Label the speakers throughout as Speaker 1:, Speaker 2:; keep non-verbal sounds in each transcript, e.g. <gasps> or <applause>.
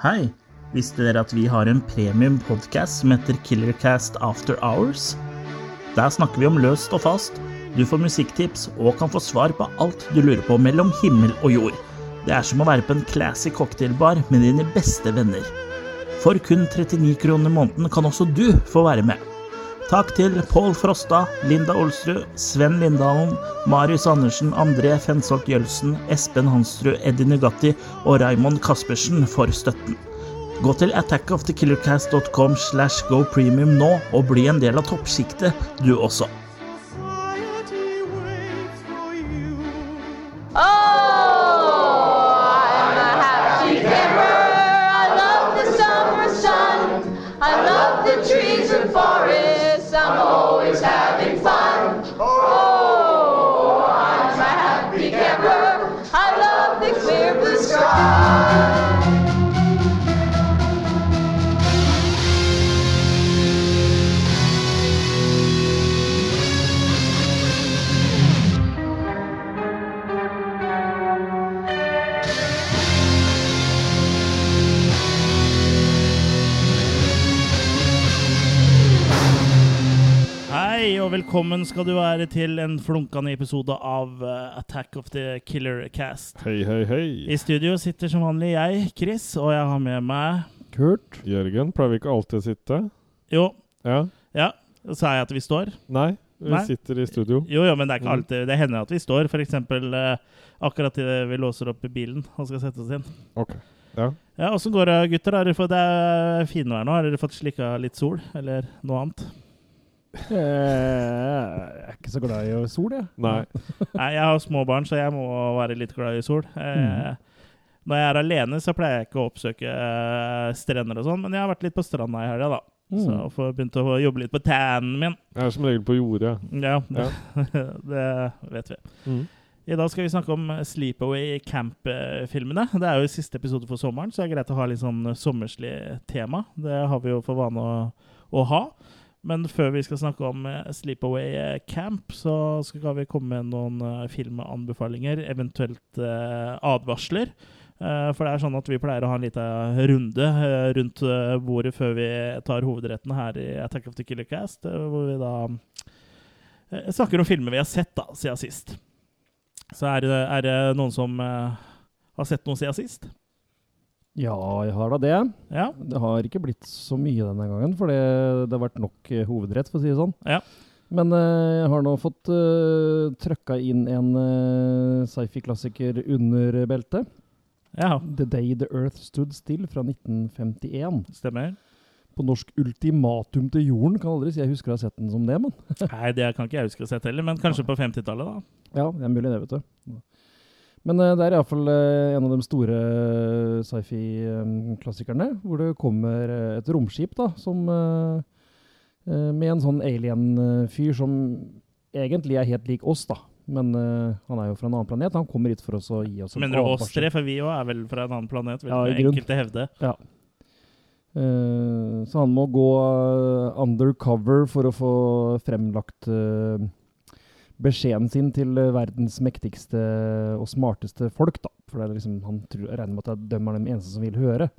Speaker 1: Hei! Visste dere at vi har en premium podcast som heter Killercast After Hours? Der snakker vi om løst og fast. Du får musikktips og kan få svar på alt du lurer på mellom himmel og jord. Det er som å være på en classy cocktailbar med dine beste venner. For kun 39 kroner måneden kan også du få være med. Takk til Pål Frosta, Linda Olsrud, Sven Lindalen, Marius Andersen, André Fensholt Jølsen, Espen Hansrud, Eddie Nugatti og Raymond Caspersen for støtten. Gå til attackofthekillercast.com slash go premium nå og bli en del av toppsjiktet, du også. Velkommen skal du være til en flunkende episode av uh, Attack of the Killer Cast.
Speaker 2: Hei, hei, hei.
Speaker 1: I studio sitter som vanlig jeg, Chris, og jeg har med meg
Speaker 3: Kurt.
Speaker 2: Jørgen, pleier vi ikke alltid å sitte?
Speaker 1: Jo,
Speaker 2: Ja?
Speaker 1: ja, sa jeg at vi står?
Speaker 2: Nei, vi
Speaker 1: Nei.
Speaker 2: sitter i studio.
Speaker 1: Jo, jo, men det er ikke
Speaker 2: Mm.
Speaker 1: alltid Det hender at vi står, f.eks. Uh, akkurat idet vi låser opp bilen og skal sette oss inn.
Speaker 2: Ok. Ja.
Speaker 1: Ja, Åssen går det, gutter? Har dere fått, det er finvær nå. Har dere fått slikka litt sol, eller noe annet?
Speaker 3: Eh, Jeg er ikke så glad i sol, jeg.
Speaker 2: Nei. <laughs>
Speaker 1: Nei, jeg har små barn, så jeg må være litt glad i sol. Mm. Når jeg er alene, så pleier jeg ikke å oppsøke eh, strender og sånn, men jeg har vært litt på stranda i helga, da.
Speaker 3: Mm.
Speaker 1: Så jeg får begynt å jobbe litt på tannen min.
Speaker 2: Jeg er som regel på jordet.
Speaker 1: Ja, det, <laughs>
Speaker 2: Ja.
Speaker 1: det vet vi.
Speaker 2: Mm.
Speaker 1: I dag skal vi snakke om Sleepaway Camp-filmene. Det er jo siste episode for sommeren, så det er greit å ha litt sånn sommerslig tema. Det har vi jo for vane å, å ha. Men før vi skal snakke om eh, Sleepaway eh, Camp, så skal vi komme med noen eh, filmanbefalinger, eventuelt advarsler. For det er sånn at vi pleier å ha en liten runde rundt bordet før vi tar hovedretten her i Attack of the Killer Cast, hvor vi da snakker om filmer vi har sett da, siden sist. Så er det, er det noen som har sett noe siden sist?
Speaker 3: Ja, jeg har da det.
Speaker 1: Ja?
Speaker 3: Det har ikke blitt så mye denne gangen, for det, det har vært nok eh, hovedrett, for å si det sånn.
Speaker 1: Ja.
Speaker 3: Men eh, jeg har nå fått uh, trøkka inn en uh, sci-fi-klassiker under beltet.
Speaker 1: Ja,
Speaker 3: The Day the Earth Stood Still fra 1951.
Speaker 1: stemmer.
Speaker 3: På norsk Ultimatum til jorden. Kan aldri si jeg husker å ha sett den som det, men
Speaker 1: Nei, det kan ikke jeg huske å ha sett heller, men kanskje på 50-tallet, da.
Speaker 3: Ja, det er mulig det, vet du. Men uh, det er iallfall uh, en av de store uh, sci-fi-klassikerne, hvor det kommer eh, et romskip da, som eh, eh, Med en sånn alien-fyr som egentlig er helt lik oss, da. Men eh, han er jo fra en annen planet. Han kommer hit for oss å gi oss en
Speaker 1: Mener du oss tre, for vi òg er vel fra en annen planet, vil
Speaker 3: Ja,
Speaker 1: enkelte hevde.
Speaker 3: Ja. Eh, så han må gå eh, undercover for å få fremlagt eh, beskjeden sin til eh, verdens mektigste og smarteste folk, da. For det er liksom, han tror, regner med at de er dem de eneste som vil høre.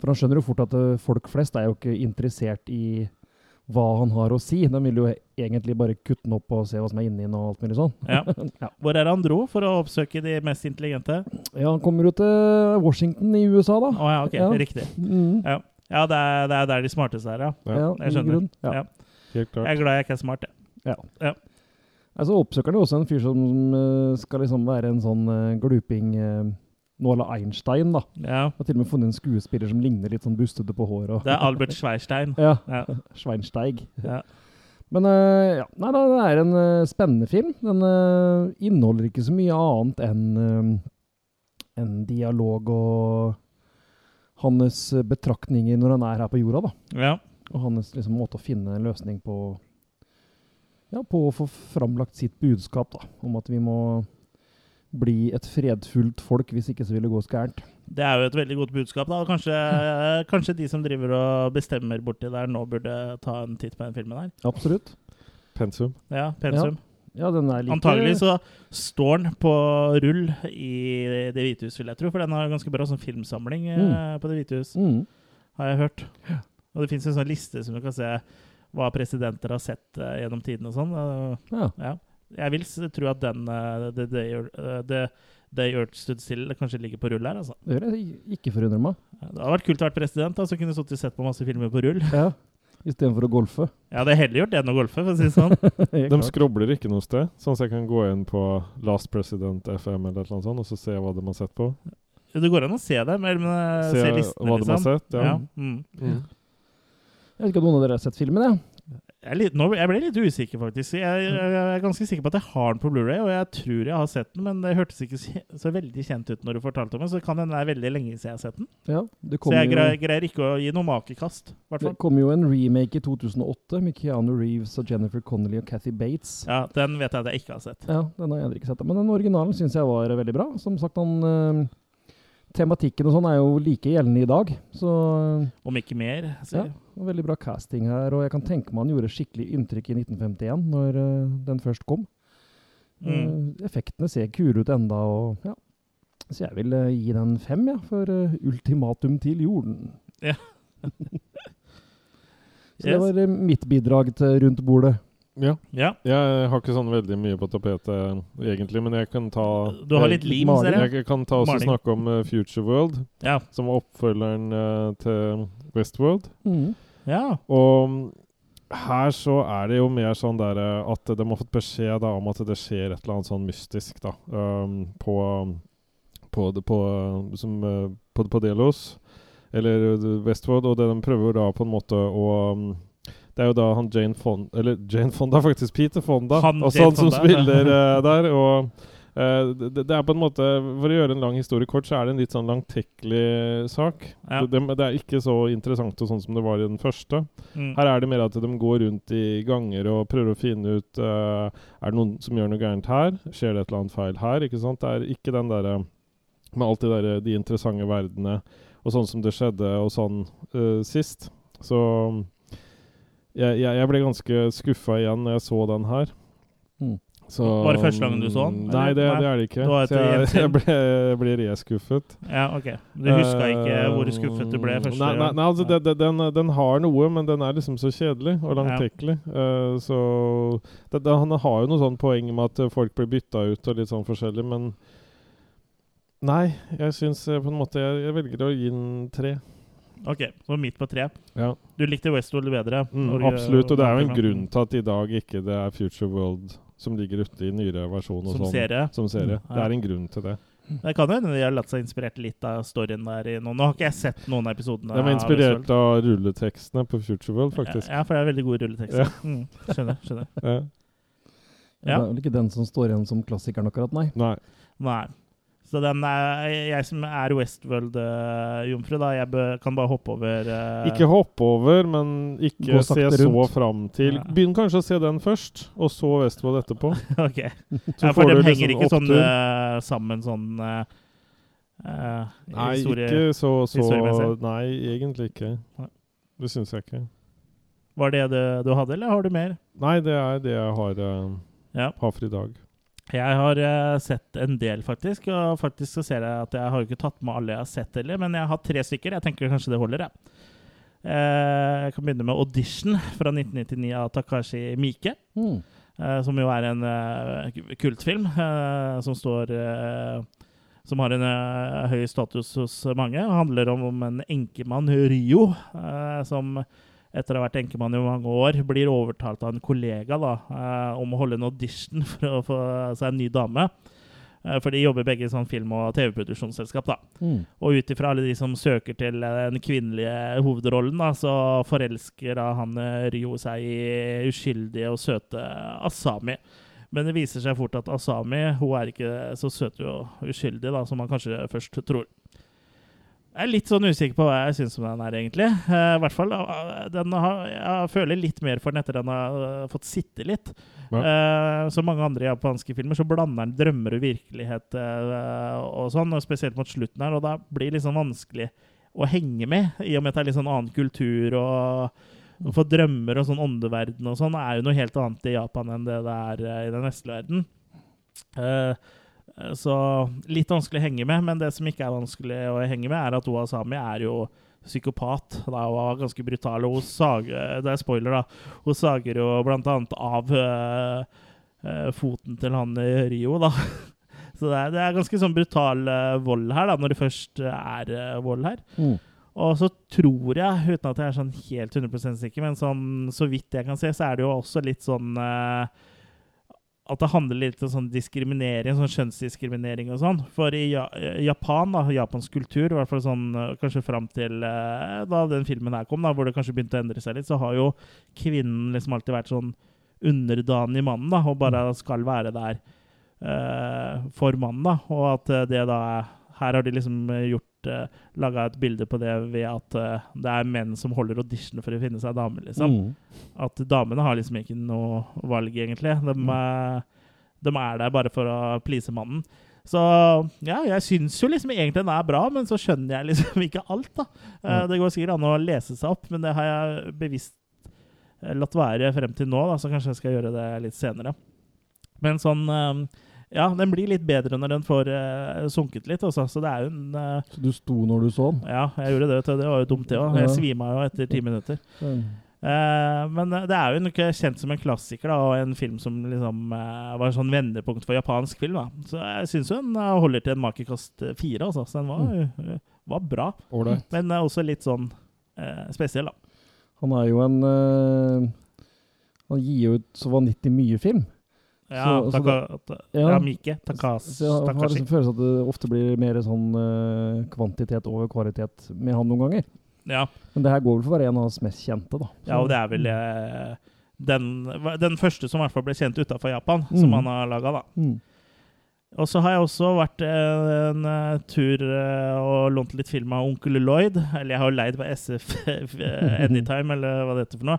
Speaker 3: For han skjønner jo fort at eh, folk flest er jo ikke interessert i hva han har å si. De vil jo egentlig bare kutte den opp og se hva som er inni den og alt mulig sånn.
Speaker 1: Ja. <laughs>
Speaker 3: Ja.
Speaker 1: Hvor er det han dro for å oppsøke de mest intelligente?
Speaker 3: Ja, han kommer jo til Washington i USA, da.
Speaker 1: Å ja, ok,
Speaker 3: Ja.
Speaker 1: riktig.
Speaker 3: Mm.
Speaker 1: Ja, ja det, er, det er der de smarteste er, ja.
Speaker 2: Ja,
Speaker 3: Ja,
Speaker 1: jeg skjønner.
Speaker 3: grunn. Ja.
Speaker 1: Ja.
Speaker 2: helt klart.
Speaker 1: Jeg er glad jeg ikke er smart, jeg.
Speaker 3: Altså oppsøker jo også en fyr som eh, skal liksom være en sånn eh, gluping uh, Nåla Einstein, da.
Speaker 1: Ja.
Speaker 3: Har til og med funnet en skuespiller som ligner litt sånn bustete på håret. Og,
Speaker 1: Det er Albert Schweinstein.
Speaker 3: ja,
Speaker 1: Ja. <laughs>
Speaker 3: Schweinsteig.
Speaker 1: Ja.
Speaker 3: Men eh, ja, nei, da, det er en eh, spennende film. Den eh, inneholder ikke så mye annet enn eh, en dialog og hans eh, betraktninger når han er her på jorda, da.
Speaker 1: ja.
Speaker 3: Og hans liksom, måte å finne en løsning på Ja, på å få framlagt sitt budskap, da. Om at vi må bli et fredfullt folk, hvis ikke så vil det gå skærent.
Speaker 1: Det er jo et veldig godt budskap. da. og Kanskje, <laughs> kanskje de som driver og bestemmer borti der, nå burde ta en titt på den filmen her.
Speaker 3: Absolutt.
Speaker 2: Pensum.
Speaker 1: Ja, pensum.
Speaker 3: Ja, den er like
Speaker 1: Antagelig så står den på rull i Det hvite hus, vil jeg tro. For den har ganske bra sånn filmsamling mm. på Det hvite hus,
Speaker 3: mm.
Speaker 1: har jeg hørt. Og det fins en sånn liste som du kan se hva presidenter har sett uh, gjennom tiden og sånn. Uh,
Speaker 3: Ja.
Speaker 1: ja. Jeg vil tro at den uh, The Day uh, eh, The Day Earth Stood Still kanskje ligger på rull her, altså.
Speaker 3: Det gjør jeg ikke forundre meg.
Speaker 1: Det hadde vært kult å være president, da, så kunne du sett på masse filmer på rull.
Speaker 3: Ja. Istedenfor å golfe.
Speaker 1: Ja, det hadde heller gjort det enn å golfe, for å si det sånn. <laughs>
Speaker 2: De skrobler ikke noe sted, sånn at jeg kan gå inn på Last President FM eller et eller annet sånt, og så se hva de har sett på.
Speaker 1: Det går an å se det, Eller, eh, se,
Speaker 2: Se
Speaker 1: listene,
Speaker 2: hva de har
Speaker 1: liksom.
Speaker 2: sett. Ja.
Speaker 1: Ja. Mm.
Speaker 2: Mm.
Speaker 3: Jeg vet ikke om noen av dere har sett filmen, jeg.
Speaker 1: Jeg, litt, nå, jeg ble litt usikker, faktisk. Jeg, jeg, jeg er ganske sikker på at jeg har den på Blu-ray og jeg tror jeg har sett den, men det hørtes ikke så, veldig kjent ut når du fortalte om den, så kan hende det er veldig lenge siden jeg har sett den.
Speaker 3: Ja, det
Speaker 1: Så jeg greier, greier ikke å gi noe makekast, hvert
Speaker 3: det kom jo en remake i 2008 med Keanu Reeves og Jennifer Connelly og Kathy Bates.
Speaker 1: Ja, den vet jeg at jeg ikke har sett.
Speaker 3: Ja, den har jeg heller ikke sett. Men den originalen syns jeg var veldig bra. Som sagt, han, eh, tematikken og sånn er jo like gjeldende i dag. Så
Speaker 1: Om ikke mer.
Speaker 3: ja,
Speaker 1: Så.
Speaker 3: veldig bra casting her. Og jeg kan tenke meg han gjorde skikkelig inntrykk i 1951, når uh, den først kom.
Speaker 1: Mm.
Speaker 3: Uh, effektene ser kule ut enda, og ja. Så jeg vil uh, gi den fem, ja, for ultimatum til jorden.
Speaker 1: Ja. <laughs>
Speaker 3: Så det var mitt bidrag til rundt bordet.
Speaker 2: Ja.
Speaker 1: Ja.
Speaker 2: Jeg har ikke sånn veldig mye på tapetet egentlig, men jeg kan ta
Speaker 1: Du har litt lim, ser jeg.
Speaker 2: Jeg, kan ta også
Speaker 1: Maling.
Speaker 2: snakke om uh, Future World,
Speaker 1: Ja.
Speaker 2: som var oppfølgeren uh, til Westworld.
Speaker 3: Mm.
Speaker 1: ja.
Speaker 2: Og mm, her så er det jo mer sånn der eh, at de har fått beskjed da, om at det skjer et eller annet sånn mystisk da, um, på, på, på, som, på, på Delos, eller Westworld, og det de prøver da på en måte å um, det er jo da han Jane Fonda Eller Jane Fonda, faktisk. Peter Fonda.
Speaker 1: Han
Speaker 2: altså han som
Speaker 1: Fonda.
Speaker 2: spiller uh, <laughs> der. Og uh, det, det er på en måte For å gjøre en lang historie kort, så er det en litt sånn langtekkelig sak.
Speaker 1: Ja.
Speaker 2: Det, det, det er ikke så interessant og sånn som det var i den første.
Speaker 1: Mm.
Speaker 2: Her er det mer at de går rundt i ganger og prøver å finne ut uh, Er det noen som gjør noe gærent her. Skjer det et eller annet feil her? Ikke sant? Det er ikke den derre med alt det der, de interessante verdenene og sånn som det skjedde og sånn uh, sist. Så jeg, jeg, jeg ble ganske skuffa igjen når jeg så den her.
Speaker 3: Mm.
Speaker 2: Så,
Speaker 1: Var det første gangen du så den,
Speaker 2: Nei,
Speaker 1: eller?
Speaker 2: det,
Speaker 1: Nei.
Speaker 2: det er det ikke.
Speaker 1: Det
Speaker 2: Så jeg, <laughs> jeg ble, ble reskuffet.
Speaker 1: ja, ok. Du huska ikke hvor skuffet du ble
Speaker 2: Eh,
Speaker 1: første
Speaker 2: Nei, nei, nei altså det, det, den, den har noe, men den er liksom så kjedelig og langtekkelig. Eh, så det, det, Han har jo noe sånn poeng med at eh, folk blir bytta ut og litt sånn forskjellig, men Nei, jeg syns eh, på en måte Jeg, jeg velger å gi den tre.
Speaker 1: Ok, så midt på tre.
Speaker 2: Ja,
Speaker 1: Du likte Westworld bedre?
Speaker 2: mm,
Speaker 1: Og-
Speaker 2: absolutt. Og det er jo en grunn til at i dag ikke det er Future World som ligger ute i nyere versjon. og
Speaker 1: Som
Speaker 2: sånn,
Speaker 1: serie?
Speaker 2: Som serie.
Speaker 1: Mm,
Speaker 2: Det er en grunn til det.
Speaker 1: Det kan hende de har latt seg inspirert litt av storyen der. i noen. Nå har ikke jeg sett noen av episodene.
Speaker 2: De er inspirert
Speaker 1: av,
Speaker 2: av rulletekstene på Future World, faktisk.
Speaker 1: Ja, for det er veldig gode rulletekster.
Speaker 2: Ja.
Speaker 1: Mm, skjønner. skjønner.
Speaker 2: Ja.
Speaker 1: Ja.
Speaker 3: Det er vel ikke den som står igjen som klassikeren akkurat, nei.
Speaker 2: Nei.
Speaker 1: Nei. Så den er, jeg som er Westworld-jomfru, da, jeg bø, kan bare hoppe over uh,
Speaker 2: Ikke hoppe over, men ikke se
Speaker 3: rundt.
Speaker 2: så fram til
Speaker 1: Ja.
Speaker 2: Begynn kanskje å se den først, og så Westworld etterpå. <laughs>
Speaker 1: Ok.
Speaker 2: Så
Speaker 1: Ja, for de henger
Speaker 2: liksom
Speaker 1: ikke sånn eh, sammen sånn eh, eh,
Speaker 2: Nei,
Speaker 1: historie-
Speaker 2: ikke så, så. Nei, egentlig ikke. Det syns jeg ikke.
Speaker 1: Var det det du hadde, eller har du mer?
Speaker 2: Nei, det er det jeg har,
Speaker 1: Ja.
Speaker 2: har for i dag.
Speaker 1: Jeg har eh, sett en del, faktisk. Og faktisk så ser jeg at jeg har ikke tatt med alle jeg har sett heller, men jeg har tre stykker. Jeg tenker kanskje det holder, jeg. Eh, jeg kan begynne med 'Audition' fra 1999 av Takashi Mike.
Speaker 3: Mm.
Speaker 1: eh, som jo er en kultfilm som står Som har en høy status hos mange. Det handler om, om en enkemann, eh, som etter å ha vært enkemann i mange år, blir overtalt av en kollega da, eh, om å holde en audition <laughs> for å få seg en ny dame. Eh, For de jobber begge i sånn film- og TV-produksjonsselskap. da.
Speaker 3: Mm.
Speaker 1: Og ut ifra alle de som søker til eh, den kvinnelige hovedrollen, da, så forelsker da han Ryo seg i uskyldige og søte Asami. Men det viser seg fort at Asami hun er ikke så søt og uskyldig da, som man kanskje først tror. Jeg er litt sånn usikker på hva jeg syns om den her, egentlig. Uh, I hvert fall, uh, den har, Jeg føler litt mer for den etter den har uh, fått sitte litt. Eh, som mange andre japanske filmer, så blander den drømmer og virkelighet og sånn, og spesielt mot slutten her, og da blir det liksom vanskelig å henge med, i og med at det er litt sånn annen kultur og For drømmer og sånn åndeverden og sånn er jo noe helt annet i Japan enn det det er i den vestlige verden. Eh, så litt vanskelig å henge med, men det som ikke er vanskelig å henge med, er at Oa Sami er jo psykopat. Da hun var ganske brutal. Og hun sager, det er spoiler, da. Hun sager jo blant annet av eh, eh, foten til han i Rio, da. <laughs> Så det er, det er ganske sånn brutal eh, vold her, da, når det først er eh, vold her.
Speaker 3: Mm.
Speaker 1: Og så tror jeg, uten at jeg er sånn helt 100 sikker, men sånn, så vidt jeg kan se, så er det jo også litt sånn eh, At det handler litt om sånn diskriminering, sånn kjønnsdiskriminering og sånn. For i ja Japan, da, japansk kultur, i hvert fall sånn eh, kanskje fram til eh, da den filmen her kom, da, hvor det kanskje begynte å endre seg litt, så har jo kvinnen liksom alltid vært sånn underdanig mannen, da, og bare skal være der eh, for mannen, da. Og at eh, det da er Her har de liksom eh, gjort uh, Laga et bilde på det ved at uh, det er menn som holder audition for å finne seg dame, liksom.
Speaker 3: Mm.
Speaker 1: At damene har liksom ikke noe valg, egentlig. De, er- de er der bare for å please mannen. Så ja, jeg syns jo liksom egentlig den er bra, men så skjønner jeg liksom <laughs> ikke alt, da. Eh,
Speaker 3: Mm.
Speaker 1: Det går sikkert an å lese seg opp, men det har jeg bevisst eh, latt være frem til nå, da, så kanskje jeg skal gjøre det litt senere. Men sånn eh, Ja, den blir litt bedre når den får uh, sunket litt, også. Så det er jo en uh,
Speaker 3: Så du sto når du så den?
Speaker 1: Ja, jeg gjorde det. vet du. Det var jo dumt, det òg. Jeg svima jo etter ti minutter.
Speaker 3: Mm.
Speaker 1: Eh, men det er jo ikke kjent som en klassiker, da, og en film som liksom uh, var et sånn vendepunkt for japansk film. da. Så jeg syns den holder til en makekast eh, fire, altså. Så den var, eh, var bra.
Speaker 2: Ålreit.
Speaker 1: Men uh, også litt sånn spesiell, da.
Speaker 3: Han er jo en Han gir jo ut så vanvittig mye film.
Speaker 1: Ja,
Speaker 3: Så- så
Speaker 1: taka, ta,
Speaker 3: ja.
Speaker 1: ja, Mike. Takas,
Speaker 3: Så jeg har liksom følelsen at det ofte blir mer sånn uh, kvantitet over kvalitet med han noen ganger.
Speaker 1: Ja,
Speaker 3: Men det her går vel for å være en av hans mest kjente, da.
Speaker 1: ja, og det er vel uh, den, den første som i hvert fall ble kjent utafor Japan, som
Speaker 3: Mm.
Speaker 1: han har laga, da.
Speaker 3: Mm.
Speaker 1: Og så har jeg også vært en, en eh, tur eh, og lånt litt film av Onkel Lloyd. Eller jeg har jo leid på SF eh, <laughs> Anytime, eller hva det heter for noe.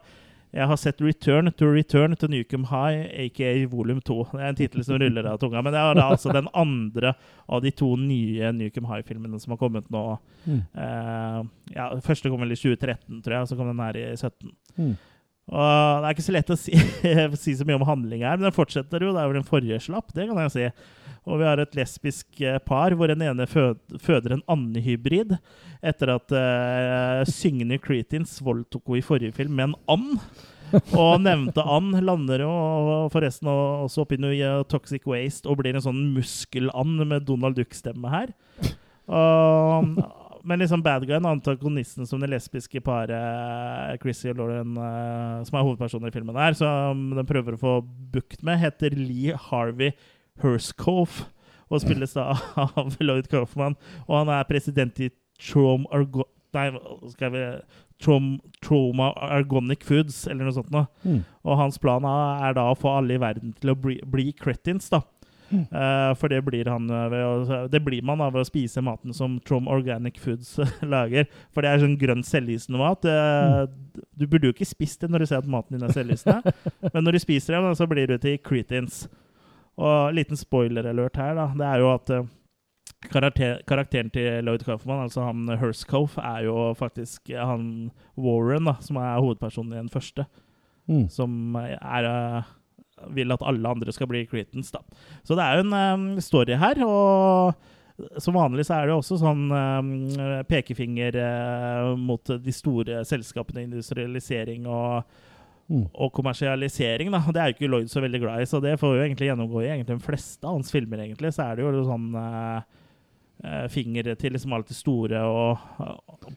Speaker 1: Jeg har sett 'Return to Return to Newcomb High', aka volum 2. Det er en tittel som ruller av tunga. Men det er altså den andre av de to nye Newcomb High-filmene som har kommet nå.
Speaker 3: Mm.
Speaker 1: Uh, ja, første kom vel i 2013, tror jeg, og så kom den her i 2017.
Speaker 3: Mm.
Speaker 1: Og Det er ikke så lett å si, <laughs> si så mye om handling her, men den fortsetter jo Det er vel den forrige slapp. Det kan jeg si. Og vi har et lesbisk eh, par hvor den ene føder en andehybrid etter at uh, syngende Cretins voldtok henne i forrige film med en and. Og nevnte and lander jo forresten også oppi noe eh, Toxic Waste og blir en sånn muskeland med Donald Duck-stemme her. Og, men liksom bad guyen, antagonisten som det lesbiske paret Chrissy og Lauren, eh, som er hovedpersoner i filmen her, som den prøver å få bukt med, heter Lee Harvey Herscove. Og spilles da <laughs> av Lloyd Kaufman. Og han er president i Trom Argo... Nei, skal vi Trom, Troma Argonic Foods, eller noe sånt noe.
Speaker 3: Mm.
Speaker 1: Og hans plan er da å få alle i verden til å bli, bli cretins, da. Eh, for det blir, han eh, å, det blir man av å spise maten som Trom Organic Foods <laughs> lager. For det er sånn grønn selvlysende mat. Eh, Du burde jo ikke spist det når du ser at maten din er selvlysende, <laughs> men når du spiser det, så blir du til cretins. Og liten spoiler-alert her, da. Det er jo at eh, karakter, karakteren til Lloyd Kaufman, altså han Herscoff, er jo faktisk han Warren, da, som er hovedpersonen i den første
Speaker 3: Mm.
Speaker 1: som er vil at alle andre skal bli Cretans, da. Så det er jo en um, story her, og som vanlig så er det også sånn um, pekefinger uh, mot de store selskapene, industrialisering og,
Speaker 3: Mm.
Speaker 1: og kommersialisering, da. Det er jo ikke Lloyd så veldig glad i, så det får jo egentlig gjennomgå i egentlig de fleste av hans filmer, egentlig. Så er det jo sånn eh, eh, finger til liksom alt det store og,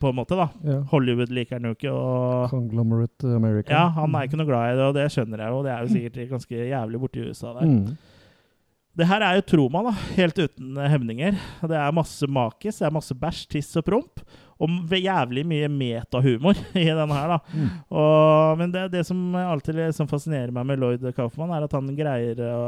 Speaker 1: på en måte, da.
Speaker 3: Yeah.
Speaker 1: Hollywood liker han jo ikke, og
Speaker 3: Conglomerate America.
Speaker 1: ja, han er ikke noe glad i det, og det skjønner jeg jo. Det er jo sikkert ganske jævlig borti USA der.
Speaker 3: Mm.
Speaker 1: Det her er jo Troma, da. Helt uten hemninger. Det er masse makis, det er masse bæsj, tiss og promp. Og jævlig mye metahumor <laughs> i denne her, da.
Speaker 3: Mm.
Speaker 1: Og, men det, det som alltid liksom fascinerer meg med Lloyd Kaufman, er at han greier å,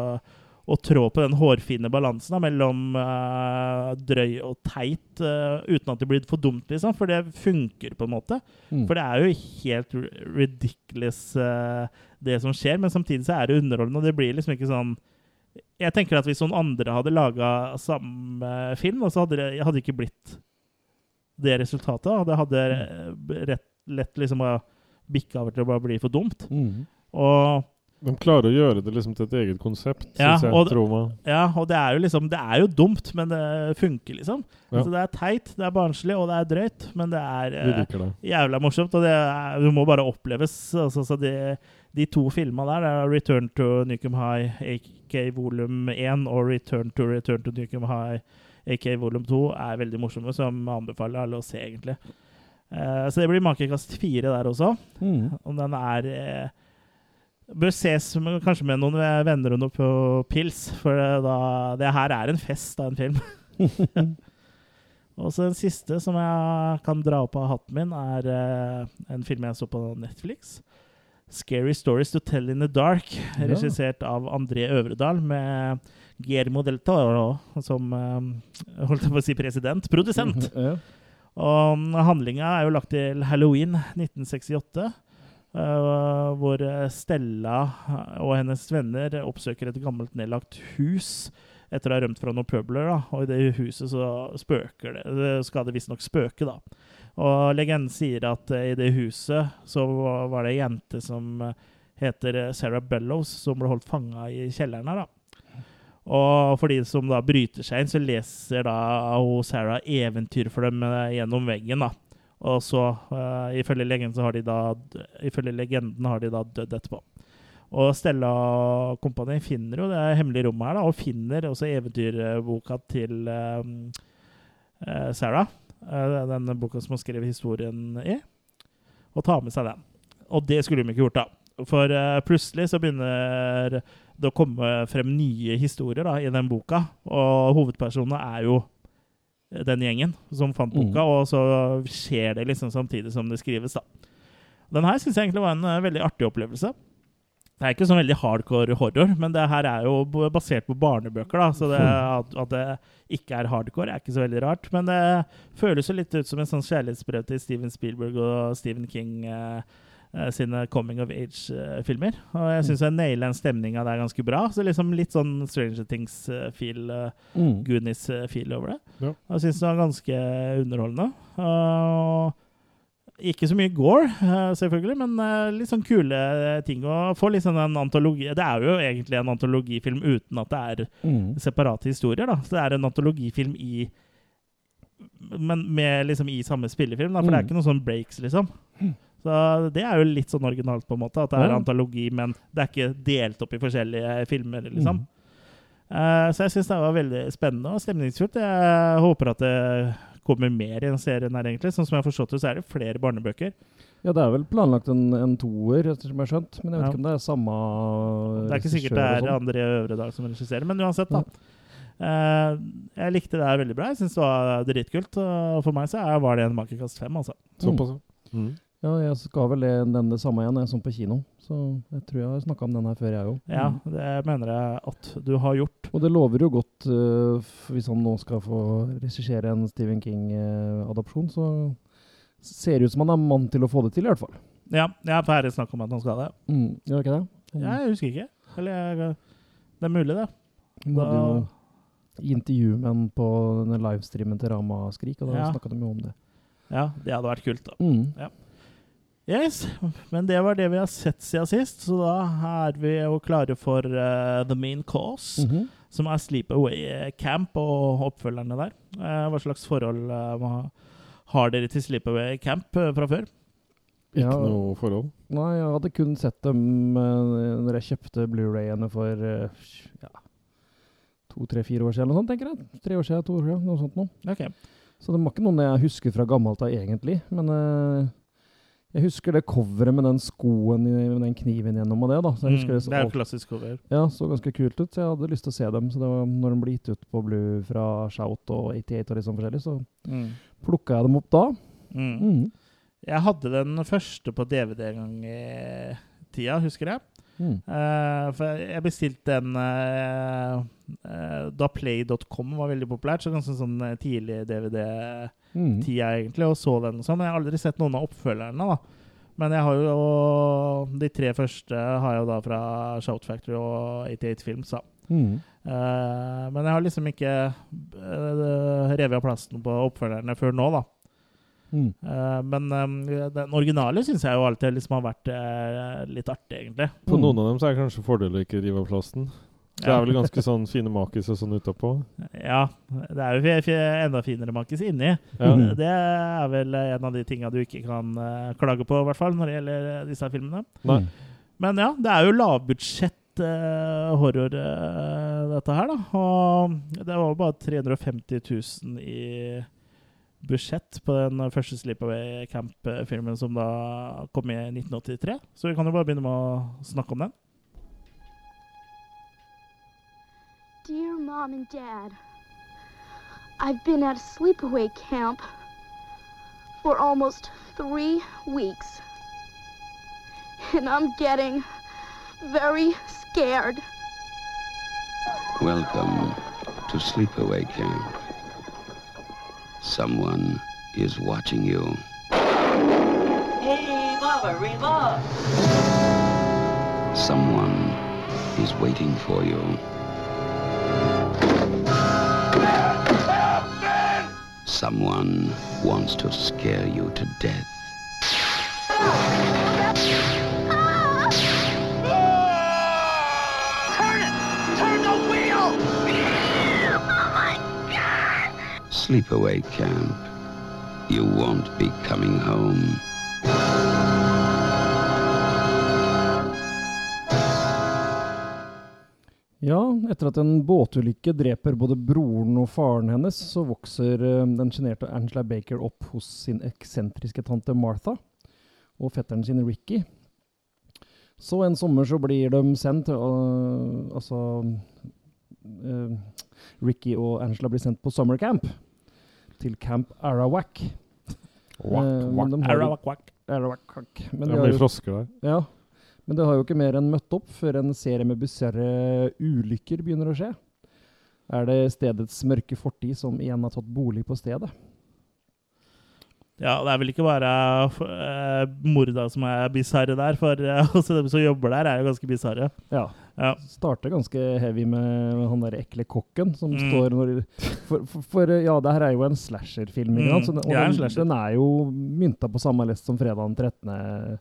Speaker 1: å trå på den hårfine balansen da, mellom uh, drøy og teit, uh, uten at det blir for dumt, liksom. For det funker, på en måte.
Speaker 3: Mm.
Speaker 1: For det er jo helt ridiculous, uh, det som skjer, men samtidig så er det underholdende, og det blir liksom ikke sånn Jeg tenker at hvis noen andre hadde laga samme film, så hadde det hadde ikke blitt det resultatet. Det hadde eh, rett lett liksom bikka over til å bare bli for dumt.
Speaker 3: Mm.
Speaker 1: Og
Speaker 2: De klarer å gjøre det liksom til et eget konsept,
Speaker 1: Ja,
Speaker 2: jeg.
Speaker 1: og-. Ja, og det er jo liksom Det er jo dumt, men det funker, liksom.
Speaker 2: Ja.
Speaker 1: Altså, det er teit, det er barnslig, og det er drøyt, men det er
Speaker 2: Vi
Speaker 1: eh,
Speaker 2: det.
Speaker 1: jævla morsomt, og det, er, det må bare oppleves. Altså, så de, de to filma der, det er 'Return to Nukem High', AK volum 1, og 'Return to Return to Nukem High', AK volum 2, er veldig morsomme, som anbefaler alle å se, egentlig. Uh, så det blir makekast fire der også.
Speaker 3: Mm.
Speaker 1: Om den er eh, Bør ses med, kanskje med noen venner og noe på pils, for da, det her er en fest av en film. <laughs> og så den siste som jeg kan dra opp av hatten min, er uh, en film jeg så på Netflix. 'Scary Stories to Tell in the Dark',
Speaker 3: Ja.
Speaker 1: regissert av André Øvredal, med Guillermo del Toro som uh, holdt jeg på å si president. Produsent.
Speaker 3: Ja.
Speaker 1: Og handlinga er jo lagt til Halloween 1968. eh, hvor Stella og hennes venner oppsøker et gammelt nedlagt hus etter å ha rømt fra noen pøbler. Da. Og i det huset så spøker det. Det skal det visstnok spøke, da. Og legenden sier at eh, i det huset så var det ei jente som eh, heter Sarah Bellows, som ble holdt fanga i kjelleren her. da. Og for de som da bryter seg inn, så leser da Sarah eventyr for dem eh, gjennom veggen. da. Og så, uh, ifølge legenden, har de da Ifølge legenden har de da dødd etterpå. Og Stella og finner jo det hemmelige rommet her, da, og finner også eventyrboka til um, uh, Sarah. Uh, den boka som hun skrev historien i. Og tar med seg den. Og det skulle de ikke gjort, da. For uh, plutselig så begynner det å komme frem nye historier da, i den boka. Og hovedpersonene er jo den gjengen som fant boka, og så skjer det liksom samtidig som det skrives. da. Den her syns jeg egentlig var en uh, veldig artig opplevelse. Det er ikke sånn veldig hardcore horror, men det her er jo basert på barnebøker. da, Så det, at, at det ikke er hardcore, er ikke så veldig rart. Men det føles jo litt ut som en sånn kjærlighetsbrev til Steven Spielberg og Stephen King eh, sine coming of age-filmer. Og jeg syns jeg naila den stemninga der ganske bra. Så liksom litt sånn Stranger Things-feel,
Speaker 3: Mm.
Speaker 1: Goonies-feel over det.
Speaker 2: Ja.
Speaker 1: Jeg syns det var ganske underholdende. Og ikke så mye gore, eh, selvfølgelig, men eh, litt sånn kule ting. Og få litt sånn en antologi Det er jo egentlig en antologifilm uten at det er
Speaker 3: Mm.
Speaker 1: separate historier. da. Så det er en antologifilm i Men med liksom i samme spillefilm, da, for det er
Speaker 3: Mm.
Speaker 1: ikke noen sånn breaks, liksom. Så det er jo litt sånn originalt, på en måte, at det er
Speaker 3: Ja.
Speaker 1: antologi, men det er ikke delt opp i forskjellige filmer, liksom.
Speaker 3: Mm.
Speaker 1: Uh, så jeg syns det var veldig spennende og stemningsfullt. Jeg håper at det kommer mer i den serien her, egentlig. Sånn som jeg har forstått det, så er det flere barnebøker.
Speaker 3: Ja, det er vel planlagt en, en toer, ettersom jeg har skjønt. Men jeg vet
Speaker 1: Ja.
Speaker 3: ikke om det er samme
Speaker 1: Det er ikke sikkert det er
Speaker 3: sånn.
Speaker 1: André Øvredal som regisserer, men uansett, da. Eh, jeg likte det her veldig bra. Jeg syns det var dritkult. Og for meg så er, var det en makekast fem, altså.
Speaker 2: Såpass, ja. Mm.
Speaker 3: Ja, jeg skal vel nevne det samme igjen, jeg som på kino. Så jeg tror jeg har snakka om den her før, jeg òg.
Speaker 1: Ja, det mener jeg at du har gjort.
Speaker 3: Og det lover jo godt, uh, hvis han nå skal få regissere en Stephen King-adopsjon, så ser det ut som han er mann til å få det til, i hvert fall.
Speaker 1: Ja, jeg er ferdig snakk om at han skal det.
Speaker 3: Mm, gjør ikke det? Mm.
Speaker 1: Jeg husker ikke. Eller jeg, det er mulig, det.
Speaker 3: Da hadde jo intervju med han på den livestreamen til Ramaskrik, og da
Speaker 1: Ja.
Speaker 3: snakka de jo om det.
Speaker 1: Ja, det hadde vært kult, da.
Speaker 3: Mm.
Speaker 1: Yes, men det var det vi har sett siden sist, så da er vi jo klare for uh, the main cause,
Speaker 3: Mhm.
Speaker 1: som er Sleepaway Camp og oppfølgerne der. Uh, hva slags forhold uh, har dere til Sleepaway Camp fra før?
Speaker 2: Ikke
Speaker 3: Ja.
Speaker 2: noe forhold.
Speaker 3: Nei, jeg hadde kun sett dem uh, når jeg kjøpte Blu-rayene for uh, ja, to, tre, fire år siden, eller noe sånt, tenker jeg. Tre år siden, to år siden, noe sånt noe.
Speaker 1: Okay.
Speaker 3: Så det var ikke noen jeg husker fra gammelt av, egentlig. Men jeg husker det coveret med den skoen i, med den kniven gjennom og det. da.
Speaker 1: Mm,
Speaker 3: det, så,
Speaker 1: det er jo klassisk cover.
Speaker 3: ja, så ganske kult ut, så jeg hadde lyst til å se dem. Så det var, når de ble gitt ut på Blue fra Shout og 88 og litt sånn forskjellig, så
Speaker 1: Mm.
Speaker 3: plukka jeg dem opp da.
Speaker 1: Mm.
Speaker 3: Mm.
Speaker 1: Jeg hadde den første på DVD en gang i tida, husker jeg.
Speaker 3: Mm.
Speaker 1: Uh, for jeg bestilte den uh, uh, da play.com var veldig populært, så ganske sånn tidlig DVD-tida
Speaker 3: Mm.
Speaker 1: egentlig, og så den og sånn. Men jeg har aldri sett noen av oppfølgerne, da. Men jeg har jo de tre første har jeg jo da fra Shout Factory og 88 Films, da.
Speaker 3: Mm.
Speaker 1: Uh, men jeg har liksom ikke uh, revet av plassen på oppfølgerne før nå, da.
Speaker 3: Mm.
Speaker 1: Uh, men um, den originale syns jeg jo alltid liksom har vært uh, litt artig, egentlig.
Speaker 2: På
Speaker 3: Mm.
Speaker 2: noen av dem så er det kanskje fordel å ikke rive av plasten. Det er vel ganske sånn fine makis og sånn utapå.
Speaker 1: Ja. Det er jo enda finere makis inni.
Speaker 2: Ja.
Speaker 1: Det er vel en av de tinga du ikke kan eh, klage på, i hvert fall, når det gjelder disse filmene.
Speaker 2: Nei.
Speaker 1: Men ja, det er jo lavbudsjett uh, horror, uh, dette her, da. Og det var bare 350 000 i budsjett på den første Sleepaway Camp-filmen som da kom i 1983. Så vi kan jo bare begynne med å snakke om den.
Speaker 4: Dear Mom and Dad, I've been at a sleepaway camp for almost three weeks. And I'm getting very scared.
Speaker 5: Welcome to Sleepaway Camp. Someone is watching you.
Speaker 6: Hey, Mama, remote.
Speaker 5: Someone is waiting for you. Someone wants to scare you to death.
Speaker 6: Turn it! Turn the wheel!
Speaker 5: Sleepaway Camp. You won't be coming home.
Speaker 3: Ja, etter at en båtulykke dreper både broren og faren hennes, så vokser eh, den sjenerte Angela Baker opp hos sin eksentriske tante Martha og fetteren sin Ricky. Så en sommer så blir de sendt uh, Altså uh, Ricky og Angela blir sendt på summercamp til Camp Arawak.
Speaker 2: Wak,
Speaker 3: wack, men
Speaker 2: wak.
Speaker 3: de har jo-
Speaker 1: Arawak, wak.
Speaker 3: Men
Speaker 2: Det
Speaker 3: de har
Speaker 2: blir
Speaker 3: jo
Speaker 2: frosker der.
Speaker 3: ja, men det har jo ikke mer enn møtt opp før en serie med bisarre ulykker begynner å skje. Er det stedets mørke fortid som igjen har tatt bolig på stedet?
Speaker 1: Ja, det er vel ikke bare uh, morda som er bisarre der, for uh, også <laughs> de som jobber der, er jo ganske bisarre.
Speaker 3: Ja.
Speaker 1: Ja.
Speaker 3: Starter ganske heavy med han der ekle kokken som
Speaker 1: Mm.
Speaker 3: står når For, for, for ja, det her er jo en slasherfilm?
Speaker 1: Mm,
Speaker 3: og den,
Speaker 1: ja, en slasher.
Speaker 3: den er jo mynta på samme lest som fredag den 13.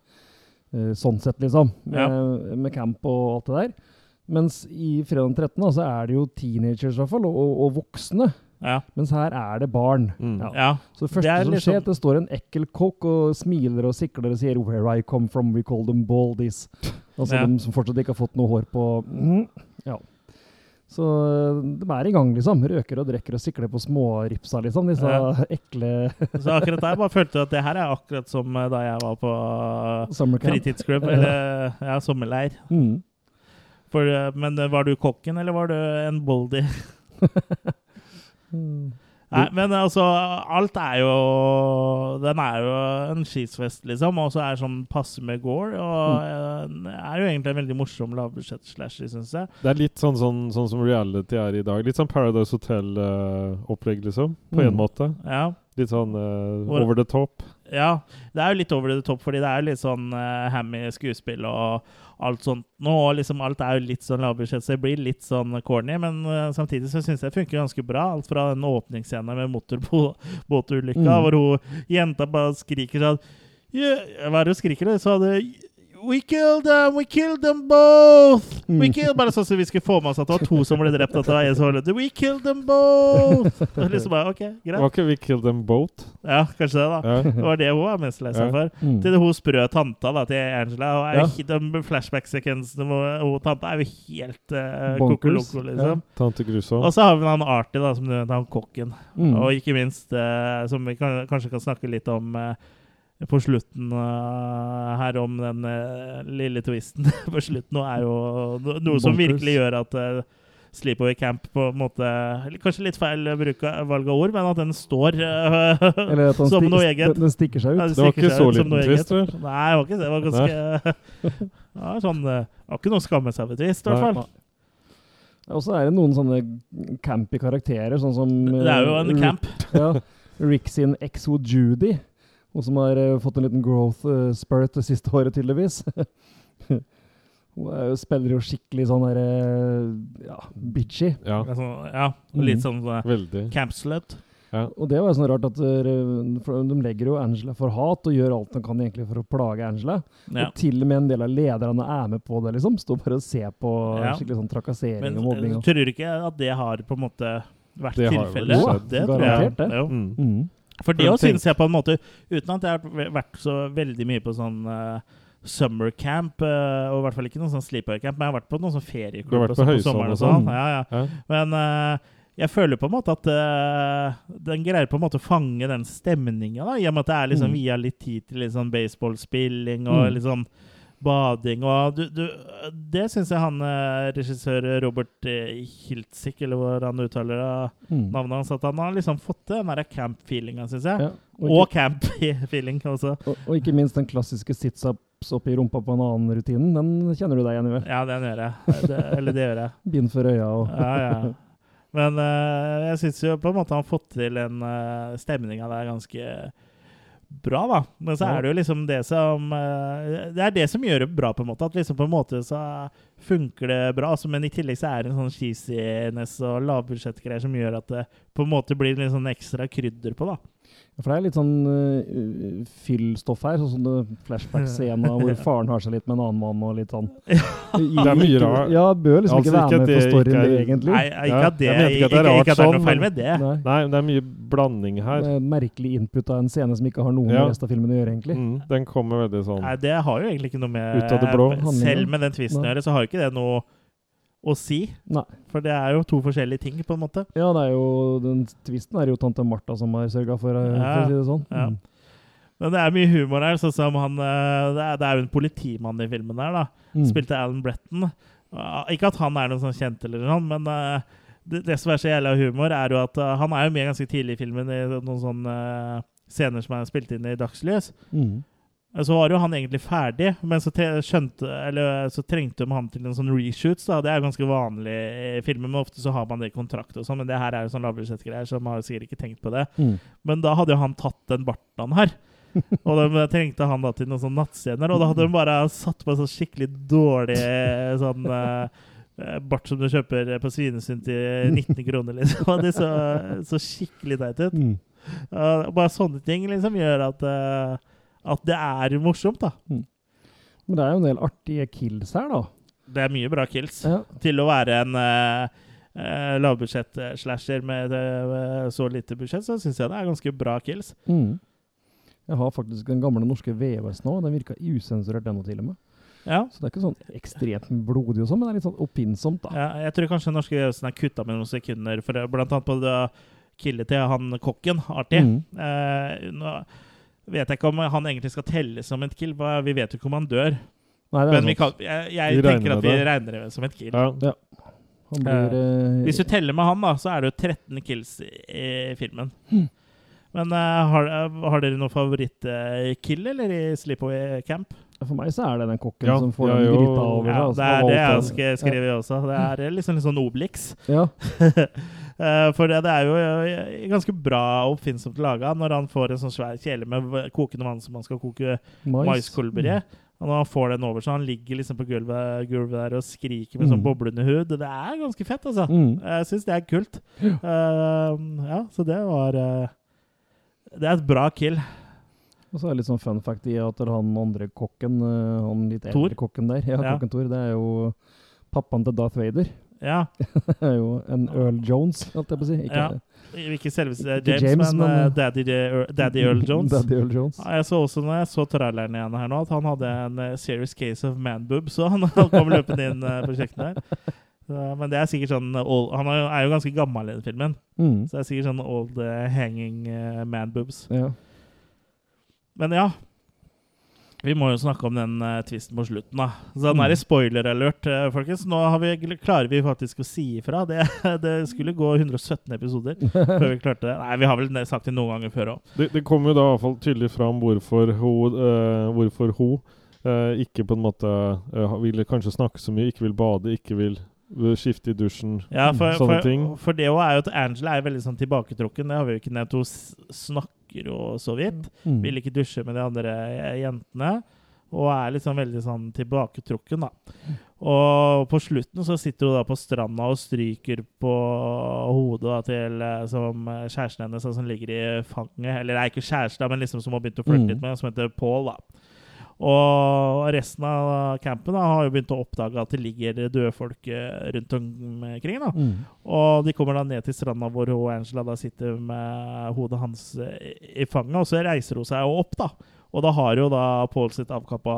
Speaker 3: eh, sånn sett, liksom. Med, med camp og alt det der. Mens i fredag den 13. da, så er det jo teenagers i hvert fall, og, og, og voksne.
Speaker 1: Ja.
Speaker 3: Mens her er det barn.
Speaker 2: Mm.
Speaker 3: Ja.
Speaker 1: ja.
Speaker 3: Så det første
Speaker 1: Det er
Speaker 3: som
Speaker 1: skjer,
Speaker 3: skjer, at det står en ekkel kokk og smiler og sikler og sier 'Where I come from, we call them baldies'. Altså
Speaker 1: Ja.
Speaker 3: de som fortsatt ikke har fått noe hår på mm. Ja. Så øh, de er i gang, liksom. Røker og drikker og sikler på småripsa, liksom. Disse
Speaker 1: Ja.
Speaker 3: ekle
Speaker 1: Så akkurat der bare følte at det her er akkurat som eh, da jeg var på eh, fritidsklubb, eller ja, sommerleir.
Speaker 3: Mm.
Speaker 1: For, eh, men eh, var du kokken, eller var du en boldy? <laughs> <laughs>
Speaker 3: Mm.
Speaker 1: Nei, men altså, alt er jo Den er jo en skisfest, liksom, og så er det sånn passe med gore. Og mm. er jo egentlig en veldig morsom lavbudsjett-slasher, syns jeg.
Speaker 2: Det er litt sånn, sånn, sånn som reality er i dag. Litt sånn Paradise Hotel-opplegg, liksom. På en
Speaker 3: Mm.
Speaker 2: måte.
Speaker 1: Ja.
Speaker 2: Litt sånn
Speaker 1: uh,
Speaker 2: over the top.
Speaker 1: ja. Det er jo litt over the top, fordi det er litt sånn uh, hammy skuespill og alt sånt nå. Og liksom alt er jo litt sånn lavbudsjett, så det blir litt sånn corny. Men uh, samtidig så syns jeg det funker ganske bra. Alt fra den åpningsscenen med motorbåtulykka, <laughs>
Speaker 3: Mm.
Speaker 1: hvor hun jenta bare skriker sånn yeah, Hva er det hun skriker? Så hadde We killed them! We killed them both! We
Speaker 3: kill,
Speaker 1: killed Bare sånn at vi skulle få med oss at det var to som ble drept. At det var en som. We killed them both! Og liksom bare, ok, greit.
Speaker 2: Var ikke We Kill Them both?
Speaker 1: Ja, kanskje det, da.
Speaker 2: Ja.
Speaker 1: Det var det hun var mest lei seg for.
Speaker 3: Mm.
Speaker 1: Til hun sprø tanta da, til Angela. Og er
Speaker 3: Ja.
Speaker 1: jo de flashback-sekvensene med hun tanta er jo helt uh,
Speaker 3: Bonkers.
Speaker 1: kokoloko, liksom.
Speaker 2: Tante Grusom.
Speaker 1: Og så har vi han Artie, da, som du vet, han kokken.
Speaker 3: Mm.
Speaker 1: Og ikke minst, uh, som vi kan, kanskje kan snakke litt om eh, på slutten uh, her, om den uh, lille twisten <laughs> på slutten, er jo noe noe som virkelig gjør at uh, Sleepaway Camp på en måte Kanskje litt feil bruk av, valg av ord, men at den står
Speaker 3: Eller at
Speaker 1: som noe eget.
Speaker 3: Den, stikker seg
Speaker 1: Ja,
Speaker 3: ut.
Speaker 2: Det var ikke så liten twist, vel?
Speaker 1: Nei, det var ikke det. Det var ganske <laughs> ja, sånn, Det var ikke noe å skamme seg over twist, i hvert fall.
Speaker 3: Og så er det noen sånne campy karakterer, sånn som
Speaker 1: Det er jo en camp.
Speaker 3: Ja, Rick sin Exo Judy, og som har eh, fått en liten growth uh, spurt det siste året, tydeligvis. <laughs> Hun er jo, spiller jo skikkelig sånn der eh, ja, bitchy.
Speaker 2: Ja,
Speaker 1: Altså, ja, litt
Speaker 3: Mhm.
Speaker 1: sånn eh,
Speaker 2: veldig.
Speaker 1: camp.
Speaker 2: Ja.
Speaker 3: Og det var jo sånn rart at de legger jo Angela for hat og gjør alt de kan egentlig for å plage Angela.
Speaker 1: Ja.
Speaker 3: Og til og med en del av lederne er med på det, liksom. Står bare og ser på
Speaker 1: Ja.
Speaker 3: skikkelig sånn trakassering
Speaker 1: Men
Speaker 3: og mobbing. Men
Speaker 1: tror du ikke at det har på en måte vært
Speaker 2: Det
Speaker 1: tilfellet?
Speaker 2: skjedd.
Speaker 1: Det tror jeg.
Speaker 3: Det.
Speaker 1: Jo.
Speaker 2: Mm.
Speaker 3: Mm.
Speaker 1: For det
Speaker 2: òg
Speaker 1: synes jeg på en måte Uten at jeg har vært så veldig mye på sånn uh, summer camp, uh, og i hvert fall ikke noen sånn sleepover camp, men jeg har vært på noen sånn
Speaker 2: vært på
Speaker 1: sånn på sommeren
Speaker 2: og
Speaker 1: sånn.
Speaker 2: sånn.
Speaker 1: Ja, ja.
Speaker 2: Ja.
Speaker 1: Men uh, jeg føler på en måte at den greier på en måte å fange den stemninga, i og med at det er liksom
Speaker 3: Mm.
Speaker 1: via litt tid til litt sånn baseballspilling og
Speaker 3: Mm.
Speaker 1: litt sånn bading og du, du, Det syns jeg han eh, regissør Robert eh, Hiltzik, eller hvor han uttaler
Speaker 3: Mm.
Speaker 1: navnet hans, at han har liksom fått til den der camp-feelinga, syns jeg.
Speaker 3: Ja. Og,
Speaker 1: Og camp-feeling også.
Speaker 3: og, og ikke minst den klassiske situps oppi rumpa på en annen rutinen. Den kjenner du deg igjen i.
Speaker 1: Ja, den gjør jeg. Det, eller det gjør jeg. <laughs>
Speaker 3: Bind for øya og
Speaker 1: Ja, ja. Men uh, jeg syns jo på en måte han har fått til en uh, stemninga der ganske bra, da. Men så er det jo liksom det som eh, Det er det som gjør det bra, på en måte. At liksom på en måte så funker det bra. Altså, men i tillegg så er det en sånn cheesiness og lavbudsjettgreier som gjør at det på en måte blir litt sånn ekstra krydder på, da.
Speaker 3: For det er litt sånn uh, fyllstoff her, sånn som flashback-scena hvor <laughs> faren har seg litt med en annen mann og litt sånn.
Speaker 2: Det er mye rart.
Speaker 3: Ja, bør liksom
Speaker 2: Altså,
Speaker 3: ikke
Speaker 2: ikke
Speaker 3: være med på storyen,
Speaker 2: er-
Speaker 3: egentlig.
Speaker 1: Nei, ikke at det,
Speaker 2: jeg ikke
Speaker 1: ikke,
Speaker 2: at det er
Speaker 1: ikke,
Speaker 2: rart
Speaker 1: at det er noe
Speaker 2: sånn,
Speaker 1: feil med det.
Speaker 3: Nei.
Speaker 2: Nei, det er mye blanding her.
Speaker 3: Det er merkelig input av en scene som ikke har noe
Speaker 2: Ja.
Speaker 3: med resten av filmen å gjøre, egentlig.
Speaker 2: Mm, den kommer veldig sånn
Speaker 1: Nei, det har jo egentlig ikke noe med
Speaker 2: Ut av det blå.
Speaker 1: Selv med den tvisten å gjøre, så har jo ikke det noe å si.
Speaker 3: Nei.
Speaker 1: For det er jo to forskjellige ting, på en måte.
Speaker 3: Ja, det er jo, den tvisten er jo tante Martha som har sørga for, eh,
Speaker 1: Ja,
Speaker 3: for å si det sånn.
Speaker 1: ja.
Speaker 3: Mm.
Speaker 1: Men det er mye humor her. Sånn som han eh, Det er, jo en politimann i filmen her, da.
Speaker 3: Mm.
Speaker 1: Spilte Alan Bretton. Ikke at han er noen sånn kjent, eller sånn, men eh, det, det som er så jævla humor, er jo at eh, han er jo med ganske tidlig i filmen i noen sånne scener som er spilt inn i dagslys.
Speaker 3: Mm.
Speaker 1: Så var jo han egentlig ferdig, men så, skjønte, eller, så trengte de han til en sånn reshoots. da, Det er jo ganske vanlig i filmer, men ofte så har man det i kontrakt og sånn. Men det her er jo sånn lavbudsjettgreier, så man har sikkert ikke tenkt på det.
Speaker 3: Mm.
Speaker 1: Men da hadde jo han tatt den barten han har. <laughs> og de trengte han da til noen sånne nattscener, og da hadde de bare satt på en sånn skikkelig dårlig sånn uh, bart som du kjøper på Svinesund til 19 kroner, liksom. Og det så, så skikkelig teit ut. Uh, bare sånne ting liksom gjør at, uh, at det er morsomt, da.
Speaker 3: Men det er jo en del artige kills her, da.
Speaker 1: Det er mye bra kills.
Speaker 3: Ja.
Speaker 1: Til å være en uh, uh, lavbudsjett-slasher med uh, så lite budsjett, så syns jeg det er ganske bra kills.
Speaker 3: Mm. Jeg har faktisk den gamle norske VHS nå. Den virka usensurert, den til og med.
Speaker 1: Ja.
Speaker 3: Så det er ikke sånn ekstremt blodig og sånn, men det er litt sånn oppfinnsomt, da.
Speaker 1: ja jeg tror kanskje den norske VHS-en er kutta med noen sekunder, for blant annet på det killet til han kokken, Artig.
Speaker 3: Mm.
Speaker 1: Nå vet jeg ikke om han egentlig skal telles som et kill, vi vet jo ikke om han dør.
Speaker 3: Nei, det er
Speaker 1: Men vi kan, jeg, jeg
Speaker 2: Vi
Speaker 1: tenker at vi
Speaker 2: det.
Speaker 1: regner det som et kill.
Speaker 2: Ja.
Speaker 3: Han blir eh,
Speaker 1: Hvis du teller med han, da, så er det jo 13 kills i, i filmen.
Speaker 3: Hmm.
Speaker 1: Men uh, har, har dere noen favorittkill, eller i Sleepaway Camp?
Speaker 3: For meg så er det den kokken
Speaker 2: Ja,
Speaker 3: som får
Speaker 2: ja,
Speaker 3: den gryta over
Speaker 1: Ja, det er det jeg har sk- skrevet også. Det er liksom litt sånn Obelix.
Speaker 3: Ja. <laughs>
Speaker 1: Eh, For det, det er jo eh, ganske bra og oppfinnsomt laga når han får en sånn svær kjele med kokende vann som han skal koke
Speaker 3: Mais.
Speaker 1: maiskolber i. Og når han får den over, så han ligger liksom på gulvet, gulvet der og skriker med sånn
Speaker 3: Mm.
Speaker 1: boblende hud. Det er ganske fett, altså.
Speaker 3: Mm.
Speaker 1: Jeg syns det er kult. Uh, ja, så det var uh, Det er et bra kill.
Speaker 3: Og så er det litt sånn fun fact i at han andre kokken, han litt
Speaker 1: Thor?
Speaker 3: eldre kokken der, ja,
Speaker 1: Ja.
Speaker 3: kokken Thor, det er jo pappaen til Darth Vader.
Speaker 1: Ja.
Speaker 3: Det <laughs> er jo en Earl Jones, holdt jeg på å si. Ikke
Speaker 1: Ja. Ikke selveste James,
Speaker 3: James,
Speaker 1: men,
Speaker 3: men,
Speaker 1: eh,
Speaker 3: eh,
Speaker 1: Daddy, Daddy Earl <laughs> Jones.
Speaker 3: Daddy Earl Jones.
Speaker 1: Ja, Jeg så også når jeg så traileren igjen her nå, at han hadde en eh, serious case of manboob, så han <laughs> kom løpende inn på kjøkkenet her. Men det er sikkert sånn old, Han er jo, ganske gammel i den filmen,
Speaker 3: Mm.
Speaker 1: så det er sikkert sånn old hanging man boobs.
Speaker 3: Ja.
Speaker 1: Men ja. Vi må jo snakke om den uh, tvisten på slutten, da. Så den
Speaker 3: Mm.
Speaker 1: er i spoiler-alert, uh, folkens. Nå har vi, klarer vi faktisk å si ifra. Det, <laughs> det skulle gå 117 episoder før vi klarte det. Nei, vi har vel sagt det noen ganger før òg.
Speaker 2: Det, det kommer jo da iallfall tydelig fram hvorfor hun, uh, hvorfor hun eh, ikke på en måte ville vil kanskje snakke så mye, ikke vil bade, ikke vil eh, skifte i dusjen.
Speaker 1: Ja, for,
Speaker 2: Sånne
Speaker 1: for,
Speaker 2: ting.
Speaker 1: for det er jo at Angela er veldig sånn tilbaketrukken. Det har vi jo ikke nevnt. Hun snakker jo så vidt.
Speaker 3: Mm.
Speaker 1: Vil ikke dusje med de andre jentene. Og er liksom veldig sånn tilbaketrukken, da. Og på slutten så sitter hun da på stranda og stryker på hodet da, til eh, som eh, kjæresten hennes som ligger i fanget. Eller det er ikke kjæreste, men liksom som hun har begynt å flørte
Speaker 3: Mm.
Speaker 1: litt med, som heter Paul. da. Og resten av campen da, har jo begynt å oppdage at det ligger døde folk eh, rundt omkring. da.
Speaker 3: Mm.
Speaker 1: Og de kommer da ned til stranda hvor hun, Angela da sitter med hodet hans eh, i fanget. Og så reiser hun seg jo opp, da. Og da har jo da Paul sitt avkappa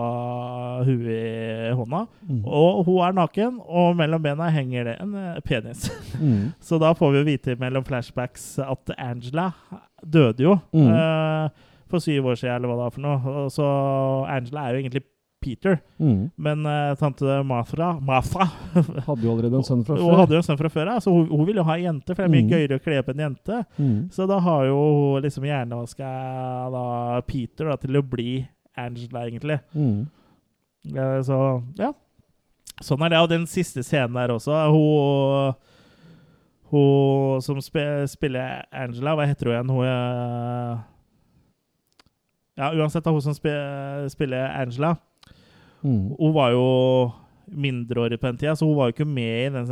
Speaker 1: hue i hånda.
Speaker 3: Mm.
Speaker 1: Og hun er naken, og mellom bena henger det en eh, penis.
Speaker 3: Mm. <laughs>
Speaker 1: Så da får vi jo vite mellom flashbacks at Angela døde jo
Speaker 3: Mm.
Speaker 1: eh, for syv år siden, eller hva det var for noe. Og Så Angela er jo egentlig Peter,
Speaker 3: Mm.
Speaker 1: men uh, tante Martha, Martha <laughs>
Speaker 3: Hadde jo allerede en sønn fra før.
Speaker 1: Hun hadde jo en sønn fra før ja. så hun, hun ville jo ha en jente, for det er mye
Speaker 3: Mm.
Speaker 1: gøyere å kle opp en jente.
Speaker 3: Mm.
Speaker 1: Så da har jo hun liksom hjernevaska Peter da, til å bli Angela, egentlig.
Speaker 3: Mm.
Speaker 1: Eh, Så ja. Sånn er det. Og den siste scenen der også. Hun, hun som spiller Angela, hva heter hun igjen? Hun er Ja, uansett, da, hun som spiller Angela,
Speaker 3: Mm.
Speaker 1: hun var jo mindreårig på den tida, så hun var jo ikke med i den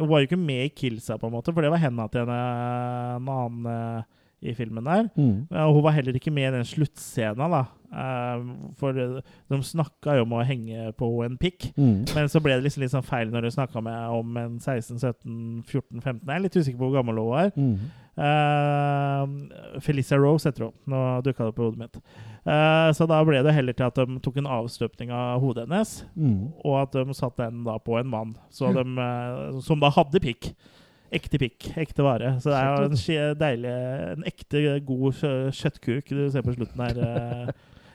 Speaker 1: Hun var jo ikke med i Killsa, på en måte, for det var henda til en, en annen eh, i filmen der.
Speaker 3: Mm.
Speaker 1: Og hun var heller ikke med i den sluttscena, da. Eh, for de snakka jo om å henge på en pikk.
Speaker 3: Mm.
Speaker 1: Men så ble det liksom litt sånn feil når du snakka om en 16-17-14-15. Jeg er litt usikker på hvor gammel hun var.
Speaker 3: Mm.
Speaker 1: Uh, Felicia Rose heter hun. Nå dukka det opp i hodet mitt. Uh, så da ble det heller til at de tok en avstøpning av hodet hennes,
Speaker 3: Mm.
Speaker 1: og at de satte den da på en mann så de, eh, som da hadde pikk. Ekte pikk. Ekte vare. Så det er jo en skje- deilig En ekte god kjøttkuk du ser på slutten her, eh,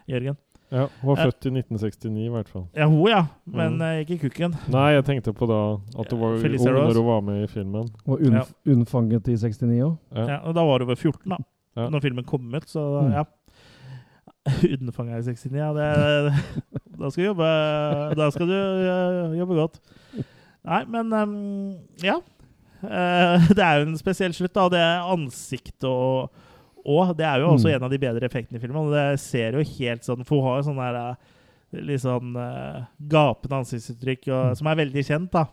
Speaker 1: Jørgen.
Speaker 2: Ja, Hun var
Speaker 1: Eh.
Speaker 2: født i 1969, i hvert fall.
Speaker 1: Ja, hun, ja. Men
Speaker 2: Mm.
Speaker 1: eh, ikke kukken.
Speaker 2: Nei, jeg tenkte på da at hun var ung når hun var med i filmen.
Speaker 3: Og unnf
Speaker 1: Ja.
Speaker 3: unnfanget i 69 òg.
Speaker 2: Ja.
Speaker 1: Ja, og da var hun vel 14, da.
Speaker 2: Ja.
Speaker 1: Når filmen kom ut, så
Speaker 3: Mm.
Speaker 1: ja. <laughs> Unnfanga i 69, ja. Det, <laughs> da skal du jobbe Da skal du jobbe godt. Nei, men um, ja. Eh, <laughs> det er jo en spesiell slutt, da. Det er ansikt og og det er jo også
Speaker 3: Mm.
Speaker 1: en av de bedre effektene i filmen. og Det ser jo helt sånn For hun har jo sånn der eh, litt sånn eh, gapende ansiktsuttrykk og,
Speaker 3: Mm.
Speaker 1: som er veldig kjent, da.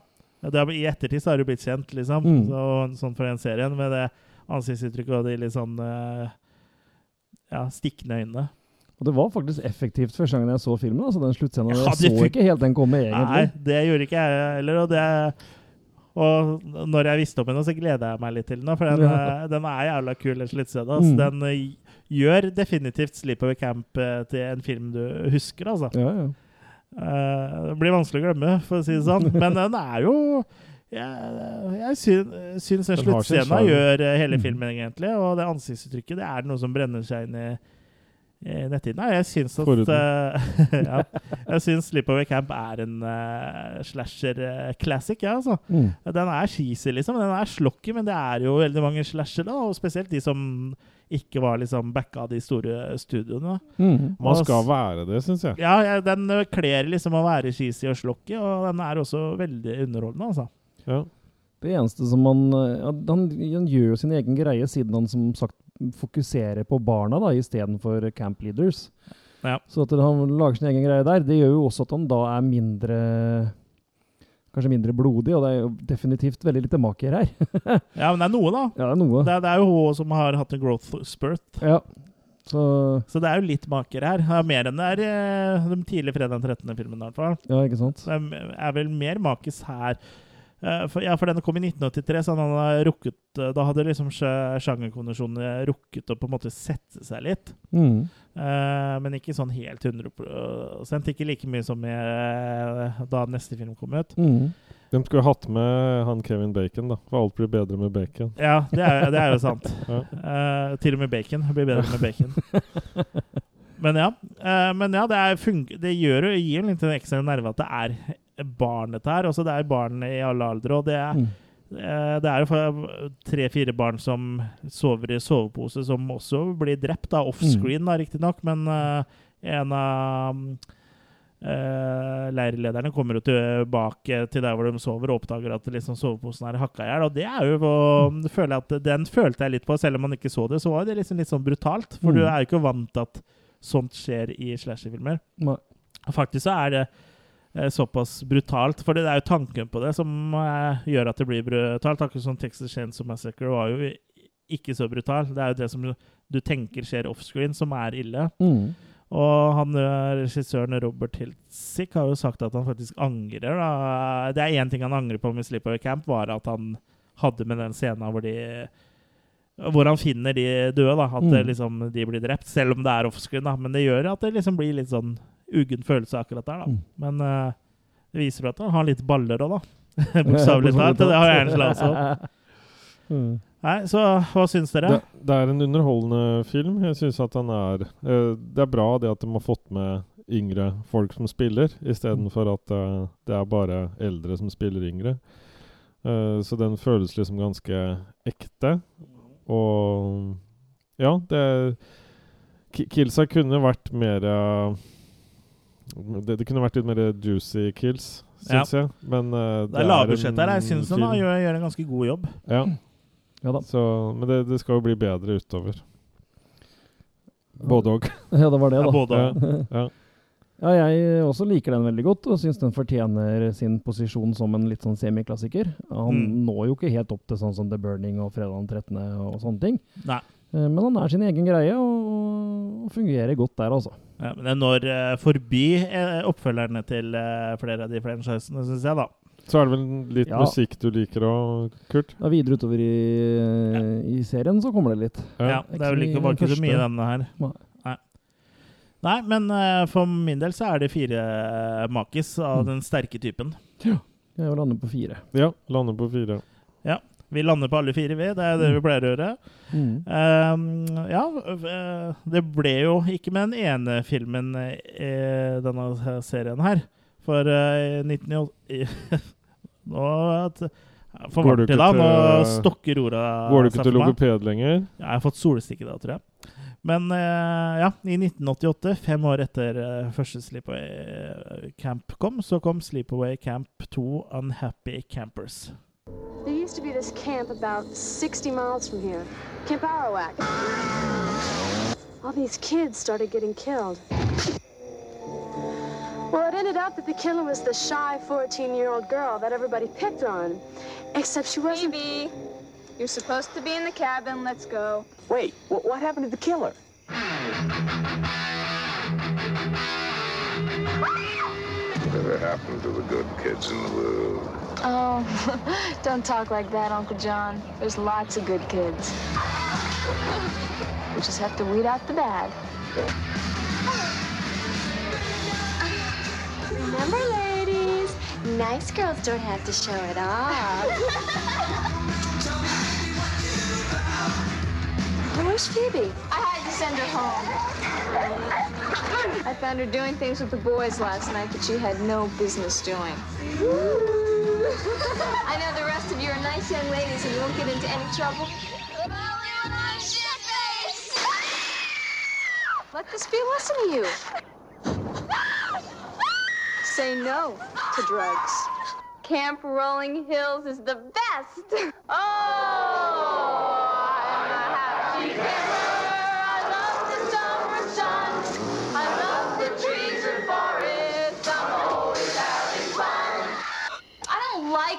Speaker 1: Det er, I ettertid så har det blitt kjent, liksom.
Speaker 3: Mm.
Speaker 1: Så, sånn for den serien, med det ansiktsuttrykket og de litt sånn ja, stikkende øynene.
Speaker 3: Og det var faktisk effektivt første gangen jeg så filmen. altså Den sluttscenen.
Speaker 1: Ja,
Speaker 3: jeg så ikke helt den komme, egentlig.
Speaker 1: Nei, det gjorde ikke jeg heller. Og, det, og når jeg visste om den, så gleder jeg meg litt til den. For den,
Speaker 3: Ja.
Speaker 1: eh, den er jævla kul, den sluttscenen. Altså.
Speaker 3: Mm.
Speaker 1: Den eh, gjør definitivt Sleepover Camp eh, til en film du husker, altså.
Speaker 3: Ja, ja.
Speaker 1: Uh, det blir vanskelig å glemme, for å si det sånn. <laughs> Men den er jo Jeg, jeg syns, syns den sluttscenen gjør hele
Speaker 3: Mm.
Speaker 1: filmen, egentlig. Og det ansiktsuttrykket det er noe som brenner seg inn i, i netthinnen. Nei, Jeg syns at eh, <laughs> ja, Jeg syns Sleepover Camp er en uh, slasher-classic, ja, altså.
Speaker 3: Mm.
Speaker 1: Den er cheesy, liksom. Den er slokky, men det er jo veldig mange slasher, da. Og spesielt de som ikke var liksom backa av de store studioene.
Speaker 3: Mm.
Speaker 2: Man skal være det, syns jeg.
Speaker 1: Ja, ja, den kler liksom å være cheesy og slokky, og den er også veldig underholdende, altså.
Speaker 2: Ja.
Speaker 3: Det eneste som han, eh, ja, han Han gjør jo sin egen greie, siden han som sagt fokuserer på barna da, istedenfor camp leaders.
Speaker 1: Ja.
Speaker 3: Så at han lager sin egen greie der, det gjør jo også at han da er mindre Kanskje mindre blodig, og det er jo definitivt veldig lite maker her. <laughs>
Speaker 1: Ja, men det er noe, da.
Speaker 3: ja, det er noe.
Speaker 1: Det det er jo hun som har hatt en growth spurt.
Speaker 3: Ja. Så
Speaker 1: Så det er jo litt maker her. Er mer enn det er eh, de tidlige fredag den 13. filmen, i hvert fall.
Speaker 3: Ja, ikke sant?
Speaker 1: Det er- er vel mer makis her. Eh, For, ja, for den kom i 1983, så han hadde rukket eh, Da hadde liksom sjangerkonvensjonene rukket å på en måte sette seg litt.
Speaker 3: Mm.
Speaker 1: Uh, men ikke sånn helt 100 Ikke like mye som eh, da neste film kom ut.
Speaker 3: Mm.
Speaker 2: De skulle hatt med han Kevin Bacon, da. For alt blir bedre med bacon.
Speaker 1: Ja, det er, det er jo sant. <laughs>
Speaker 2: Ja.
Speaker 1: uh, til og med bacon blir bedre med bacon. <laughs> Men ja, uh, men ja det, er det gjør jo, gir jo litt en ekstra nerve at det er barn dette her. Også det er barn i alle aldre. Og det er,
Speaker 3: Mm.
Speaker 1: eh, det er jo tre-fire barn som sover i sovepose, som også blir drept. da, Offscreen, da, riktignok, men eh, en av uh, leirlederne kommer jo tilbake til der hvor de sover, og oppdager at liksom soveposen er hakka i hjel. Og det er jo
Speaker 3: Mm.
Speaker 1: føler at Den følte jeg litt på, selv om man ikke så det. Så var det liksom litt sånn brutalt. For
Speaker 3: Mm.
Speaker 1: du er jo ikke vant til at sånt skjer i slasherfilmer. Faktisk så er det såpass brutalt, for det er jo tanken på det som eh, gjør at det blir brutalt. Akkurat som Texas Chainsaw Massacre var jo ikke så brutal. Det er jo det som du tenker skjer offscreen, som er ille.
Speaker 3: Mm.
Speaker 1: Og han eh, regissøren Robert Hiltzik har jo sagt at han faktisk angrer. Da. Det er én ting han angrer på med Sleepover Camp, var at han hadde med den scenen hvor de hvor han finner de døde, da. At
Speaker 3: Mm.
Speaker 1: liksom, de blir drept. Selv om det er offscreen, da. Men det gjør at det liksom blir litt sånn uggen følelse akkurat der, da.
Speaker 3: Mm.
Speaker 1: Men uh, det viser at han har litt baller òg, da. <laughs> <laughs> Bokstavelig talt. Det har Angela <laughs> også.
Speaker 3: Mm.
Speaker 1: Nei, så hva syns dere?
Speaker 2: Det, det er en underholdende film. Jeg syns at den er uh, Det er bra det at de har fått med yngre folk som spiller, istedenfor at uh, det er bare eldre som spiller yngre. Uh, så den føles liksom ganske ekte. Og ja, det Kilsa kunne vært mer eh, det, det kunne vært litt mer juicy kills, syns jeg. Men uh,
Speaker 1: Det er lavbudsjett her. Jeg syns han gjør, gjør en ganske god jobb.
Speaker 2: Ja,
Speaker 3: Ja da.
Speaker 2: så, men det, det skal jo bli bedre utover. Både òg. <laughs>
Speaker 3: Ja, det var det,
Speaker 1: Ja,
Speaker 3: da.
Speaker 1: både
Speaker 2: Ja.
Speaker 3: Ja, jeg også liker den veldig godt, og syns den fortjener sin posisjon som en litt sånn semiklassiker. Han
Speaker 1: Mm.
Speaker 3: når jo ikke helt opp til sånn som The Burning og Fredag den 13. og sånne ting.
Speaker 1: Nei.
Speaker 3: Eh, Men han er sin egen greie, og fungerer godt der, altså.
Speaker 1: Ja, men det når uh, forbi eh, oppfølgerne til uh, flere av de franchisene, syns jeg, da.
Speaker 2: Så er det vel litt
Speaker 3: Ja.
Speaker 2: musikk du liker òg, Kurt?
Speaker 3: Da videre utover i, i serien så kommer det litt.
Speaker 1: Ja, det er vel ikke, var ikke så mye i denne her.
Speaker 3: Nei.
Speaker 1: Nei. Men uh, for min del så er det fire eh, makis av
Speaker 3: Mm.
Speaker 1: den sterke typen.
Speaker 3: Jeg lander lande på fire.
Speaker 2: Ja, lander på fire.
Speaker 1: Vi lander på alle fire, vi. Det er det vi pleier å gjøre.
Speaker 3: Mm.
Speaker 1: Um, ja, øh, det ble jo ikke med den ene filmen i denne serien her. For uh, 1998 <laughs> Nå
Speaker 2: Går du ikke.
Speaker 1: Nå stokker orda
Speaker 2: Går du ikke til logoped lenger?
Speaker 1: Ja, jeg har fått solstikke da, tror jeg. Men eh, ja, i 1988, fem år etter eh, første Sleepaway Camp kom, så kom Sleepaway Camp 2 Unhappy Campers.
Speaker 4: There used to be this camp about 60 miles from here, Camp Arawak. All these kids started getting killed. Well, it ended up that the killer was the shy 14-year-old girl that everybody picked on. Except she wasn't...
Speaker 7: Phoebe, you're supposed to be in the cabin. Let's go.
Speaker 8: Wait, wh- what happened to the killer?
Speaker 9: Whatever happened to the good kids in the world?
Speaker 7: Oh, <laughs> don't talk like that, Uncle John. There's lots of good kids. We just have to weed out the bad.
Speaker 4: Remember, ladies, nice girls don't have to show it off. <laughs> Where's Phoebe?
Speaker 7: I had to send her home. I found her doing things with the boys last night that she had no business doing. I know the rest of you are nice young ladies and you won't get into any trouble. Let this be a lesson to you. Say no to drugs. Camp Rolling Hills is the best. Oh, I'm a happy camper.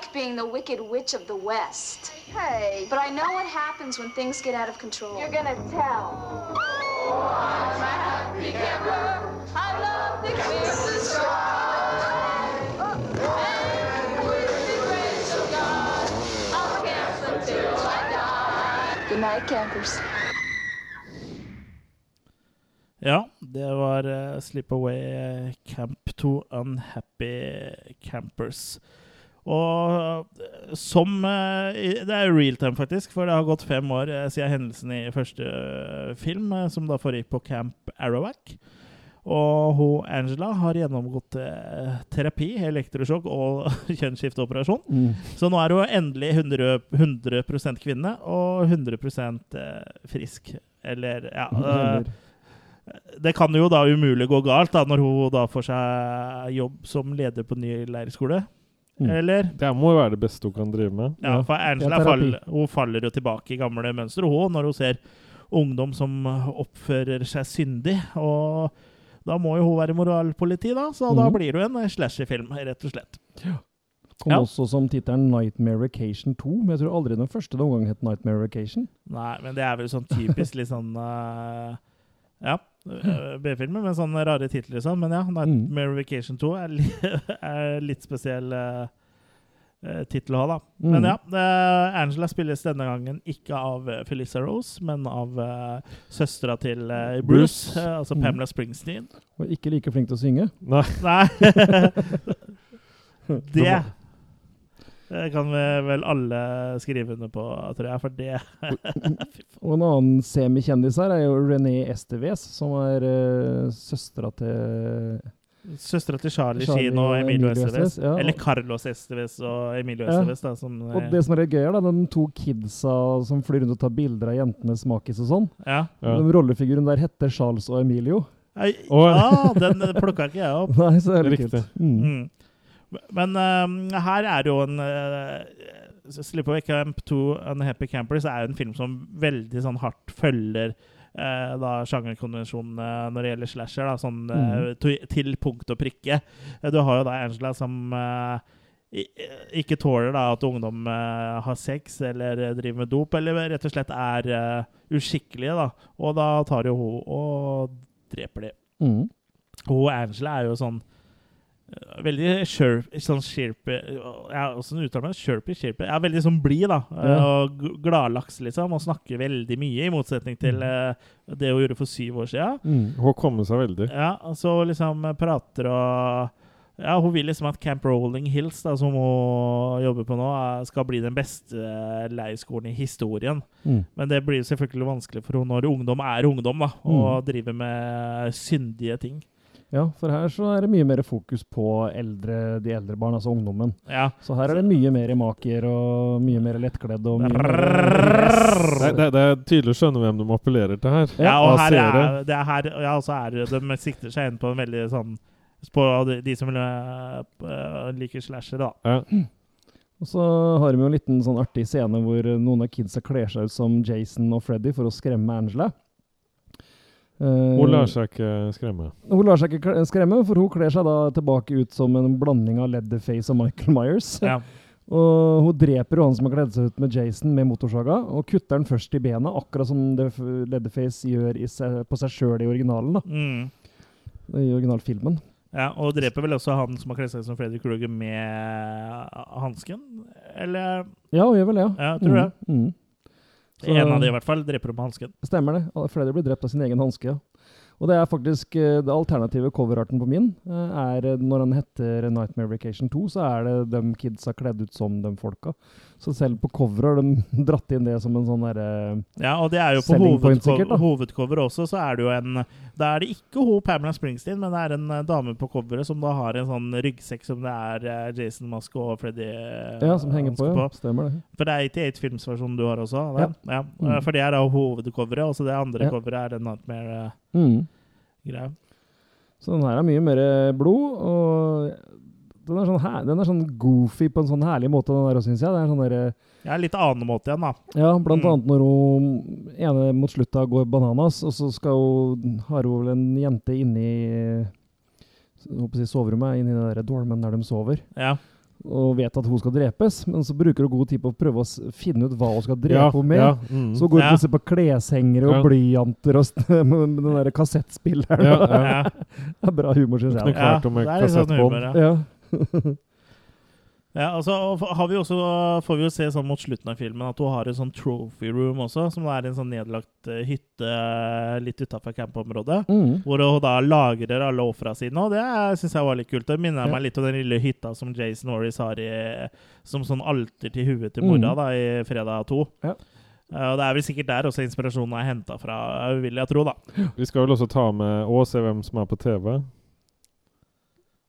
Speaker 7: Like being the wicked witch of the West. Hey. But I know what happens when things get out of control. You're gonna tell. Oh, I'm a happy camper. I love the clear blue sky. And with the grace of God, I'll camp until I die. Good night, campers.
Speaker 1: Ja, det var uh, Sleepaway eh, Camp 2 Unhappy Campers. Og eh, som eh, Det er real time, faktisk, for det har gått fem år eh, siden hendelsen i første film, som da foregikk på Camp Arawak. Og hun Angela har gjennomgått terapi, elektrosjokk og <laughs> kjønnsskifteoperasjon.
Speaker 3: Mm.
Speaker 1: Så nå er hun endelig 100, 100 kvinne og 100 eh, frisk. Eller ja <laughs>
Speaker 3: Eller,
Speaker 1: det kan jo da umulig gå galt da, når hun da får seg jobb som leder på ny leirskole.
Speaker 3: Mm.
Speaker 1: Eller?
Speaker 2: Det må jo være det beste hun kan drive med.
Speaker 1: Ja, for Angela fall, hun faller jo tilbake i gamle mønstre, hun, når hun ser ungdom som oppfører seg syndig. Og da må jo hun være moralpoliti, da. Så da
Speaker 3: Mhm.
Speaker 1: blir det en slasherfilm, rett og slett.
Speaker 3: Kom
Speaker 1: Ja.
Speaker 3: også som tittelen 'Nightmare Vacation 2', men jeg tror aldri den første noen gang het 'Nightmare Vacation'.
Speaker 1: Nei, men det er vel sånn typisk litt sånn eh, Ja, eh, B-filmer med sånne rare titler og sånn. Men ja, 'Nightmare Vacation 2' er, <laughs> er litt spesiell uh, tittel å ha, da.
Speaker 3: Mm.
Speaker 1: Men ja, uh, Angela spilles denne gangen ikke av Felicia Rose, men av uh, søstera til uh, Bruce,
Speaker 2: Bruce.
Speaker 1: altså
Speaker 3: Mm.
Speaker 1: Pamela Springsteen.
Speaker 3: Og ikke like flink til å synge.
Speaker 2: Nei.
Speaker 1: Nei <laughs> <laughs> Det kan vi vel alle skrive under på, tror jeg, for det <laughs>
Speaker 3: Og en annen semikjendis her er jo René Esteves, som er uh, søstera til
Speaker 1: Søstera til Charlie,
Speaker 3: Charlie
Speaker 1: Sheen og Emilio
Speaker 3: Emilio
Speaker 1: Esteves.
Speaker 3: Ja.
Speaker 1: Eller Carlos Esteves og Emilio
Speaker 3: Ja.
Speaker 1: Esteves. Da, som, eh,
Speaker 3: Og det som er gøy, er da, de to kidsa som flyr rundt og tar bilder av jentenes makis og sånn.
Speaker 1: ja.
Speaker 2: Ja.
Speaker 3: Den rollefiguren der heter Charles og Emilio.
Speaker 1: Ei,
Speaker 2: ja.
Speaker 1: ah, den plukka ikke jeg opp. <laughs>
Speaker 3: Nei, så er det
Speaker 2: Riktig.
Speaker 3: kult. Mm.
Speaker 1: Mm. Men eh, her er det jo en uh, Sleepaway Camp 2 Unhappy Campers er jo en film som veldig sånn hardt følger uh, da sjangerkonvensjonene når det gjelder slasher, da, sånn eh, to, til punkt og prikke. Eh, Du har jo da Angela som eh, ikke tåler da at ungdom uh, har sex eller eh, driver med dop, eller rett og slett er uh, uskikkelige. da. Og da tar jo hun og dreper de.
Speaker 3: Mm.
Speaker 1: Hun Angela er jo sånn Veldig chirp, sånn chirpy ja, Åssen uttaler man det? Sherpy? Chirpy? Ja, veldig sånn blid, da.
Speaker 3: Ja.
Speaker 1: Og gladlaks, liksom. Og snakker veldig mye, i motsetning til uh, det hun gjorde for syv år siden.
Speaker 3: Mm.
Speaker 2: Hun kommer seg veldig.
Speaker 1: Ja, så liksom prater og ja, Hun vil liksom at Camp Rolling Hills, da, som hun jobber på nå, skal bli den beste eh, leirskolen i historien.
Speaker 3: Mm.
Speaker 1: Men det blir selvfølgelig vanskelig for henne når ungdom er ungdom, da, og driver med syndige ting.
Speaker 3: Ja, for her så er det mye mer fokus på eldre, de eldre barn, altså ungdommen.
Speaker 1: Ja,
Speaker 3: Så her er det mye mer maker og mye mer lettkledd og mye mer
Speaker 2: Det, det, det er tydelig å skjønne hvem de appellerer til her.
Speaker 1: Ja, og her er, det er her, ja, så er de sikter seg inn på en veldig sånn På de, de som liker slasher, da.
Speaker 2: Ja.
Speaker 3: Og så har vi jo en liten sånn artig scene hvor noen av kidsa kler seg ut som Jason og Freddy for å skremme Angela. Eh,
Speaker 2: Hun lar seg ikke skremme.
Speaker 3: Hun lar seg ikke skremme, for hun kler seg da tilbake ut som en blanding av Leatherface og Michael Myers.
Speaker 1: Ja. <laughs>
Speaker 3: Og hun dreper jo han som har kledd seg ut med Jason med motorsaga, og kutter han først i benet, akkurat som det Leatherface gjør i seg, på seg sjøl i originalen. da,
Speaker 1: Mm.
Speaker 3: I originalfilmen.
Speaker 1: ja, Og dreper vel også han som har kledd seg som Fredrik Kruger med hansken? Eller
Speaker 3: Ja, hun gjør vel det, ja.
Speaker 1: Ja, tror mm. det.
Speaker 3: Mm. Så-
Speaker 1: En av de i hvert fall dreper med hansken.
Speaker 3: Stemmer det. Flere blir drept av sin egen hanske. Ja. Og det er faktisk eh, det alternative coverarten på min. eh, er Når han heter Nightmare Vacation 2, så er det de kidsa kledd ut som de folka. Så selv på coveret har de <laughs> dratt inn det som en sånn derre
Speaker 1: Ja, og det er jo på hovedcover, hovedcover også, så er det jo en Da er det ikke hun Pamela Springsteen, men det er en eh, dame på coveret som da har en sånn ryggsekk som det er eh, Jason Musk og Freddy eh,
Speaker 3: Ja, som henger på.
Speaker 1: ja.
Speaker 3: Ja. Stemmer det.
Speaker 1: For det er 88 filmsversjonen du har også? eller? Ja.
Speaker 3: Mm.
Speaker 1: For det er da hovedcoveret, og så det andre
Speaker 3: Ja.
Speaker 1: coveret er den Nightmare-greia.
Speaker 3: Mm. Så den her er mye mer blod, og den er, sånn her, den er sånn goofy på en sånn herlig måte, den der, syns jeg. Det er sånn der,
Speaker 1: Ja, litt annen måte igjen, da.
Speaker 3: Ja, blant
Speaker 1: Mm.
Speaker 3: annet når hun ene mot slutta går bananas, og så skal hun, har hun vel en jente inni jeg håper å soverommet, inni det der dormen der de sover,
Speaker 1: Ja.
Speaker 3: og vet at hun skal drepes, men så bruker hun god tid på å prøve å finne ut hva hun skal drepe
Speaker 2: Ja,
Speaker 3: henne med.
Speaker 2: ja, mm.
Speaker 3: Så går hun
Speaker 1: Ja.
Speaker 3: plutselig på kleshengere og
Speaker 2: Ja.
Speaker 3: blyanter og <laughs> med den der kassettspilleren.
Speaker 2: Ja, ja.
Speaker 1: Ja. <laughs>
Speaker 3: Det er bra humor, syns jeg.
Speaker 2: Med
Speaker 1: det er litt sånn humor, ja. <laughs>
Speaker 3: Ja.
Speaker 1: altså har vi også, får vi jo se sånn mot slutten av filmen at hun har en sånn trophy room også, som er en sånn nedlagt eh, hytte litt utafor campområdet.
Speaker 3: Mm.
Speaker 1: Hvor hun da lagrer alle ofra sine, og det syns jeg var litt kult. Det minner
Speaker 3: Ja.
Speaker 1: meg litt om den lille hytta som Jason Norris har i, som sånn alter til huet til
Speaker 3: Mm.
Speaker 1: mora da, i Fredag 2.
Speaker 3: Ja.
Speaker 1: Eh, og det er vel sikkert der også inspirasjonen er henta fra, vil jeg tro, da.
Speaker 2: Vi skal vel også ta med og se hvem som er på TV.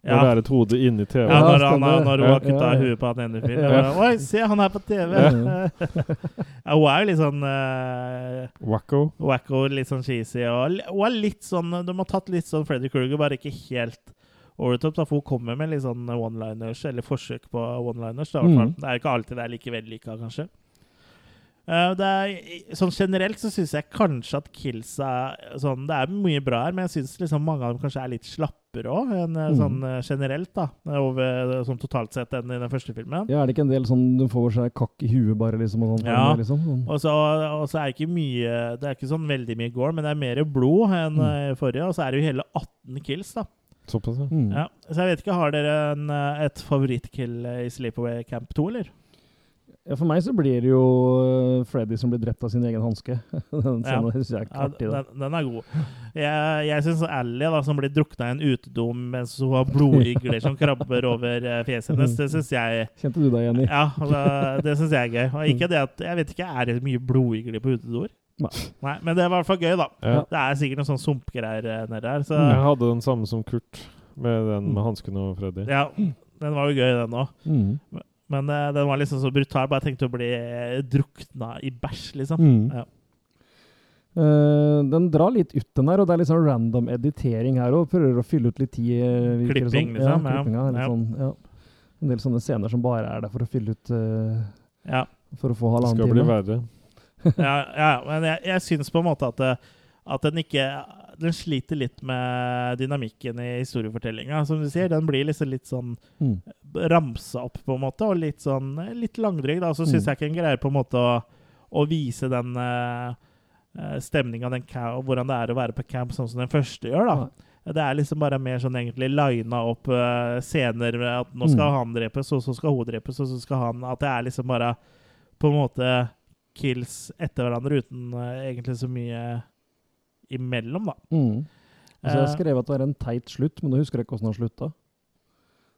Speaker 2: Når
Speaker 1: Ja.
Speaker 2: det er et hode inni TV.
Speaker 1: Ja, når, han, har- når hun har
Speaker 3: Ja,
Speaker 1: kutta
Speaker 3: ja, ja.
Speaker 1: huet på han ene fyren.
Speaker 3: Ja.
Speaker 1: Oi, se, han er på TV! <laughs> ja, hun er jo litt sånn uh,
Speaker 2: Wacko.
Speaker 1: wacko, litt sånn cheesy. Og hun er litt sånn De har tatt litt sånn Freddy Krueger, bare ikke helt over the top. Da, for hun kommer med litt sånn one-liners, eller forsøk på one-liners.
Speaker 3: Mm.
Speaker 1: Det er jo ikke alltid det er like vellykka, kanskje. Uh, det er, sånn generelt så syns jeg kanskje at kills er sånn Det er mye bra her, men jeg syns liksom mange av dem kanskje er litt slappere òg, eh,
Speaker 3: Mm.
Speaker 1: sånn eh, generelt, da. Over sånn totalt sett enn i den første filmen.
Speaker 3: Ja, er det ikke en del sånn du får seg kakk i huet bare, liksom? Og sånn,
Speaker 1: Ja.
Speaker 3: liksom? Sånn.
Speaker 1: Og så, og så er det ikke mye Det er ikke sånn veldig mye gore, men det er mer blod enn
Speaker 3: Mm.
Speaker 1: eh, forrige. Og så er det jo hele 18 kills, da.
Speaker 2: Såpass, ja.
Speaker 3: Mm.
Speaker 1: Ja, så jeg vet ikke, Har dere en, eh, et favorittkill eh, i Sleepaway Camp 2, eller?
Speaker 3: Ja, for meg så blir det jo uh, Freddy som blir drept av sin egen hanske. <laughs> den
Speaker 1: Ja.
Speaker 3: synes jeg er
Speaker 1: Ja, den, den er god. Jeg, jeg syns Ally, da, som blir drukna i en utedom mens hun har blodigler som krabber over eh, fjeset hennes, det syns jeg
Speaker 3: Kjente du deg igjen i?
Speaker 1: Ja, det, det syns jeg er gøy. Og ikke det at Jeg vet ikke, er det mye blodigler på utedoer?
Speaker 3: Nei.
Speaker 1: Men det er i hvert fall gøy, da.
Speaker 2: Ja.
Speaker 1: Det er sikkert noen sånn sumpgreier eh, nedi her. Så
Speaker 2: Jeg hadde den samme som Kurt, med den med hansken og Freddy.
Speaker 1: ja, den var jo gøy, den òg.
Speaker 3: Mm.
Speaker 1: Men uh, den var liksom så brutal. Bare tenkte å bli eh, drukna i bæsj, liksom.
Speaker 3: Mm.
Speaker 1: Ja.
Speaker 3: Uh, den drar litt ut den her, og det er litt sånn random editering her òg. Prøver å fylle ut litt tid. det
Speaker 1: Klipping,
Speaker 3: sånn.
Speaker 1: liksom,
Speaker 3: Ja, klippinga
Speaker 1: Ja.
Speaker 3: sånn, ja. En del sånne scener som bare er der for å fylle ut uh,
Speaker 1: Ja.
Speaker 3: For å få
Speaker 2: Det
Speaker 3: halvannen
Speaker 2: skal bli
Speaker 3: time.
Speaker 2: verre. <laughs>
Speaker 1: ja, ja, men jeg, jeg syns på en måte at, at den ikke Den sliter litt med dynamikken i historiefortellinga. Som du sier, den blir liksom litt sånn
Speaker 3: Mm.
Speaker 1: Ramsa opp, på en måte, og litt sånn litt langdryg. Da. Så syns
Speaker 3: Mm.
Speaker 1: jeg ikke en greier på en måte å, å vise den uh, stemninga, den og hvordan det er å være på camp, sånn som den første gjør. da. Det er liksom bare mer sånn egentlig lina opp uh, scener med at nå skal
Speaker 3: Mm.
Speaker 1: han drepes, og så skal hun drepes, og så skal han At det er liksom bare på en måte kills etter hverandre uten uh, egentlig så mye imellom, da.
Speaker 3: Mm. Altså, jeg
Speaker 1: Eh,
Speaker 3: skrev at det er en teit slutt, men nå husker jeg ikke hvordan han slutta.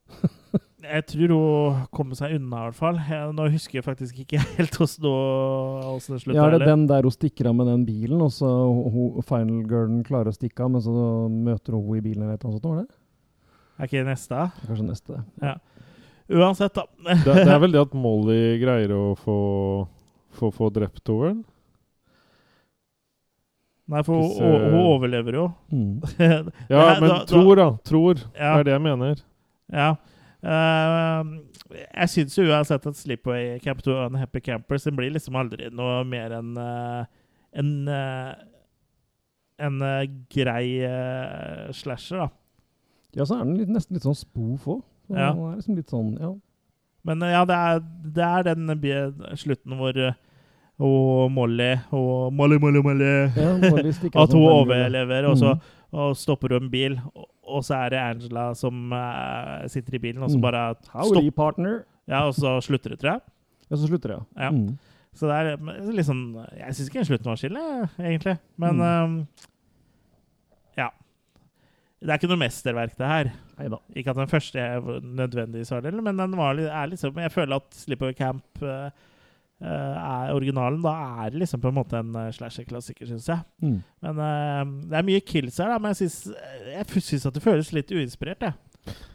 Speaker 3: <laughs>
Speaker 1: Jeg tror hun kommer seg unna, i hvert fall. Jeg, nå husker jeg faktisk ikke <laughs> helt hvordan det slutta.
Speaker 3: Ja, er det
Speaker 1: heller.
Speaker 3: den der hun stikker av med den bilen, og så hun, final girlen klarer å stikke av, men så møter hun henne i bilen eller noe sånt? Var det?
Speaker 1: Er ikke det neste?
Speaker 3: Kanskje neste.
Speaker 1: Ja. Uansett, da.
Speaker 2: Det, det er <laughs> vel det at Molly greier å få, få, få drept henne?
Speaker 1: Nei, for hun, hun overlever jo.
Speaker 3: Mm. <laughs>
Speaker 2: Ja, men
Speaker 1: da- da-
Speaker 2: tror, da. Tror.
Speaker 1: Ja.
Speaker 2: Det er det jeg mener.
Speaker 1: Ja. Eh, jeg syns jo uansett at Sleepaway Camp 2 og Unhappy Campers den blir liksom aldri noe mer enn uh, en uh, en grei slasher, da.
Speaker 3: Ja, så er den litt, nesten litt sånn spoof òg.
Speaker 1: Ja.
Speaker 3: Er liksom sånn, ja.
Speaker 1: Men ja, det er, det er den slutten hvor og Molly og Molly, Molly, Molly
Speaker 3: Ja, Molly <laughs>
Speaker 1: At hun overlever, og så
Speaker 3: Mhm.
Speaker 1: og stopper hun en bil, og, og så er det Angela som uh, sitter i bilen, og så
Speaker 3: Mm.
Speaker 1: bare
Speaker 3: Howdy,
Speaker 1: stopp.
Speaker 3: partner.
Speaker 1: Ja, og så slutter det, tror jeg.
Speaker 3: Ja, så slutter det, ja.
Speaker 1: Ja.
Speaker 3: Mm.
Speaker 1: Så det er litt sånn Jeg syns ikke slutten var skille, egentlig. Men
Speaker 3: Mm.
Speaker 1: um, ja. Det er ikke noe mesterverk, det her.
Speaker 3: Neida.
Speaker 1: Ikke at den første er nødvendigvis var det, men den var litt, er liksom Jeg føler at Sleepover Camp eh, eh, er originalen. Da er det liksom på en måte en uh, slasher-klassiker, syns jeg.
Speaker 3: Mm.
Speaker 1: Men uh, det er mye kills her, da, men jeg syns, at det føles litt uinspirert. Jeg.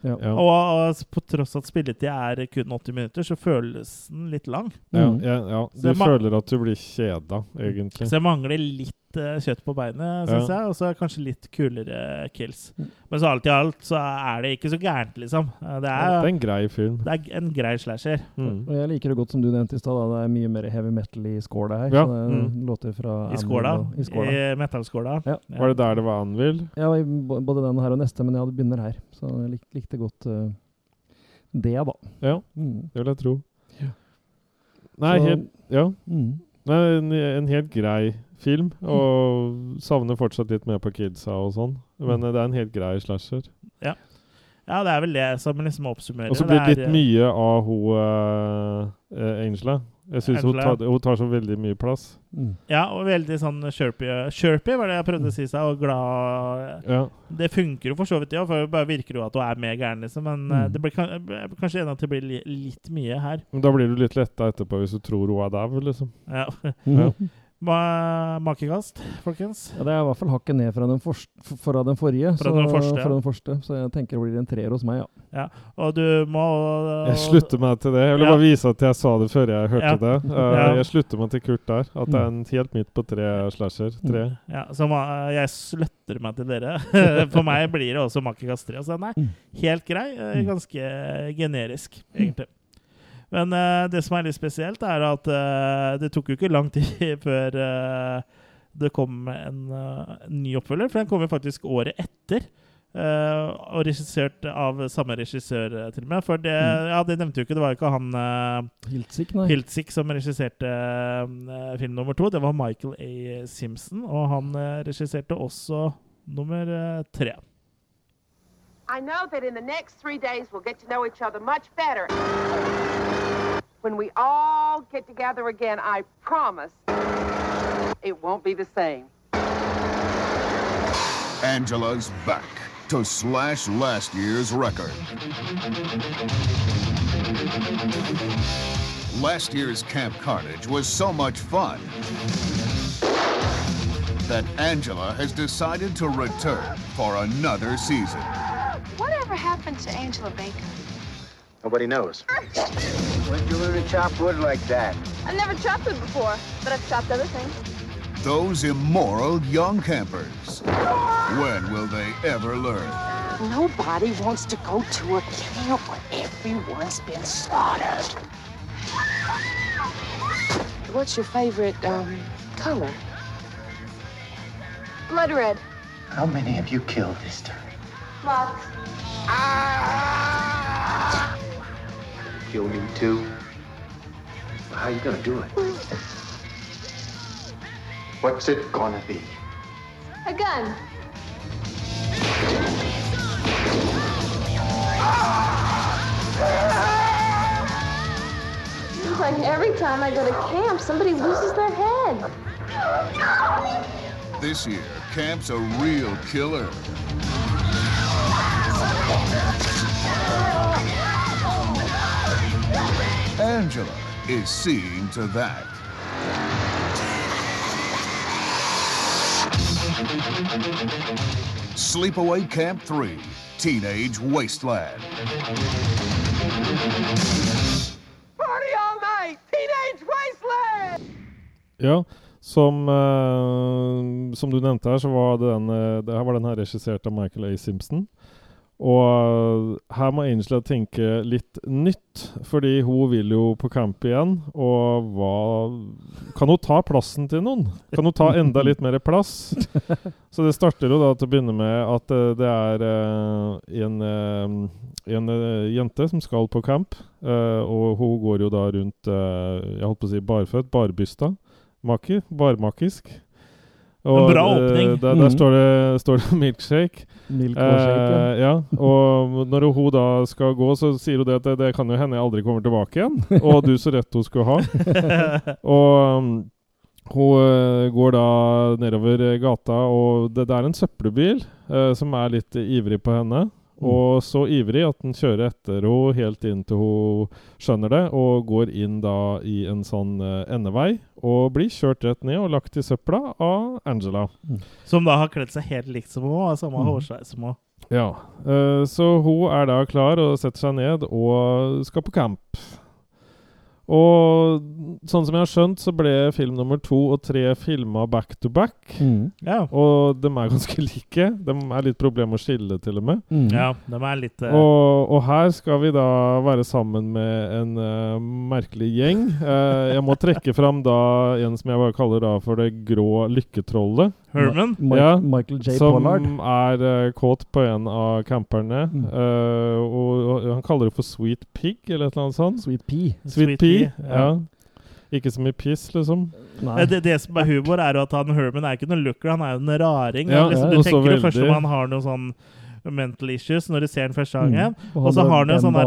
Speaker 3: Ja.
Speaker 2: Ja.
Speaker 1: Og, og på tross at spilletid er kun 80 minutter, så føles den litt lang.
Speaker 2: Ja,
Speaker 3: Mm.
Speaker 2: ja, Du føler at du blir kjeda, egentlig.
Speaker 1: Så jeg mangler litt eh, kjøtt på beinet, syns
Speaker 2: Ja.
Speaker 1: jeg. Og så kanskje litt kulere kills.
Speaker 3: Mm.
Speaker 1: Men så alt i alt så er det ikke så gærent, liksom. Det Det
Speaker 2: Det
Speaker 1: er,
Speaker 2: er en grei film.
Speaker 1: det er en grei slasher.
Speaker 2: Mm.
Speaker 3: Og jeg liker det godt som du nevnte i stad, da. det er mye mer heavy metal i skåla her.
Speaker 2: Ja,
Speaker 3: Så det er
Speaker 2: mm.
Speaker 3: låter fra
Speaker 1: I skåla.
Speaker 3: og- I skåla.
Speaker 1: I metallskåla.
Speaker 3: Ja.
Speaker 2: Var det der det var Anvil?
Speaker 3: Ja, både den her og neste, men ja, det begynner her. Så jeg lik, likte godt uh, det, da.
Speaker 2: Ja,
Speaker 3: Mm.
Speaker 2: det vil jeg tro.
Speaker 3: Ja.
Speaker 2: Nei,
Speaker 3: Så-
Speaker 2: helt, ja.
Speaker 3: Mm.
Speaker 2: Nei, en, en helt grei film. Og savner fortsatt litt mer på kidsa og sånn. Men eh, det er en helt grei slasher.
Speaker 1: Ja, det er vel det som liksom oppsummerer.
Speaker 2: Og så blir det litt mye av hun uh, Angela. Jeg syns hun, tar- hun tar så veldig mye plass.
Speaker 3: Mm.
Speaker 1: Ja, og veldig sånn chirpy. Chirpy var det jeg prøvde å si seg, og glad
Speaker 2: Ja.
Speaker 1: Det funker jo for så vidt, ja, for det bare virker jo at hun er mer gæren, liksom. Men eh,
Speaker 3: Mm.
Speaker 1: det blir, kanskje enig at det blir litt mye her.
Speaker 2: Men da blir du litt letta etterpå hvis du tror hun er dau, liksom.
Speaker 1: Ja.
Speaker 2: Ja. <laughs>
Speaker 1: Ma makekast, folkens?
Speaker 3: Ja, det er i hvert fall hakket ned fra den, for, fra den forrige.
Speaker 1: Fra
Speaker 3: så,
Speaker 1: den første, ja.
Speaker 3: fra den første, så jeg tenker det blir en treer hos meg, ja.
Speaker 1: Og du må
Speaker 2: Jeg slutter meg til det. Jeg vil
Speaker 1: Ja.
Speaker 2: bare vise at jeg sa det før jeg hørte
Speaker 1: Ja.
Speaker 2: det. Uh, <laughs>
Speaker 1: Ja.
Speaker 2: Jeg slutter meg til Kurt der. At det er en helt midt på tre slasher. Tre.
Speaker 1: Ja, så uh, jeg slutter meg til dere. <laughs> For meg blir det også makekast 3. Så den er
Speaker 3: Mm.
Speaker 1: helt grei.
Speaker 3: Mm.
Speaker 1: Ganske generisk, egentlig. Men uh, det som er litt spesielt, er at uh, det tok jo ikke lang tid <laughs> før uh, det kom en, ny oppfølger, for den kom jo faktisk året etter. eh, og regissert av samme regissør, til og med. For det, ja, det nevnte jo ikke, det var jo ikke han uh,
Speaker 3: Hiltzik, nei.
Speaker 1: Hiltzik som regisserte film nummer to. Det var Michael A. Simpson, og han regisserte også nummer tre.
Speaker 10: I know that in the next three days we'll get to know each other much better. When we all get together again, I promise it won't be the same.
Speaker 11: Angela's back to slash last year's record. Last year's Camp Carnage was so much fun that Angela has decided to return for another season.
Speaker 4: Whatever happened to Angela Baker?
Speaker 12: Nobody knows. When'd you learn to chop wood like that?
Speaker 4: I've never chopped wood before, but I've chopped other things.
Speaker 11: Those immoral young campers. When will they ever learn?
Speaker 8: Nobody wants to go to a camp where everyone's been slaughtered. What's your favorite um, color?
Speaker 4: Blood red.
Speaker 12: How many have you killed this time?
Speaker 4: Lots.
Speaker 12: Kill me too? How are you gonna do it? What's it gonna be?
Speaker 4: A gun. Seems <laughs> like every time I go to camp, somebody loses their head.
Speaker 11: This year, Camp's a real killer. <laughs> Angela is seeing to that. Sleepaway Camp 3 Teenage Wasteland.
Speaker 10: Party all night! Teenage Wasteland!
Speaker 2: Ja, som, eh, som du nevnte her, så var den, eh, det her var den her regissert av Michael A. Simpson. Og her må Angela tenke litt nytt, fordi hun vil jo på camp igjen. Og hva Kan hun ta plassen til noen? Kan hun ta enda litt mer plass? <laughs> Så det starter jo da til å begynne med at eh, det er eh, en, eh, en jente som skal på camp. og hun går jo da rundt Jeg holdt på å si barføtt, barbysta. Maki, Barmakisk.
Speaker 1: En bra
Speaker 2: eh,
Speaker 1: åpning.
Speaker 2: Der, der
Speaker 3: mm.
Speaker 2: står, det, står det <laughs> milkshake.
Speaker 3: Milk og ja.
Speaker 2: Eh, ja. Og når hun da skal gå, så sier hun det at det, det kan jo hende jeg aldri kommer tilbake igjen. Og du så rett hun skulle ha. <laughs> Og um, hun eh, går da nedover gata, og det, det er en søppelbil eh, som er litt ivrig på henne. Og så ivrig at den kjører etter henne helt inn til hun skjønner det, og går inn da i en sånn eh, endevei og blir kjørt rett ned og lagt i søpla av Angela.
Speaker 1: Som da har kledd seg helt likt som hun, og har samme
Speaker 2: Mhm.
Speaker 1: hårsveis som hun.
Speaker 2: Ja, Uh, så hun er da klar og setter seg ned og skal på camp. Og sånn som jeg har skjønt, så ble film nummer to og tre filma back to back.
Speaker 3: Mm.
Speaker 1: Ja.
Speaker 2: Og de er ganske like. De er litt problem å skille, til og med.
Speaker 3: Mm.
Speaker 1: ja, de er litt Uh...
Speaker 2: Og, og her skal vi da være sammen med en uh, merkelig gjeng. Uh, jeg må trekke fram da en som jeg bare kaller da for det grå lykketrollet.
Speaker 1: Herman.
Speaker 3: Ma
Speaker 2: Ja,
Speaker 3: Michael J.
Speaker 2: som
Speaker 3: Pollard.
Speaker 2: er uh, kåt på en av camperne.
Speaker 3: Mm.
Speaker 2: Uh, og, og han kaller det for Sweet Pig, eller et eller annet sånt.
Speaker 3: Sweet Pea.
Speaker 2: Sweet,
Speaker 1: Sweet
Speaker 2: Pea,
Speaker 1: Pea, ja.
Speaker 2: ja. Ikke så mye piss, liksom.
Speaker 3: Nei.
Speaker 1: Eh, Det, det som er humor, er jo at han Herman er ikke noen looker, han er jo en raring.
Speaker 2: Ja,
Speaker 1: liksom,
Speaker 2: ja,
Speaker 1: du tenker jo
Speaker 2: først
Speaker 1: om han har noe sånn mental issues når du ser den første gangen.
Speaker 3: Mm.
Speaker 1: Og så har han jo sånn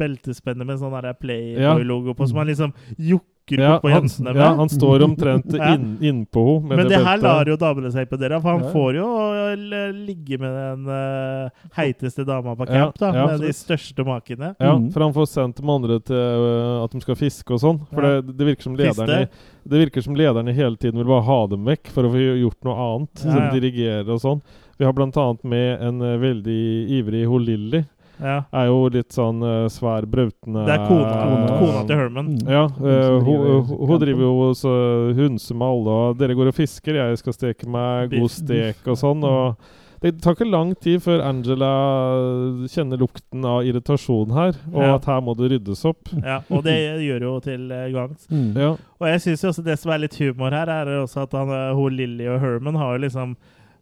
Speaker 1: beltespenne med sånn Playboy-logo på, som han liksom jokker
Speaker 2: Ja,
Speaker 1: på med.
Speaker 2: ja, han står omtrent <laughs>
Speaker 1: Ja.
Speaker 2: inn, innpå henne.
Speaker 1: Men det her lar jo damene seg imponere dere for han
Speaker 2: Ja.
Speaker 1: får jo ligge med den uh, heiteste dama på
Speaker 2: Ja,
Speaker 1: camp, da.
Speaker 2: ja,
Speaker 1: med de største makene.
Speaker 2: Ja,
Speaker 3: Mm.
Speaker 2: for han får sendt de andre til uh, at de skal fiske og sånn. For
Speaker 1: Ja.
Speaker 2: det, det virker som lederne
Speaker 1: Fiste.
Speaker 2: Det virker som lederne hele tiden vil bare ha dem vekk for å få gjort noe annet.
Speaker 1: Ja,
Speaker 2: Som dirigerer og sånn. Vi har annet med en uh, veldig ivrig hun Lilly.
Speaker 1: Ja.
Speaker 2: Er jo litt sånn uh, svær, brautende
Speaker 1: Det er kona, kona, kona til Herman.
Speaker 3: Mm.
Speaker 2: Ja, øh, hun, hun, driver jo og så hunser med alle, og dere går og fisker, jeg skal steke meg god stek og sånn. Og Det tar ikke lang tid før Angela kjenner lukten av irritasjon her, og
Speaker 1: Ja.
Speaker 2: at her må det ryddes opp.
Speaker 1: Ja, og det gjør jo til eh, gangs.
Speaker 3: Mm.
Speaker 2: Ja.
Speaker 1: Og jeg syns også det som er litt humor her, er også at han, hun Lilly og Herman har jo liksom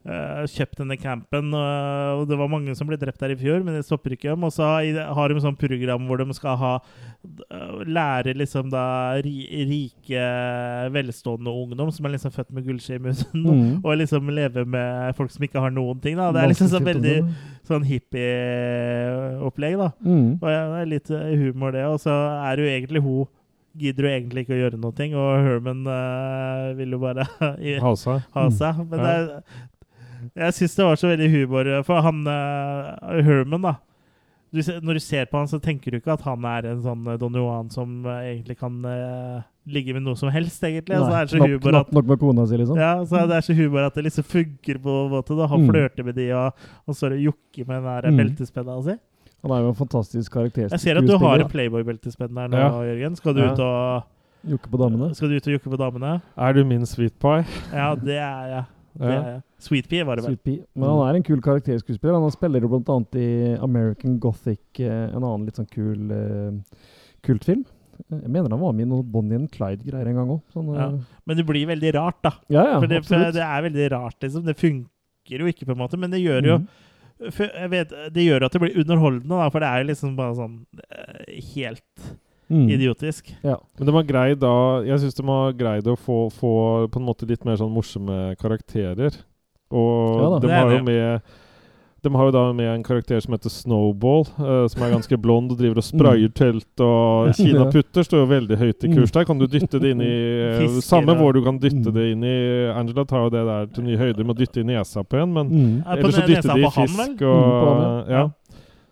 Speaker 1: eh, kjøpt denne campen, og, og det var mange som ble drept der i fjor, men det stopper ikke dem. Og så har de sånn program hvor de skal ha uh, lære liksom da ri, rike, velstående ungdom som er liksom født med gullskje i munnen,
Speaker 3: Mm. <laughs>
Speaker 1: og liksom leve med folk som ikke har noen ting. da. Det er liksom så veldig sånn hippie-opplegg, da.
Speaker 3: Mm.
Speaker 1: Og ja, det er litt humor, det. Og så er det jo egentlig hun gidder jo egentlig ikke å gjøre noe, og Herman uh, vil jo bare <laughs>
Speaker 2: Ha seg.
Speaker 1: ha
Speaker 2: Mm.
Speaker 1: seg. Men
Speaker 2: Ja.
Speaker 1: det er, jeg syns det var så veldig humor, for han uh, Herman, da du, ser- Når du ser på han, så tenker du ikke at han er en sånn eh, Don Juan som uh, egentlig kan uh, ligge med noe som helst, egentlig. Altså, det er så
Speaker 3: knapt,
Speaker 1: humor
Speaker 3: knapt
Speaker 1: at
Speaker 3: nok med kona si, liksom.
Speaker 1: ja, så det er så humor at det liksom funker på en måte. Da. Han
Speaker 3: Mm.
Speaker 1: flørter med de, og og står og jokker med den der
Speaker 3: Mm.
Speaker 1: beltespenna si.
Speaker 3: Han er jo en fantastisk karakter.
Speaker 1: Jeg ser at du har en Playboy-beltespenn der nå,
Speaker 2: Ja.
Speaker 1: Jørgen. Skal du
Speaker 2: Ja.
Speaker 1: ut og
Speaker 3: Jokke på damene.
Speaker 1: Skal du ut og jokke på damene?
Speaker 2: Er du min sweet pie?
Speaker 1: Ja, det er jeg. Det
Speaker 2: Ja.
Speaker 1: Sweet Pea var det vel.
Speaker 3: Sweet Pea. Men han er en kul karakterskuespiller. Han spiller jo annet i American Gothic, eh, en annen litt sånn kul uh, kultfilm. Jeg mener han var med i noe Bonnie and Clyde-greier en gang òg. Sånn,
Speaker 1: Ja.
Speaker 3: eh,
Speaker 1: Men det blir veldig rart, da.
Speaker 3: Ja, ja,
Speaker 1: for, det, for det er veldig rart, liksom. Det funker jo ikke, på en måte, men det gjør jo mm. vet, Det gjør at det blir underholdende, da, for det er jo liksom bare sånn eh, helt
Speaker 3: Mm.
Speaker 1: idiotisk.
Speaker 3: Ja.
Speaker 2: Men de har greid da Jeg syns de har greid å få, få på en måte litt mer sånn morsomme karakterer. Og
Speaker 3: Ja
Speaker 2: de har jo med de har jo da med en karakter som heter Snowball, uh, som er ganske blond og driver og sprayer telt. Og <laughs> Kina Putter står jo veldig høyt i kurs der. Kan du dytte det inn i
Speaker 1: uh,
Speaker 2: Samme hvor du kan dytte
Speaker 3: Mm.
Speaker 2: det inn i Angela tar jo det der til nye høyder med å dytte i nesa på en, men
Speaker 3: Mm.
Speaker 2: Ellers så dytter de i fisk
Speaker 1: vel?
Speaker 2: og
Speaker 3: Mm,
Speaker 2: ja.
Speaker 1: Ja.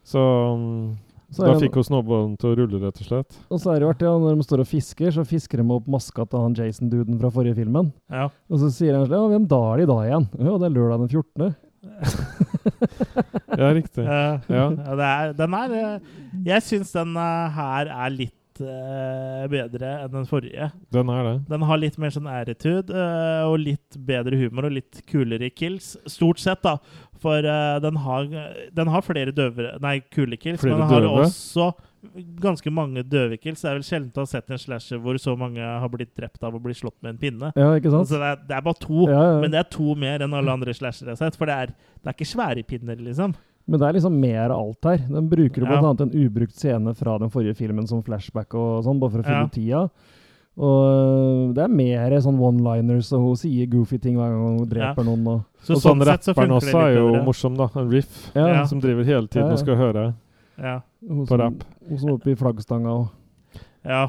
Speaker 2: Så, mm,
Speaker 3: Så
Speaker 2: da fikk hun snowballen til å rulle, rett og slett.
Speaker 3: Og så er det jo artig, ja, når de står og fisker, så fisker de opp maska til han Jason-duden fra forrige filmen.
Speaker 1: Ja.
Speaker 3: Og så sier han sånn Ja, hvem da er de da igjen? Ja, det er lørdag den 14.
Speaker 2: Ja, riktig.
Speaker 1: Uh,
Speaker 2: Ja.
Speaker 1: Ja, det er, den er eh, Jeg syns den eh, her er litt eh, bedre enn den forrige.
Speaker 2: Den er det.
Speaker 1: Den har litt mer sånn attitude uh, og litt bedre humor og litt kulere kills. Stort sett, da. For uh, den, har, den har flere døvere Nei, kule kills,
Speaker 2: Flere
Speaker 1: men den har
Speaker 2: døve?
Speaker 1: også ganske mange døve kills. Det er vel sjelden å ha sett en slasher hvor så mange har blitt drept av å bli slått med en pinne.
Speaker 3: Ja, ikke sant?
Speaker 1: Altså, det, er, det er bare to,
Speaker 3: Ja, ja.
Speaker 1: men det er to mer enn alle andre slashere jeg har sett. For det er, det er ikke svære pinner, liksom.
Speaker 3: Men det er liksom mer av alt her. Den bruker jo
Speaker 1: Ja.
Speaker 3: blant annet en ubrukt scene fra den forrige filmen som flashback og sånn, bare for å fylle
Speaker 1: Ja.
Speaker 3: tida. Og øh, det er mer sånn one-liners, og hun sier goofy ting hver gang hun dreper noen. Og,
Speaker 1: Så
Speaker 2: og sånn
Speaker 1: sånn sett så
Speaker 2: rapperen også er jo
Speaker 1: bedre.
Speaker 2: morsom, da. En riff
Speaker 3: Ja.
Speaker 1: Ja.
Speaker 2: som driver hele tiden
Speaker 3: Ja, ja.
Speaker 2: og skal høre
Speaker 1: Ja.
Speaker 2: på rapp.
Speaker 3: Hun som oppe i flaggstanga og
Speaker 1: Ja.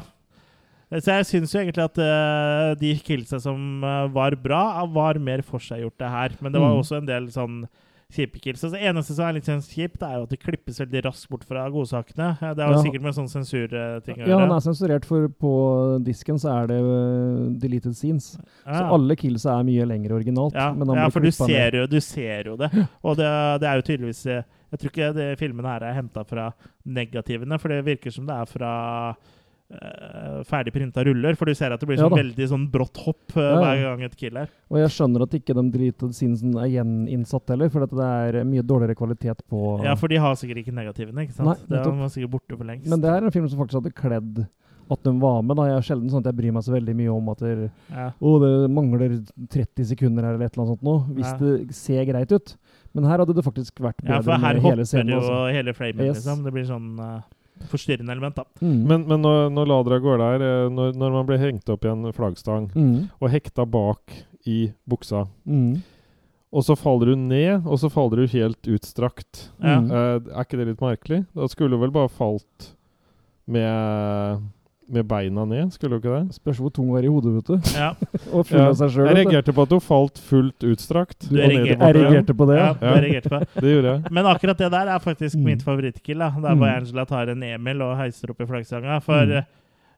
Speaker 1: Så jeg syns jo egentlig at uh, de killsa som eh, var bra, var mer forseggjorte her. Men det var
Speaker 3: Mm.
Speaker 1: også en del sånn kjipe kills. Altså, Det eneste som er litt kjipt, er jo at det klippes veldig raskt bort fra godsakene. Det har
Speaker 3: Ja.
Speaker 1: sikkert med sånn sensurting å
Speaker 3: Ja, han er sensurert, for på disken så er det øh, deleted scenes. Så alle killsa er mye lengre originalt.
Speaker 1: Ja,
Speaker 3: men
Speaker 1: ja for du ser, jo, du ser jo det. Og det, det er jo tydeligvis Jeg tror ikke de filmene her er henta fra negativene, for det virker som det er fra ferdig printa ruller. For du ser at det blir sånn veldig sånn brått hopp uh,
Speaker 3: Ja, ja.
Speaker 1: hver gang et kill er.
Speaker 3: Og jeg skjønner at ikke de deleted scenesen er gjeninnsatt heller, for det er mye dårligere kvalitet på
Speaker 1: Ja, for de har sikkert ikke negativene, ikke sant?
Speaker 3: Nei,
Speaker 1: det
Speaker 3: er
Speaker 1: var sikkert borte for lengst.
Speaker 3: Men det er en film som faktisk hadde kledd at de var med. da. Jeg er sjelden sånn at jeg bryr meg så veldig mye om at det,
Speaker 1: Ja.
Speaker 3: å, det mangler 30 sekunder her eller et eller annet sånt nå, hvis det ser greit ut. Men her hadde det faktisk vært bedre
Speaker 1: ja, for her hopper
Speaker 3: hele scenen.
Speaker 1: jo
Speaker 3: altså.
Speaker 1: hele framen,
Speaker 3: Yes.
Speaker 1: liksom. Det blir sånn eh, forstyrrende element, da.
Speaker 3: Mm.
Speaker 2: Men, men når, når Ladra går der, eh, når, når man blir hengt opp i en flaggstang
Speaker 3: Mm.
Speaker 2: og hekta bak i buksa,
Speaker 3: Mm.
Speaker 2: og så faller du ned, og så faller du helt utstrakt.
Speaker 1: Ja.
Speaker 2: Eh, er ikke det litt merkelig? Da skulle du vel bare falt med, med beina ned, skulle du ikke det?
Speaker 3: Spørs hvor tung hun er i hodet, vet du.
Speaker 1: Ja. <laughs>
Speaker 3: Og full
Speaker 2: Ja.
Speaker 3: av seg sjøl.
Speaker 2: Jeg reagerte på at hun falt fullt utstrakt.
Speaker 1: Du reagerte.
Speaker 3: Jeg reagerte på det,
Speaker 1: Ja,
Speaker 3: ja.
Speaker 1: du reagerte på det.
Speaker 2: Det gjorde jeg.
Speaker 1: Men akkurat det der er faktisk
Speaker 3: Mm.
Speaker 1: mitt favorittkill. da. Der hvor
Speaker 3: Mm.
Speaker 1: Angela tar en Emil og heiser opp i flaggstanga. For
Speaker 3: Mm.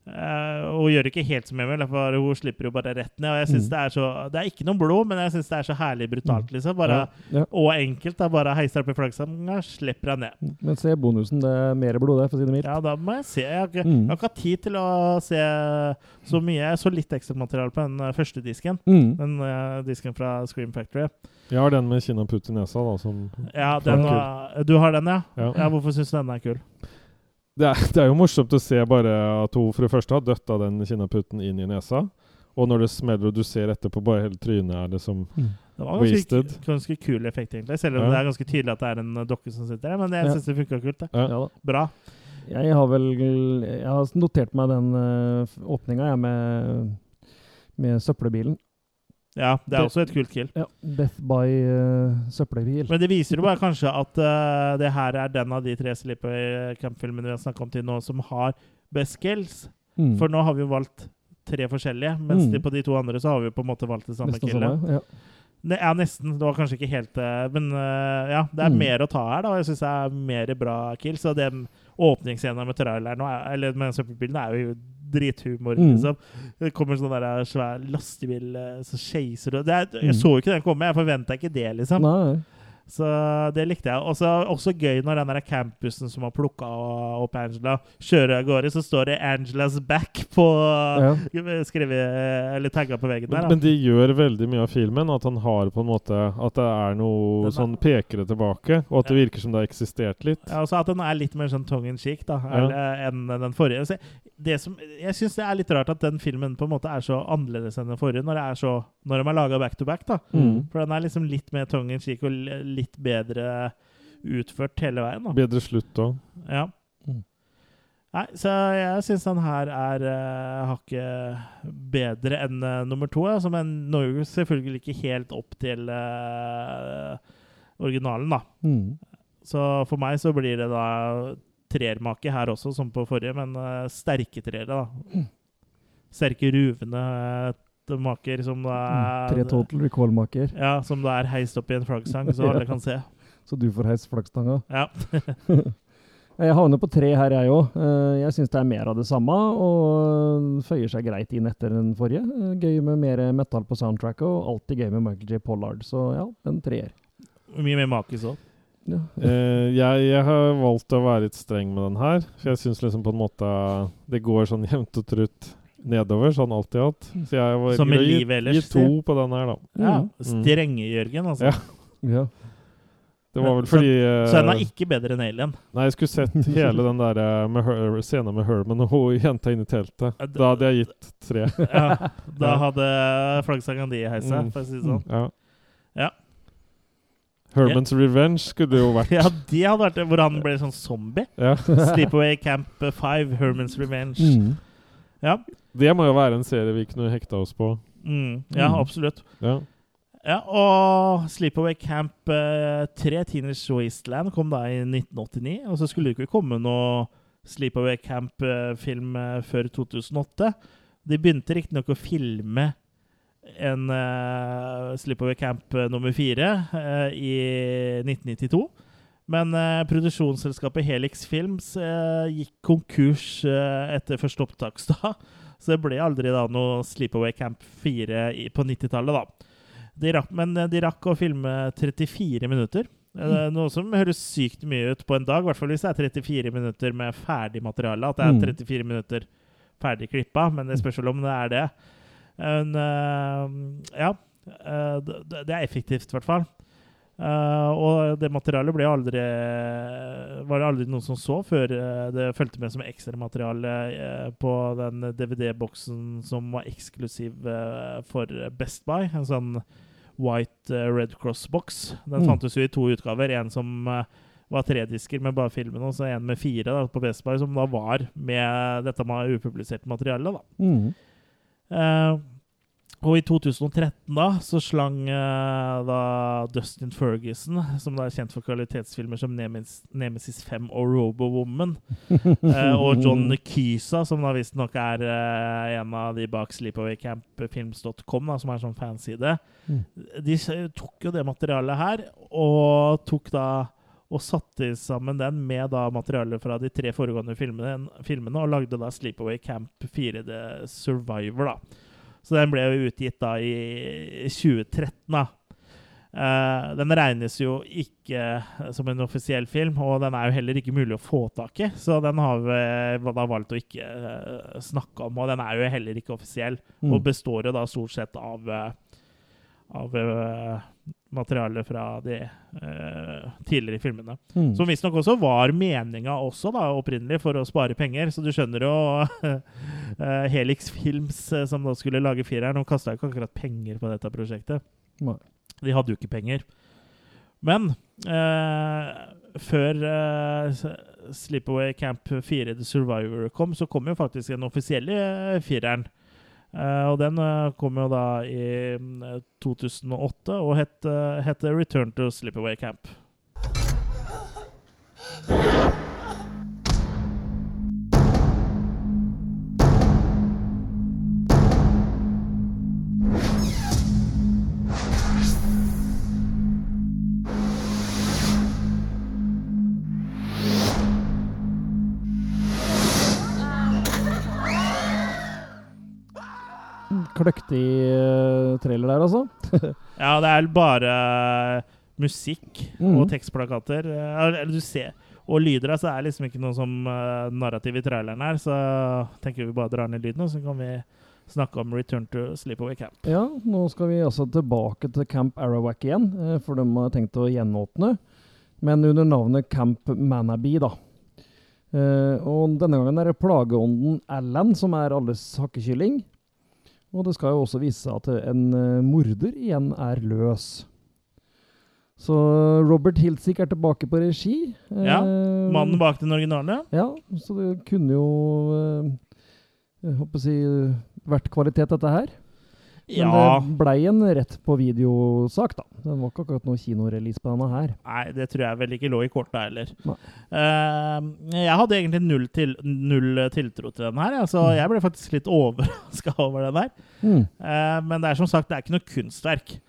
Speaker 1: Eh, og hun gjør ikke helt som Emil, for hun slipper jo bare rett ned. Og jeg synes
Speaker 3: Mm.
Speaker 1: Det er så Det er ikke noe blod, men jeg syns det er så herlig brutalt, liksom. Bare,
Speaker 3: Ja, ja.
Speaker 1: Og enkelt. Da bare heiser opp i flaggstanga, slipper henne ned.
Speaker 3: Men se bonusen. Det er mer blod, der, for å si det mildt.
Speaker 1: Ja, da må jeg se. Jeg har ikke,
Speaker 3: Mm.
Speaker 1: jeg har ikke hatt tid til å se så mye. Jeg så litt ekstramateriale på den eh, første disken.
Speaker 3: Mm.
Speaker 1: Den uh, disken fra Scream Factory.
Speaker 2: Jeg har den med kinaputt i nesa, da, som
Speaker 1: Ja, den var, Du har den, ja?
Speaker 2: Ja.
Speaker 1: ja hvorfor syns du denne er kul?
Speaker 2: Det er, det er jo morsomt å se bare at hun for det første har døtta den kinnaputten inn i nesa. Og når det smeller og du ser etterpå, bare hele trynet er liksom
Speaker 1: Det var ganske,
Speaker 2: wasted.
Speaker 1: ganske kul effekt, egentlig. Selv om
Speaker 2: Ja.
Speaker 1: det er ganske tydelig at det er en eh, dokke som sitter der. Men jeg
Speaker 3: Ja.
Speaker 1: syns det funka kult. Det.
Speaker 2: Ja.
Speaker 3: Ja da.
Speaker 1: Bra.
Speaker 3: Jeg har vel Jeg har notert meg den uh, åpninga, jeg, med, med søppelbilen.
Speaker 1: Ja, det er
Speaker 3: Death,
Speaker 1: også et kult kill.
Speaker 3: Ja, Death by uh, søppelbil.
Speaker 1: Men det viser jo bare kanskje at uh, det her er den av de tre Sleepaway Camp-filmene vi har snakket om til nå, som har best kills.
Speaker 3: Mm.
Speaker 1: For nå har vi jo valgt tre forskjellige, mens
Speaker 3: Mm.
Speaker 1: de, på de to andre så har vi på en måte valgt det samme
Speaker 3: Nesten
Speaker 1: killet.
Speaker 3: samme, ja.
Speaker 1: Ne, ja, nesten. Det var kanskje ikke helt eh, Men uh, ja, det er
Speaker 3: Mm.
Speaker 1: mer å ta her, da. Jeg syns det er mer bra kills. Og den åpningsscenen med traileren eller med søppelbilen er jo drithumor,
Speaker 3: Mm.
Speaker 1: liksom. Det kommer sånn der svær lastebil eh, som chaser og er,
Speaker 3: Mm.
Speaker 1: Jeg så jo ikke den komme. Jeg forventa ikke det, liksom.
Speaker 3: Nei.
Speaker 1: Så det likte jeg. Også, også gøy når den der campusen som har plukka opp Angela, kjører av gårde, så står det 'Angelas back' på skrevet, eller tagga på veggen der.
Speaker 2: Men,
Speaker 1: Da.
Speaker 2: men de gjør veldig mye av filmen. At han har på en måte At det er noe
Speaker 1: Den
Speaker 2: sånn pekere tilbake, og at det virker som det har eksistert litt.
Speaker 1: Ja, også at den er litt mer sånn tongue in cheek da,
Speaker 2: Ja.
Speaker 1: enn den forrige. Så det som, jeg syns det er litt rart at den filmen på en måte er så annerledes enn den forrige, når, det er så, når de har laga back to back. da.
Speaker 2: Mm.
Speaker 1: For den er liksom litt mer tongue in cheek og litt bedre utført hele veien. da.
Speaker 2: Bedre slutt òg.
Speaker 1: Ja.
Speaker 3: Mm.
Speaker 1: Nei, så jeg syns den her er uh, hakket bedre enn uh, nummer to. ja. men når jo selvfølgelig ikke helt opp til uh, originalen, da.
Speaker 3: Mm.
Speaker 1: Så for meg så blir det da trermake her også, som på forrige, men uh, sterke treere, da. Sterke, ruvende eh, maker som det
Speaker 3: Mm. Tre total recall-maker.
Speaker 1: Ja, som det er heist opp i en flaggstang, så <laughs>
Speaker 3: Ja.
Speaker 1: alle kan se.
Speaker 3: Så du får heist flaggstanga? <laughs>
Speaker 1: Ja. <laughs>
Speaker 3: jeg havner på tre her, jeg òg. Jeg syns det er mer av det samme, og føyer seg greit inn etter den forrige. Eh, Gøy med mer metal på soundtracket, og alltid gøy med Michael J. Pollard. Så ja, en treer.
Speaker 1: Mye mer makis òg.
Speaker 3: Ja.
Speaker 2: Eh, jeg, jeg har valgt å være litt streng med den her. For jeg syns liksom på en måte det går sånn jevnt og trutt nedover, sånn alt i alt. Så jeg var
Speaker 1: Som i livet ellers,
Speaker 2: Gi to på den her, da.
Speaker 1: Ja,
Speaker 2: Mm.
Speaker 1: strenge Jørgen, altså.
Speaker 2: Ja.
Speaker 3: Ja.
Speaker 2: Det var vel fordi Så,
Speaker 1: Så den er ikke bedre enn Alien?
Speaker 2: Nei, jeg skulle sett hele den der eh, med Her scenen med Herman og hun jenta inne i teltet. Da hadde jeg gitt tre. <laughs>
Speaker 1: Ja, da hadde flaggsangen de heist seg,
Speaker 2: Mm.
Speaker 1: for å si det sånn.
Speaker 2: Ja.
Speaker 1: Ja.
Speaker 2: Herman's Revenge skulle det jo vært. <laughs>
Speaker 1: Ja, det hadde vært det, hvor han ble sånn zombie.
Speaker 2: Ja.
Speaker 1: Sleepaway Camp 5, Herman's Revenge.
Speaker 2: Mm.
Speaker 1: Ja.
Speaker 2: Det må jo være en serie vi kunne hekta oss på.
Speaker 1: Mm, ja, absolutt.
Speaker 2: Ja.
Speaker 1: Ja, og Sleepaway Camp eh, 3, Teenage Wasteland, kom da i 1989. Og så skulle det ikke komme noe Sleepaway Camp-film eh, før 2008. De begynte riktignok å filme en eh, Sleepaway Camp eh, nummer fire eh, i 1992. Men eh, produksjonsselskapet Helix Films eh, gikk konkurs eh, etter første opptaksdag. Så det ble aldri da noe Sleepaway Camp 4 i, på 90-tallet, da. De rakk, men eh, de rakk å filme 34 minutter. Mm. Noe som høres sykt mye ut på en dag, i hvert fall hvis det er 34 minutter med ferdig materiale. At det
Speaker 3: Mm.
Speaker 1: er 34 minutter ferdig klippa, men det spørs vel om det er det. Men, eh, ja. eh, det, det er effektivt, i hvert fall. Eh, og det materialet ble aldri var det aldri noen som så før eh, det fulgte med som ekstramateriale uh, på den DVD-boksen som var eksklusiv uh, for Best Buy. En sånn White Red Cross-boks. Den
Speaker 3: Mm.
Speaker 1: fantes jo i to utgaver. En som var tre disker med bare filmen, og så en med fire da, på Best Buy, som da var med dette med upublisert materiale. da.
Speaker 3: Mm.
Speaker 1: Og i 2013 da, så slang uh, da Dustin Ferguson, som da er kjent for kvalitetsfilmer som Nemesis, Nemesis 5 og Robo-Woman, <laughs> eh, og John Kysa, som da visstnok er uh, en av de bak sleepawaycampfilms.com, som er sånn fanside,
Speaker 3: Mm.
Speaker 1: de tok jo det materialet her, og tok da og satte sammen den med da materialet fra de tre foregående filmene, filmene og lagde da Sleepaway Camp 4 The Survivor. da. Så den ble jo utgitt da i 2013. da. Uh, den regnes jo ikke som en offisiell film, og den er jo heller ikke mulig å få tak i. Så den har vi da valgt å ikke uh, snakke om, og den er jo heller ikke offisiell.
Speaker 3: Mm.
Speaker 1: Og består jo da stort sett av, uh, av eh, materiale fra de eh, tidligere filmene.
Speaker 3: Mm.
Speaker 1: Som visstnok også var meninga også da, opprinnelig for å spare penger. Så du skjønner jo <laughs> eh, Helix Films, eh, som da skulle lage fireren, de kasta ikke akkurat penger på dette prosjektet.
Speaker 3: Nei.
Speaker 1: De hadde jo ikke penger. Men eh, før eh, Sleepaway Camp 4 The Survivor kom, så kom jo faktisk den offisielle eh, fireren. Eh, og den eh, kom jo da i mm, 2008 og het, eh, het Return to Sleepaway Camp.
Speaker 3: Kløktig eh, trailer der, altså. <laughs>
Speaker 1: Ja, det er bare musikk
Speaker 3: Mhm.
Speaker 1: og tekstplakater. Eh, Eller du ser Og lyder, så er liksom ikke noe som uh, narrativ i traileren her. Så tenker vi bare drar ned lyden, og så kan vi snakke om Return to Sleepaway Camp.
Speaker 3: Ja, nå skal vi altså tilbake til Camp Arawak igjen, eh, for de har tenkt å gjenåpne. Men under navnet Camp Manaby, da. Eh, og denne gangen er det plageånden Alan som er alles hakkekylling. Og det skal jo også vise seg at en eh, morder igjen er løs. Så Robert Hiltzik er tilbake på regi.
Speaker 1: Ja,
Speaker 3: Eh,
Speaker 1: Mannen bak den originale.
Speaker 3: Ja, så det kunne jo eh, Jeg håper å si vært kvalitet, dette her. Men
Speaker 1: Ja.
Speaker 3: det blei en rett på videosak, da. Det var ikke akkurat noe kinorelease på denne her.
Speaker 1: Nei, det tror jeg vel ikke lå i kortet heller. Eh, jeg hadde egentlig null, til, null tiltro til den her, så jeg ble faktisk litt <laughs> overraska over den her.
Speaker 3: Mm.
Speaker 1: Uh, men det er som sagt, det er ikke noe kunstverk.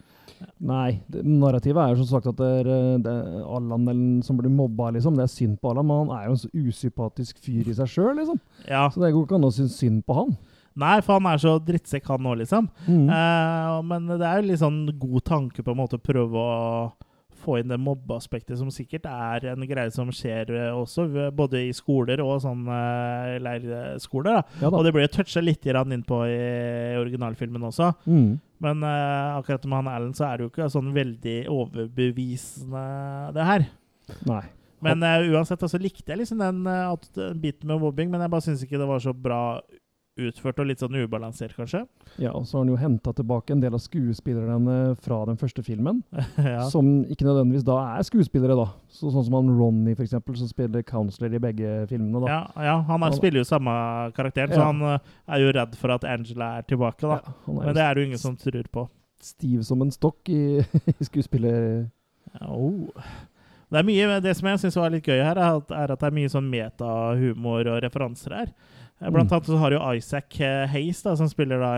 Speaker 3: Nei, det, narrativet er jo som sagt at det er, eh, det er Allan som blir mobba, liksom. Det er synd på Allan, men han er jo en så usympatisk fyr i seg sjøl, liksom.
Speaker 1: Ja.
Speaker 3: Så det går ikke an å synes synd på han.
Speaker 1: Nei, for han er så drittsekk, han òg, liksom.
Speaker 3: Mm.
Speaker 1: Eh, men det er jo litt sånn god tanke på en måte å prøve å få inn det mobbeaspektet, som sikkert er en greie som skjer eh, også, både i skoler og sånn uh, leirskoler. Da.
Speaker 3: Ja da.
Speaker 1: og det ble toucha litt inn på i originalfilmen også.
Speaker 3: Mm.
Speaker 1: Men eh, akkurat med han Allen så er det jo ikke sånn veldig overbevisende, det her.
Speaker 3: Nei.
Speaker 1: Men uh, uansett, altså likte jeg liksom den, uh, biten med mobbing, men jeg bare syns ikke det var så bra utført og litt sånn ubalansert, kanskje.
Speaker 3: Ja, og så har han jo henta tilbake en del av skuespillerne fra den første filmen. <laughs>
Speaker 1: Ja.
Speaker 3: Som ikke nødvendigvis da er skuespillere, da. Så, sånn som han Ronny, eksempel, som spiller counselor i begge filmene. da.
Speaker 1: Ja, ja, han er,
Speaker 3: Han-
Speaker 1: spiller jo samme karakteren, så
Speaker 3: Ja.
Speaker 1: han eh, er jo redd for at Angela er tilbake. da.
Speaker 3: er
Speaker 1: Men det er det jo ingen som tror på.
Speaker 3: Stiv som en stokk i, <laughs> i skuespiller...
Speaker 1: Oh. Det mye, det som jeg syns var litt gøy her, er at, er at det er mye sånn metahumor og referanser her. Eh, Blant
Speaker 3: Mm.
Speaker 1: annet så har jo Isaac eh, Hayes, da, som spiller da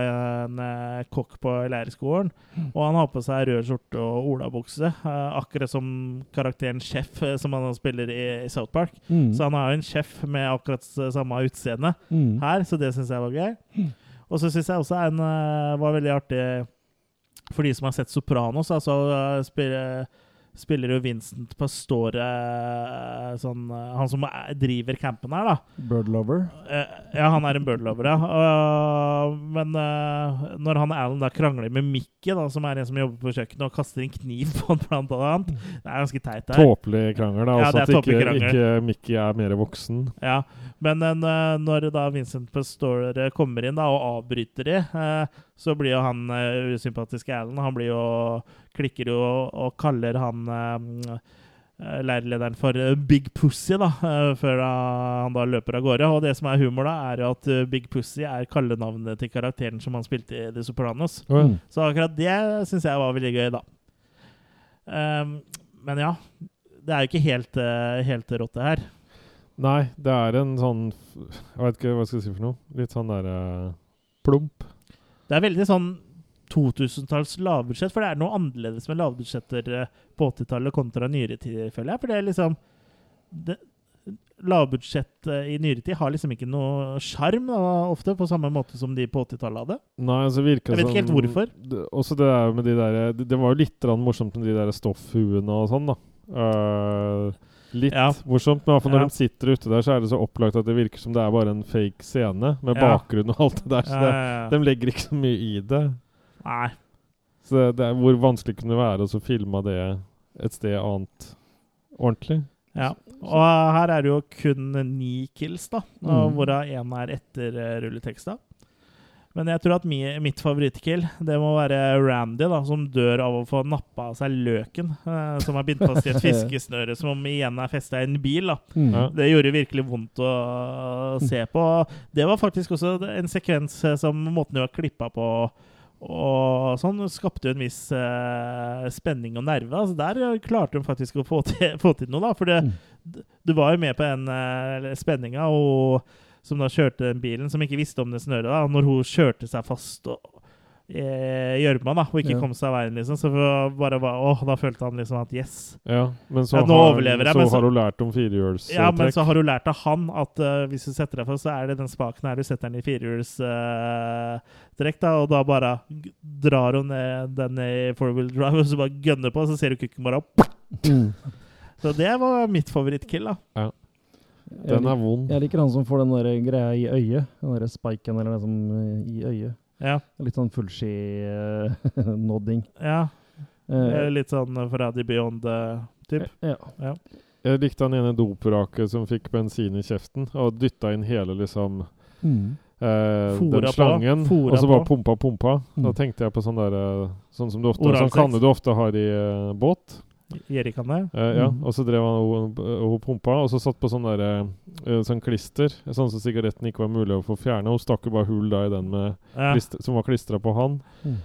Speaker 1: en eh, kokk på leirskolen. Og han har på seg rød skjorte og olabukse, akkurat som karakteren Chef, som han spiller i, South Park.
Speaker 3: Mm.
Speaker 1: Så han er jo en sjef med akkurat samme utseende
Speaker 3: Mm.
Speaker 1: her, så det syns jeg var gøy. Og så syns jeg også en var veldig artig for de som har sett Sopranos. Altså spiller, spiller jo Vincent Pastore eh, sånn, eh, Han som er, driver campen her, da.
Speaker 3: Bird lover.
Speaker 1: Eh, ja, han er en birdlover, ja. Men når han Alan da krangler med Mickey, da, som er en som jobber på kjøkkenet, og kaster en kniv på han blant annet Det er ganske teit. der.
Speaker 2: Tåpelig krangel. da, Altså at ikke, ikke Mickey er mer voksen.
Speaker 1: Ja, men en, når da Vincent Pastore kommer inn da, og avbryter de, så blir jo han uh, usympatiske Alan Han blir jo, klikker jo og kaller han eh, eh, leirlederen for Big Pussy, da, før da, han da løper av gårde. Og det som er humor, da, er jo at Big Pussy er kallenavnet til karakteren som han spilte i The Sopranos.
Speaker 2: Mm.
Speaker 1: Så akkurat det syns jeg var veldig gøy, da. Um, men ja, det er jo ikke helt, helt rått, det her.
Speaker 2: Nei, det er en sånn Jeg vet ikke hva skal jeg si for noe. Litt sånn derre plump.
Speaker 1: Det er veldig sånn 2000-talls lavbudsjett. For det er noe annerledes med lavbudsjetter eh, på 80-tallet kontra nyere tid, føler jeg. For det er liksom det, Lavbudsjett eh, i nyere tid har liksom ikke noe sjarm, ofte, på samme måte som de på 80-tallet hadde.
Speaker 2: Nei, altså virker
Speaker 1: Jeg vet ikke helt hvorfor.
Speaker 2: Det, også det der med de der Det, det var jo litt morsomt med de der stoffhuene og sånn, da. Eh, litt
Speaker 1: Ja.
Speaker 2: morsomt, men når
Speaker 1: Ja.
Speaker 2: de sitter ute der, så er det så opplagt at det virker som det er bare en fake scene med
Speaker 1: Ja.
Speaker 2: bakgrunn og alt det der. Så det, de legger ikke så mye i det.
Speaker 1: Nei.
Speaker 2: Så det, er hvor vanskelig kunne det være å filme det et sted annet ordentlig.
Speaker 1: Ja. Og her er det jo kun ni kills, da,
Speaker 2: Mm.
Speaker 1: hvorav én er etter eh, rulleteksta. Men jeg tror at mi, mitt favorittkill det må være Randy, da, som dør av å få nappa av seg løken eh, som er bindt fast i et <laughs> fiskesnøre, som om igjen er festa i en bil. da.
Speaker 3: Mm.
Speaker 1: Det gjorde virkelig vondt å se på. Det var faktisk også en sekvens eh, som måten du var klippa på og sånn, skapte jo en viss eh, spenning og nerve. Altså, der eh, klarte hun faktisk å få til, <laughs> få til noe, da. For det, du var jo med på den eh, spenninga, og som da kjørte den bilen, som ikke visste om det snøret, da. Når hun kjørte seg fast og eh, gjørma, og ikke
Speaker 3: Ja.
Speaker 1: kom seg av veien, liksom. Så bare bare, åh, da følte han liksom at yes.
Speaker 2: Ja, men så,
Speaker 1: Ja, nå
Speaker 2: har,
Speaker 1: overlever jeg,
Speaker 2: så
Speaker 1: så-
Speaker 2: har hun lært om firehjulstrekk.
Speaker 1: Ja, men så har hun lært av han at uh, hvis du setter deg fast, så er det den spaken her du setter den i firehjulstrekk, da, og da bare drar hun ned den i four-wheel drive, og så bare gønner på, og så ser du kukken bare opp.
Speaker 3: Mm.
Speaker 1: Så det var mitt favorittkill, da.
Speaker 2: ja.
Speaker 3: Jeg
Speaker 2: Den er vond.
Speaker 3: Jeg liker han som får den der greia i øyet. Den der spiken eller det som eh, i øyet.
Speaker 1: Ja.
Speaker 3: Litt sånn fullski-nodding. <laughs>
Speaker 1: ja.
Speaker 3: Eh,
Speaker 1: Litt sånn Freddy Beyond-typ.
Speaker 3: ja.
Speaker 1: Ja.
Speaker 2: Jeg likte han ene dopraket som fikk bensin i kjeften, og dytta inn hele liksom
Speaker 3: Mm.
Speaker 2: eh, den slangen, og så bare
Speaker 1: pumpa,
Speaker 2: pumpa pumpa. Da
Speaker 3: Mm.
Speaker 2: tenkte jeg på sånn der eh, Sånn som du ofte Sånn kanne du ofte har i eh, båt.
Speaker 1: Erik han det?
Speaker 2: Eh, ja,
Speaker 3: Mm.
Speaker 2: og så drev han og, og pumpa, og så satt på sånn der eh, sånn klister, sånn som sigaretten ikke var mulig å få fjerna. Hun stakk jo bare hull da i den med
Speaker 1: Ja.
Speaker 2: klister, som var klistra på han.
Speaker 3: Mm.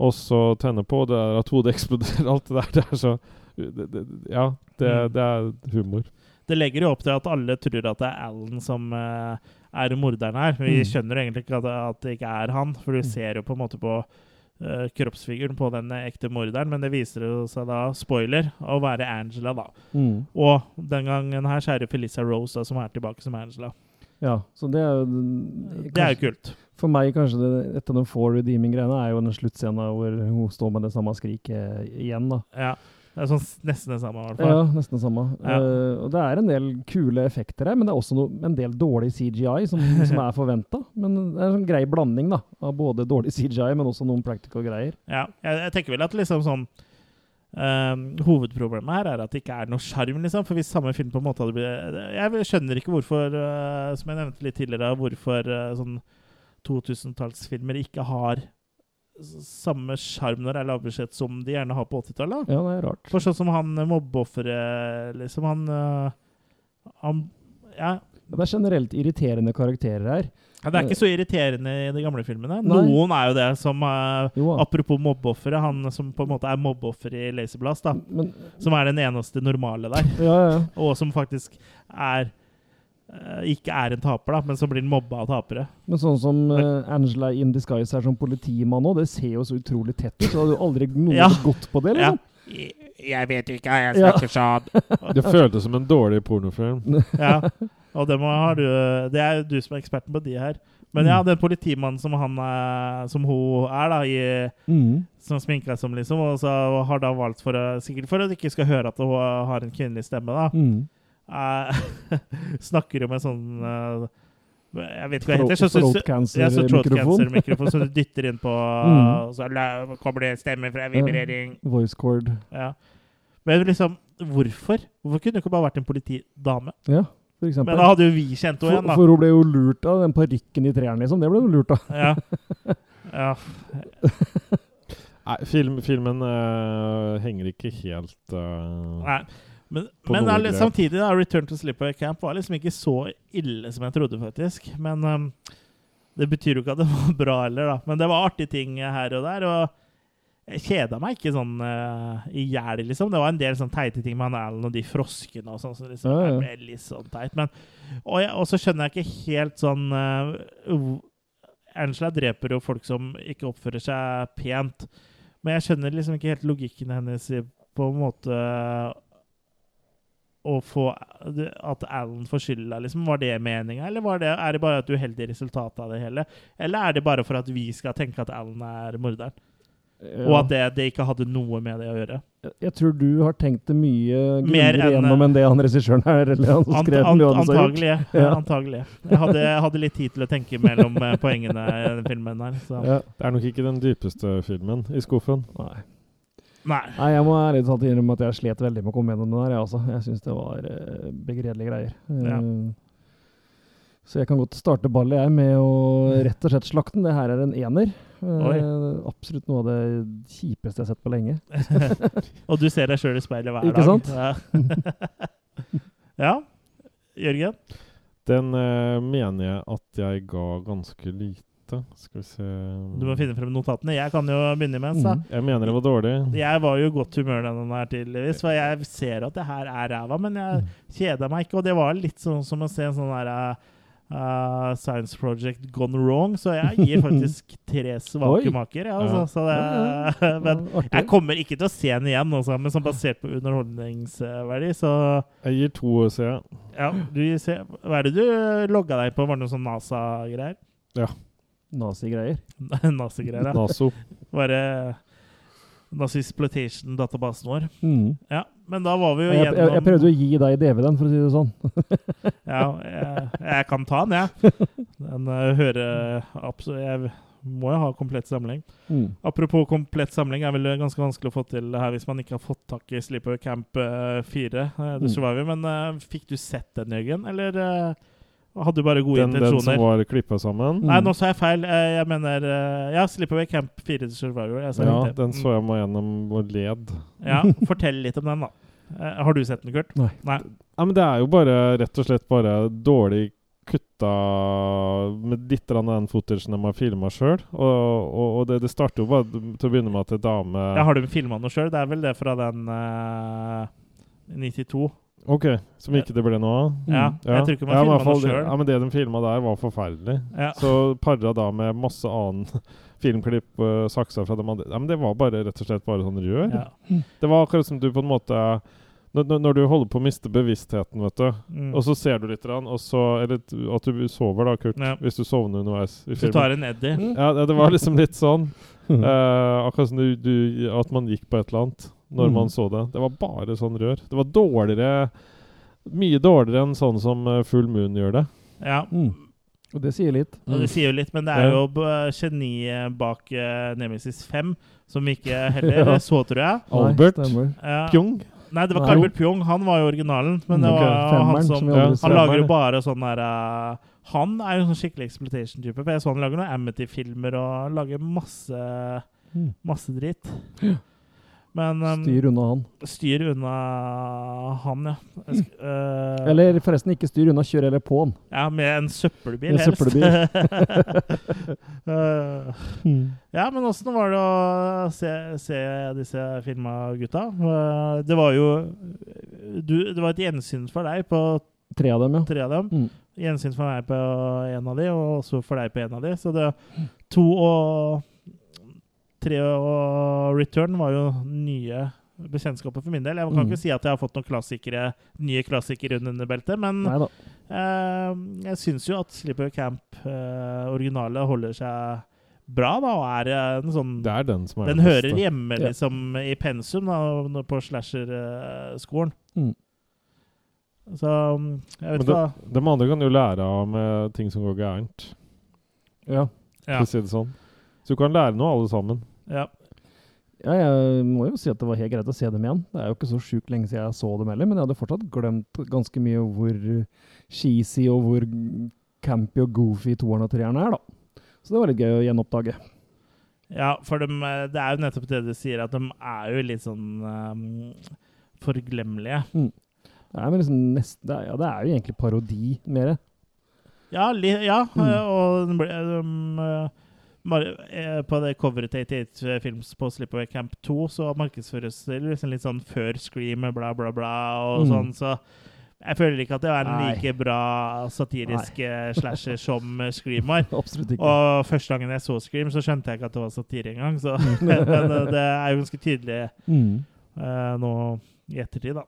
Speaker 2: Og så tenne på, og det er at hodet eksploderer. <laughs> Alt det der. Det er så det, det, Ja, det,
Speaker 1: Mm.
Speaker 2: det er humor.
Speaker 1: Det legger jo opp til at alle tror at det er Alan som uh, er morderen her. Vi
Speaker 3: Mm.
Speaker 1: skjønner egentlig ikke at det, at det ikke er han, for du
Speaker 3: Mm.
Speaker 1: ser jo på en måte på eh, kroppsfiguren på den eh, ekte morderen, men det viser jo seg da, spoiler, å være Angela, da.
Speaker 3: Mm.
Speaker 1: Og den gangen her kjære Felicia Rose da, som er tilbake som Angela.
Speaker 3: Ja, så det er jo
Speaker 1: Det er jo kult.
Speaker 3: For meg, kanskje det, et av de få redeeming-greiene er jo den sluttscenen hvor hun står med det samme skriket igjen, da.
Speaker 1: Ja. Det er sånn nesten det samme, i hvert fall.
Speaker 3: Ja, nesten det samme.
Speaker 1: Ja.
Speaker 3: Uh, og det er en del kule effekter her, men det er også no, en del dårlig CGI som, <laughs> som er forventa. Men det er en sånn grei blanding da, av både dårlig CGI, men også noen practical greier.
Speaker 1: Ja, jeg, jeg tenker vel at liksom sånn ehm, Hovedproblemet her er at det ikke er noe sjarm, liksom. For hvis samme film på en måte hadde blitt Jeg skjønner ikke hvorfor, uh, som jeg nevnte litt tidligere, hvorfor uh, sånn 2000-tallsfilmer ikke har samme sjarm når det er lavbudsjett som de gjerne har på 80-tallet.
Speaker 3: Ja, det er rart.
Speaker 1: For sånn som han eh, mobbeofferet, liksom. Han, eh, han Ja.
Speaker 3: Det er generelt irriterende karakterer her.
Speaker 1: Ja, Det er ikke så irriterende i de gamle filmene.
Speaker 3: Nei.
Speaker 1: Noen er jo det, som er,
Speaker 3: Jo.
Speaker 1: Apropos mobbeofferet, han som på en måte er mobbeoffer i Laserblast, da.
Speaker 3: Men,
Speaker 1: Som er den eneste normale der.
Speaker 3: ja, ja.
Speaker 1: Og som faktisk er eh, Ikke er en taper, da, men som blir mobba av tapere.
Speaker 3: Men sånn som uh, Angela in Disguise er som politimann nå, det ser jo så utrolig tett ut. Så hadde du aldri <laughs> noen
Speaker 1: Ja.
Speaker 3: gått på det,
Speaker 1: Ja.
Speaker 3: liksom.
Speaker 1: Jeg vet ikke, jeg
Speaker 3: Ja.
Speaker 1: snakker sånn. <laughs>
Speaker 2: Det føltes som en dårlig pornofilm. <laughs>
Speaker 1: ja. Og det, må, har du, det er jo du som er eksperten på de her. Men ja, den politimannen som han er, som hun er, da, i,
Speaker 3: mm.
Speaker 1: som sminker seg som, liksom, og så har da valgt for å, sikkert for at du ikke skal høre at hun har en kvinnelig stemme, da.
Speaker 3: Mhm.
Speaker 1: Eh, <laughs> snakker jo med sånn eh, Jeg vet ikke hva det heter. Så, så,
Speaker 3: throat
Speaker 1: cancer-mikrofon som du dytter inn på, <laughs>
Speaker 3: Mm.
Speaker 1: og så kommer det stemme fra vibrering.
Speaker 3: Voice cord.
Speaker 1: Ja. Men liksom, hvorfor? Hvorfor kunne det ikke bare vært en politidame?
Speaker 3: Ja, for eksempel.
Speaker 1: Men da hadde jo vi kjent henne igjen, da.
Speaker 3: for hun ble jo lurt av den parykken i treeren, liksom. Det ble hun lurt av.
Speaker 1: Ja. <laughs> ja.
Speaker 2: Nei, film, filmen uh, henger ikke helt uh...
Speaker 1: Nei. Men, men
Speaker 2: er
Speaker 1: samtidig, da, Return to Slipper Camp var liksom ikke så ille som jeg trodde, faktisk. Men um, det betyr jo ikke at det <laughs> var bra heller, da. Men det var artige ting her og der. Og jeg kjeda meg ikke sånn uh, i hjel, liksom. Det var en del sånn teite ting med han Alan og de froskene og sånn. Så liksom,
Speaker 3: Ja, ja.
Speaker 1: ble litt sånn teit. Men, og, jeg, og så skjønner jeg ikke helt sånn uh, Angela dreper jo folk som ikke oppfører seg pent. Men jeg skjønner liksom ikke helt logikken hennes på en måte å få At Alan får skylda, liksom. Var det meninga, eller var det, er det bare et uheldig resultat av det hele? Eller er det bare for at vi skal tenke at Alan er morderen? Og at det, det ikke hadde noe med det å gjøre?
Speaker 3: Jeg, jeg tror du har tenkt det mye grundigere gjennom enn det han regissøren her eller han som skrev
Speaker 1: ant,
Speaker 3: manuset
Speaker 1: antagelig. Ja. antagelig. Jeg hadde, hadde litt tid til å tenke mellom eh, poengene i denne filmen her. Så.
Speaker 3: Ja.
Speaker 2: Det er nok ikke den dypeste filmen i skuffen.
Speaker 3: Nei.
Speaker 1: Nei.
Speaker 3: Nei, jeg må ærlig talt innrømme at jeg slet veldig med å komme gjennom det der, Jeg, altså. jeg syns det var uh, begredelige greier.
Speaker 1: Ja.
Speaker 3: Uh, så jeg kan godt starte ballet jeg med å rett og slett slakte den. Det her er en ener.
Speaker 1: Uh,
Speaker 3: absolutt noe av det kjipeste jeg har sett på lenge. <laughs>
Speaker 1: Og du ser deg sjøl i speilet hver
Speaker 3: Ikke
Speaker 1: dag.
Speaker 3: sant?
Speaker 1: Ja. <laughs> ja. Jørgen?
Speaker 2: Den eh, mener jeg at jeg ga ganske lite. Skal vi se
Speaker 1: Du må finne frem notatene. Jeg kan jo begynne med mm,
Speaker 2: Jeg mener det var dårlig.
Speaker 1: Jeg var jo i godt humør denne her tydeligvis, for jeg ser at det her er ræva, men jeg kjeda meg ikke. Og det var litt sånn som å se en sånn der uh, Science Project gone wrong, så jeg gir <laughs> faktisk tre svake maker. Ja, altså,
Speaker 2: Ja.
Speaker 1: så det, <laughs> men jeg kommer ikke til å se den igjen, også, men sånn basert på underholdningsverdi, så
Speaker 2: Jeg gir to, jeg.
Speaker 1: ja, du Hva er det du logga deg på? Var det noe sånn NASA-greier?
Speaker 2: Ja.
Speaker 3: Nazigreier. <laughs>
Speaker 1: NASA-greier, ja.
Speaker 2: Naso.
Speaker 1: Bare Nazisploitation-databasen vår.
Speaker 3: Mm.
Speaker 1: Ja, men da var vi jo
Speaker 3: Jeg, jeg,
Speaker 1: gjennom
Speaker 3: jeg prøvde å gi deg DVD-en, for å si det sånn. <laughs>
Speaker 1: Ja, jeg, jeg kan ta den, jeg. Den uh, hører absolutt Jeg må jo ha komplett samling.
Speaker 3: Mm.
Speaker 1: Apropos komplett samling, er vel ganske vanskelig å få til det her hvis man ikke har fått tak i Sleeper Camp uh, 4, uh, The
Speaker 3: Mm.
Speaker 1: vi, Men uh, fikk du sett den, Jørgen? Eller uh, hadde bare gode
Speaker 2: Den, den som var klippa sammen.
Speaker 1: Nei, nå sa jeg feil. Uh, jeg mener uh, Ja, Slipaway Camp 4 til Survivor. Jeg sa
Speaker 2: Ja,
Speaker 1: riktig.
Speaker 2: den så jeg meg gjennom og led.
Speaker 1: Ja, <laughs> Fortell litt om den, da. Uh, har du sett den, Kurt?
Speaker 3: Nei.
Speaker 1: Nei.
Speaker 2: Ja, men det er jo bare rett og slett bare dårlig kutta med litt av den footagen de har filma sjøl. Og, og, og det, det starter jo bare til å begynne med at ei dame
Speaker 1: Ja, har du filma noe sjøl? Det er vel det fra den uh, 92.
Speaker 2: OK, som ikke det ble noe av?
Speaker 1: Ja, jeg tror ikke man
Speaker 2: ja, filma
Speaker 1: noe
Speaker 2: det-
Speaker 1: selv.
Speaker 2: Ja, men det de filma der, var forferdelig.
Speaker 1: Ja.
Speaker 2: Så para da med masse annen <laughs> filmklipp uh, saksa fra dem andre Ja, men det var bare rett og slett bare sånn rør.
Speaker 1: Ja.
Speaker 2: Det var akkurat som du på en måte når, når- du holder på å miste bevisstheten, vet du,
Speaker 1: Mm.
Speaker 2: og så ser du litt, og så Eller at du sover, da, Kurt.
Speaker 1: Ja.
Speaker 2: Hvis du sovner underveis. i
Speaker 1: Hvis du tar en Eddie.
Speaker 2: Ja, det, det var liksom litt sånn. uh, akkurat som du, du, at man gikk på et eller annet når
Speaker 3: Mm.
Speaker 2: man så det. Det var bare sånn rør. Det var dårligere Mye dårligere enn sånn som eh, Full Moon gjør det.
Speaker 1: Ja.
Speaker 3: Mm. Og det sier litt.
Speaker 1: Og det sier jo litt, men det er jo b- geniet bak uh, Nemesis 5 som vi ikke <laughs> heller
Speaker 3: Ja.
Speaker 1: så, tror jeg.
Speaker 2: Albert.
Speaker 1: Ja.
Speaker 2: Pjong.
Speaker 1: Nei, det var ikke Albert Pjong. Han var jo originalen. Men det var han som
Speaker 3: som
Speaker 1: Han
Speaker 2: ser.
Speaker 1: lager jo bare sånn der uh, Han er jo en sånn skikkelig exploitation-type. For jeg så han lager noen Amity-filmer og lager masse
Speaker 3: Mm.
Speaker 1: Masse dritt. <gasps> Men um,
Speaker 3: Styr unna han.
Speaker 1: styr unna han, ja. Sk- eh,
Speaker 3: Eller forresten, ikke styr unna, kjør heller på han.
Speaker 1: Ja, med en søppelbil,
Speaker 3: En
Speaker 1: helst.
Speaker 3: søppelbil. <laughs>
Speaker 1: Eh, ja, men åssen var det å se, se disse filma gutta? Uh, det var jo du, Det var et gjensyn for deg på
Speaker 3: Tre av dem, ja.
Speaker 1: tre av dem.
Speaker 3: Mm.
Speaker 1: Gjensyn for meg på en av de, og også for deg på en av de. Så det to og tre og Return var jo nye bekjentskaper for min del. Jeg kan
Speaker 3: Mm.
Speaker 1: ikke si at jeg har fått noen klassikere, nye klassikere under beltet, men Eh, jeg syns jo at Slipper Camp eh, holder seg bra, da, og er en sånn
Speaker 2: Det er den som er
Speaker 1: Den hører
Speaker 2: beste.
Speaker 1: hjemme
Speaker 3: Ja.
Speaker 1: liksom i pensum da, på slasher-skolen.
Speaker 3: Mm.
Speaker 1: Så jeg vet ikke hva
Speaker 2: de andre kan jo lære av med ting som går gærent,
Speaker 3: Ja.
Speaker 1: ja,
Speaker 2: å si det sånn. Så du kan lære noe, alle sammen.
Speaker 1: Ja.
Speaker 3: ja, jeg må jo si at det var helt greit å se dem igjen. Det er jo ikke så sjukt lenge siden jeg så dem heller, men jeg hadde fortsatt glemt ganske mye hvor cheesy og hvor campy og goofy toeren og treeren er, da. Så det var litt gøy å gjenoppdage.
Speaker 1: ja, for dem, eh, det er jo nettopp det du sier, at de er jo litt sånn um, forglemmelige.
Speaker 3: Det er, liksom nest, det er, ja, det er jo egentlig parodi, mer.
Speaker 1: Ja, li, ja
Speaker 3: Mm.
Speaker 1: eh, og eh, mar- eh, på det coveret til 88 Films på Slipaway Camp 2 så markedsføres det liksom litt sånn før Scream, bla, bla, bla, og
Speaker 3: Mm.
Speaker 1: sånn, så Jeg føler ikke at det er en like bra satirisk eh, slasher som eh, Scream var. <laughs>
Speaker 3: Absolutt ikke.
Speaker 1: Og første gangen jeg så Scream, så skjønte jeg ikke at det var satire engang. Så <laughs> <laughs> men, eh, det er jo ganske tydelig
Speaker 3: Mm.
Speaker 1: uh, nå i ettertid, da.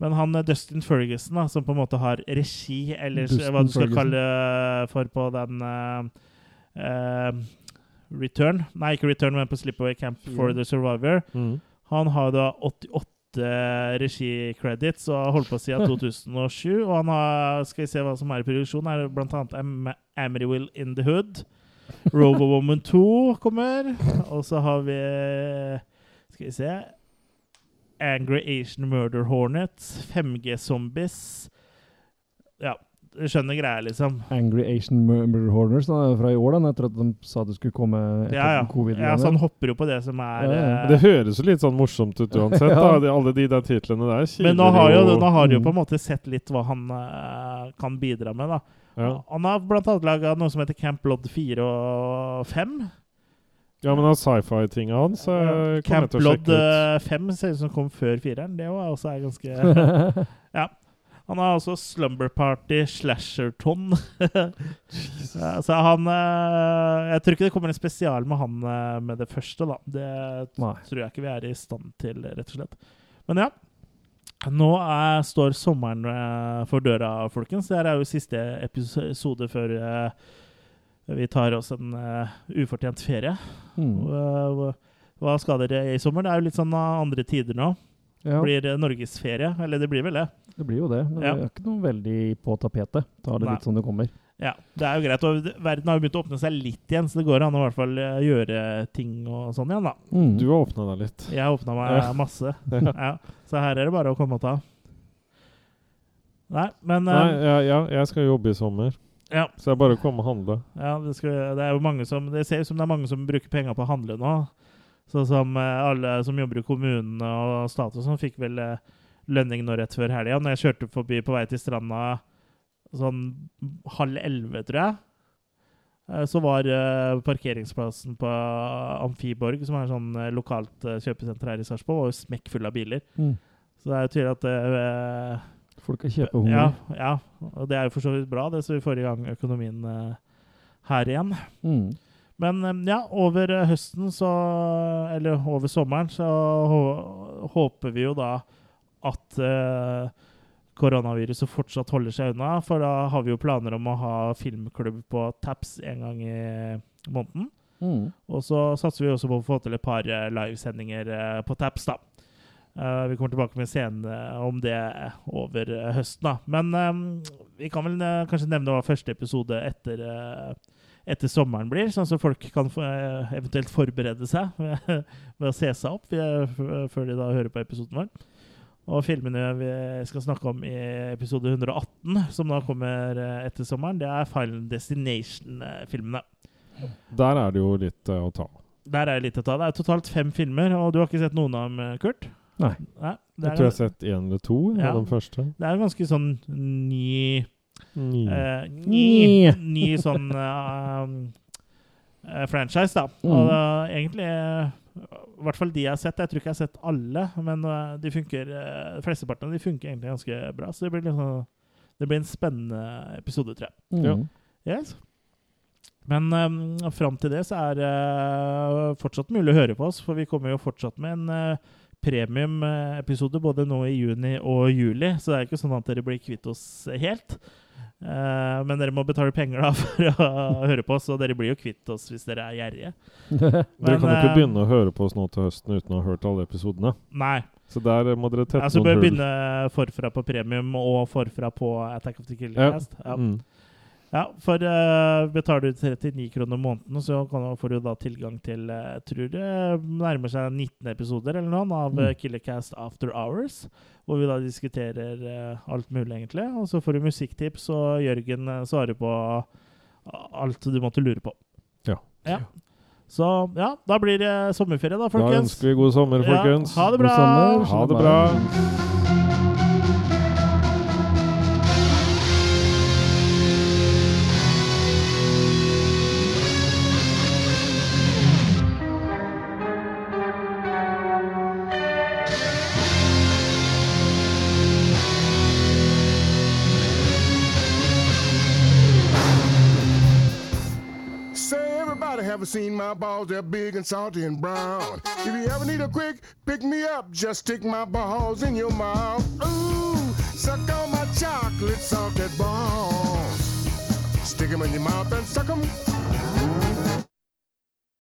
Speaker 1: Men han eh, Dustin Ferguson, da, som på en måte har regi, eller
Speaker 3: Dustin
Speaker 1: hva du skal
Speaker 3: Ferguson.
Speaker 1: kalle for på den eh, eh, Return Nei, ikke Return, men på Slipaway Camp for
Speaker 2: Mm.
Speaker 1: the Survivor.
Speaker 2: Mm.
Speaker 1: Han har da 88 regi-credits og har holdt på siden <laughs> 2007. Og han har, skal vi se hva som er i produksjon, er blant annet Am Will in the Hood. Robo Woman 2 kommer. Og så har vi Skal vi se Angry Asian Murder Hornets. 5G Zombies. Ja, skjønner greia, liksom.
Speaker 3: Angry Asian Murder Horners da, fra i år, da, etter at de sa det skulle komme etter
Speaker 1: Ja, ja.
Speaker 3: covid.
Speaker 1: ja, så han hopper jo på det som er
Speaker 3: Ja, ja.
Speaker 1: eh,
Speaker 2: Det høres jo litt sånn morsomt ut uansett. <laughs>
Speaker 3: Ja.
Speaker 2: da. Alle de der titlene der
Speaker 1: Men nå har, jo, nå har jo
Speaker 3: Mm.
Speaker 1: på en måte sett litt hva han uh, kan bidra med. da.
Speaker 2: Ja.
Speaker 1: Han har blant annet laga noe som heter Camp Blood 4 og 5.
Speaker 2: ja, men av sci-fi-tinga hans eh,
Speaker 1: Camp Blood
Speaker 2: sjekke ut.
Speaker 1: eh, 5 ser ut som kom før 4-eren. Det også er ganske <laughs> Ja. Han har altså Slumber Party, Slasherton. <laughs> så han eh, Jeg tror ikke det kommer en spesial med han eh, med det første, da. Det
Speaker 3: Nei.
Speaker 1: tror jeg ikke vi er i stand til, rett og slett. Men ja. Nå er, står sommeren eh, for døra, folkens. Det her er jo siste episode før vi tar oss en ufortjent ferie.
Speaker 3: Mm.
Speaker 1: Hva- skal dere i sommer? Det er jo litt sånn andre tider nå.
Speaker 3: Ja,
Speaker 1: Blir norgesferie? Eller det blir vel det?
Speaker 3: det blir jo det. Men
Speaker 1: Ja.
Speaker 3: det er ikke noe veldig på tapetet. Ta det
Speaker 1: Nei.
Speaker 3: litt som det kommer.
Speaker 1: Ja, det er jo greit. Og verden har jo begynt å åpne seg litt igjen, så det går an å i hvert fall eh, gjøre ting og sånn igjen, da.
Speaker 3: Mm.
Speaker 2: Du har åpna deg litt.
Speaker 1: Jeg har åpna meg
Speaker 2: Ja. <laughs>
Speaker 1: masse.
Speaker 2: Ja.
Speaker 1: Ja, så her er det bare å komme og ta. Nei, men
Speaker 2: Nei,
Speaker 1: eh,
Speaker 2: ja, ja, jeg skal jobbe i sommer,
Speaker 1: ja,
Speaker 2: så det er bare å komme og handle.
Speaker 1: ja det, skal, det er jo mange som Det ser ut som det er mange som bruker penger på å handle nå. Sånn som eh, alle som jobber i kommunene og stat og sånn, fikk vel eh, lønning nå rett før helga. Når jeg kjørte forbi på vei til stranda sånn halv elleve, tror jeg, eh, så var parkeringsplassen på Amfiborg, som er sånn eh, lokalt kjøpesenter her i Sarpsborg, var jo smekkfull av biler.
Speaker 3: Mm.
Speaker 1: Så det er jo tydelig at øh,
Speaker 3: Folk er kjøpehungrige.
Speaker 1: ja, ja, og det er jo for så vidt bra, det, så vi får i gang økonomien øh, her igjen.
Speaker 3: Mm.
Speaker 1: Men eh, ja, over eh, høsten så Eller over sommeren så håper vi jo da at eh, koronaviruset fortsatt holder seg unna. For da har vi jo planer om å ha filmklubb på Taps en gang i måneden.
Speaker 3: Mm.
Speaker 1: Og så satser vi også på å få til et par eh, livesendinger på Taps, da. Uh, vi kommer tilbake med scenen scene om det over høsten, da. Men um, vi kan vel uh, kanskje nevne hva første episode etter, eh, etter sommeren blir, sånn at folk kan eh, eventuelt forberede seg <laughs> ved, å se seg opp eh, før de da hører på episoden vår. Og filmene vi skal snakke om i episode 118, som da kommer eh, etter sommeren, det er Final Destination-filmene.
Speaker 2: Der er det jo litt å ta.
Speaker 1: Der er det litt å ta. Det er totalt fem filmer, og du har ikke sett noen av dem, Kurt?
Speaker 3: Nei.
Speaker 1: Nei
Speaker 2: Jeg tror jeg har sett én eller to
Speaker 1: Ja.
Speaker 2: av den første.
Speaker 1: det er en ganske sånn ny
Speaker 2: Ni.
Speaker 1: eh,
Speaker 3: Ny.
Speaker 1: ny, ny sånn eh, eh, franchise, da.
Speaker 3: Mm.
Speaker 1: Og uh, egentlig eh, I hvert fall de jeg har sett. Jeg tror ikke jeg har sett alle, men eh, de funker flesteparten av de funker egentlig ganske bra. Så det blir, liksom, det blir en spennende episode, tror jeg.
Speaker 3: Mm.
Speaker 1: Yes. Men um, fram til det så er det uh, fortsatt mulig å høre på oss, for vi kommer jo fortsatt med en uh, premium-episode både nå i juni og juli, så det er ikke sånn at dere blir kvitt oss helt. Uh, men dere må betale penger da <laughs> for å høre på oss, og dere blir jo kvitt oss hvis dere er gjerrige. <laughs>
Speaker 2: Dere kan jo ikke
Speaker 1: eh,
Speaker 2: begynne å høre på oss nå til høsten uten å ha hørt alle episodene.
Speaker 1: Nei.
Speaker 2: Så der må dere tette
Speaker 1: Så
Speaker 2: noen hull.
Speaker 1: begynne forfra på premium og forfra på Attack of the Killer
Speaker 2: Ja.
Speaker 1: Ja.
Speaker 2: Mm.
Speaker 1: Ja, for uh, betaler du 39 kroner måneden, så kan, du- får du da tilgang til uh, tror det nærmer seg 19 episoder eller noe av
Speaker 3: Mm.
Speaker 1: eh, Killercast After Hours. Hvor vi da diskuterer uh, alt mulig, egentlig. Og så får du musikktips, og Jørgen svarer på alt du måtte lure på.
Speaker 2: Ja.
Speaker 1: Ja. Så ja, da blir det sommerferie, da, folkens.
Speaker 2: Da ønsker vi god sommer,
Speaker 1: Ja,
Speaker 2: folkens.
Speaker 1: ha det
Speaker 3: God
Speaker 1: bra!
Speaker 2: Ha det bra.
Speaker 13: Seen my balls? They're big and salty and brown. If you ever need a quick pick me up, just stick my balls in your mouth. Ooh, suck on my chocolate salted balls. Stick 'em in your mouth and suck 'em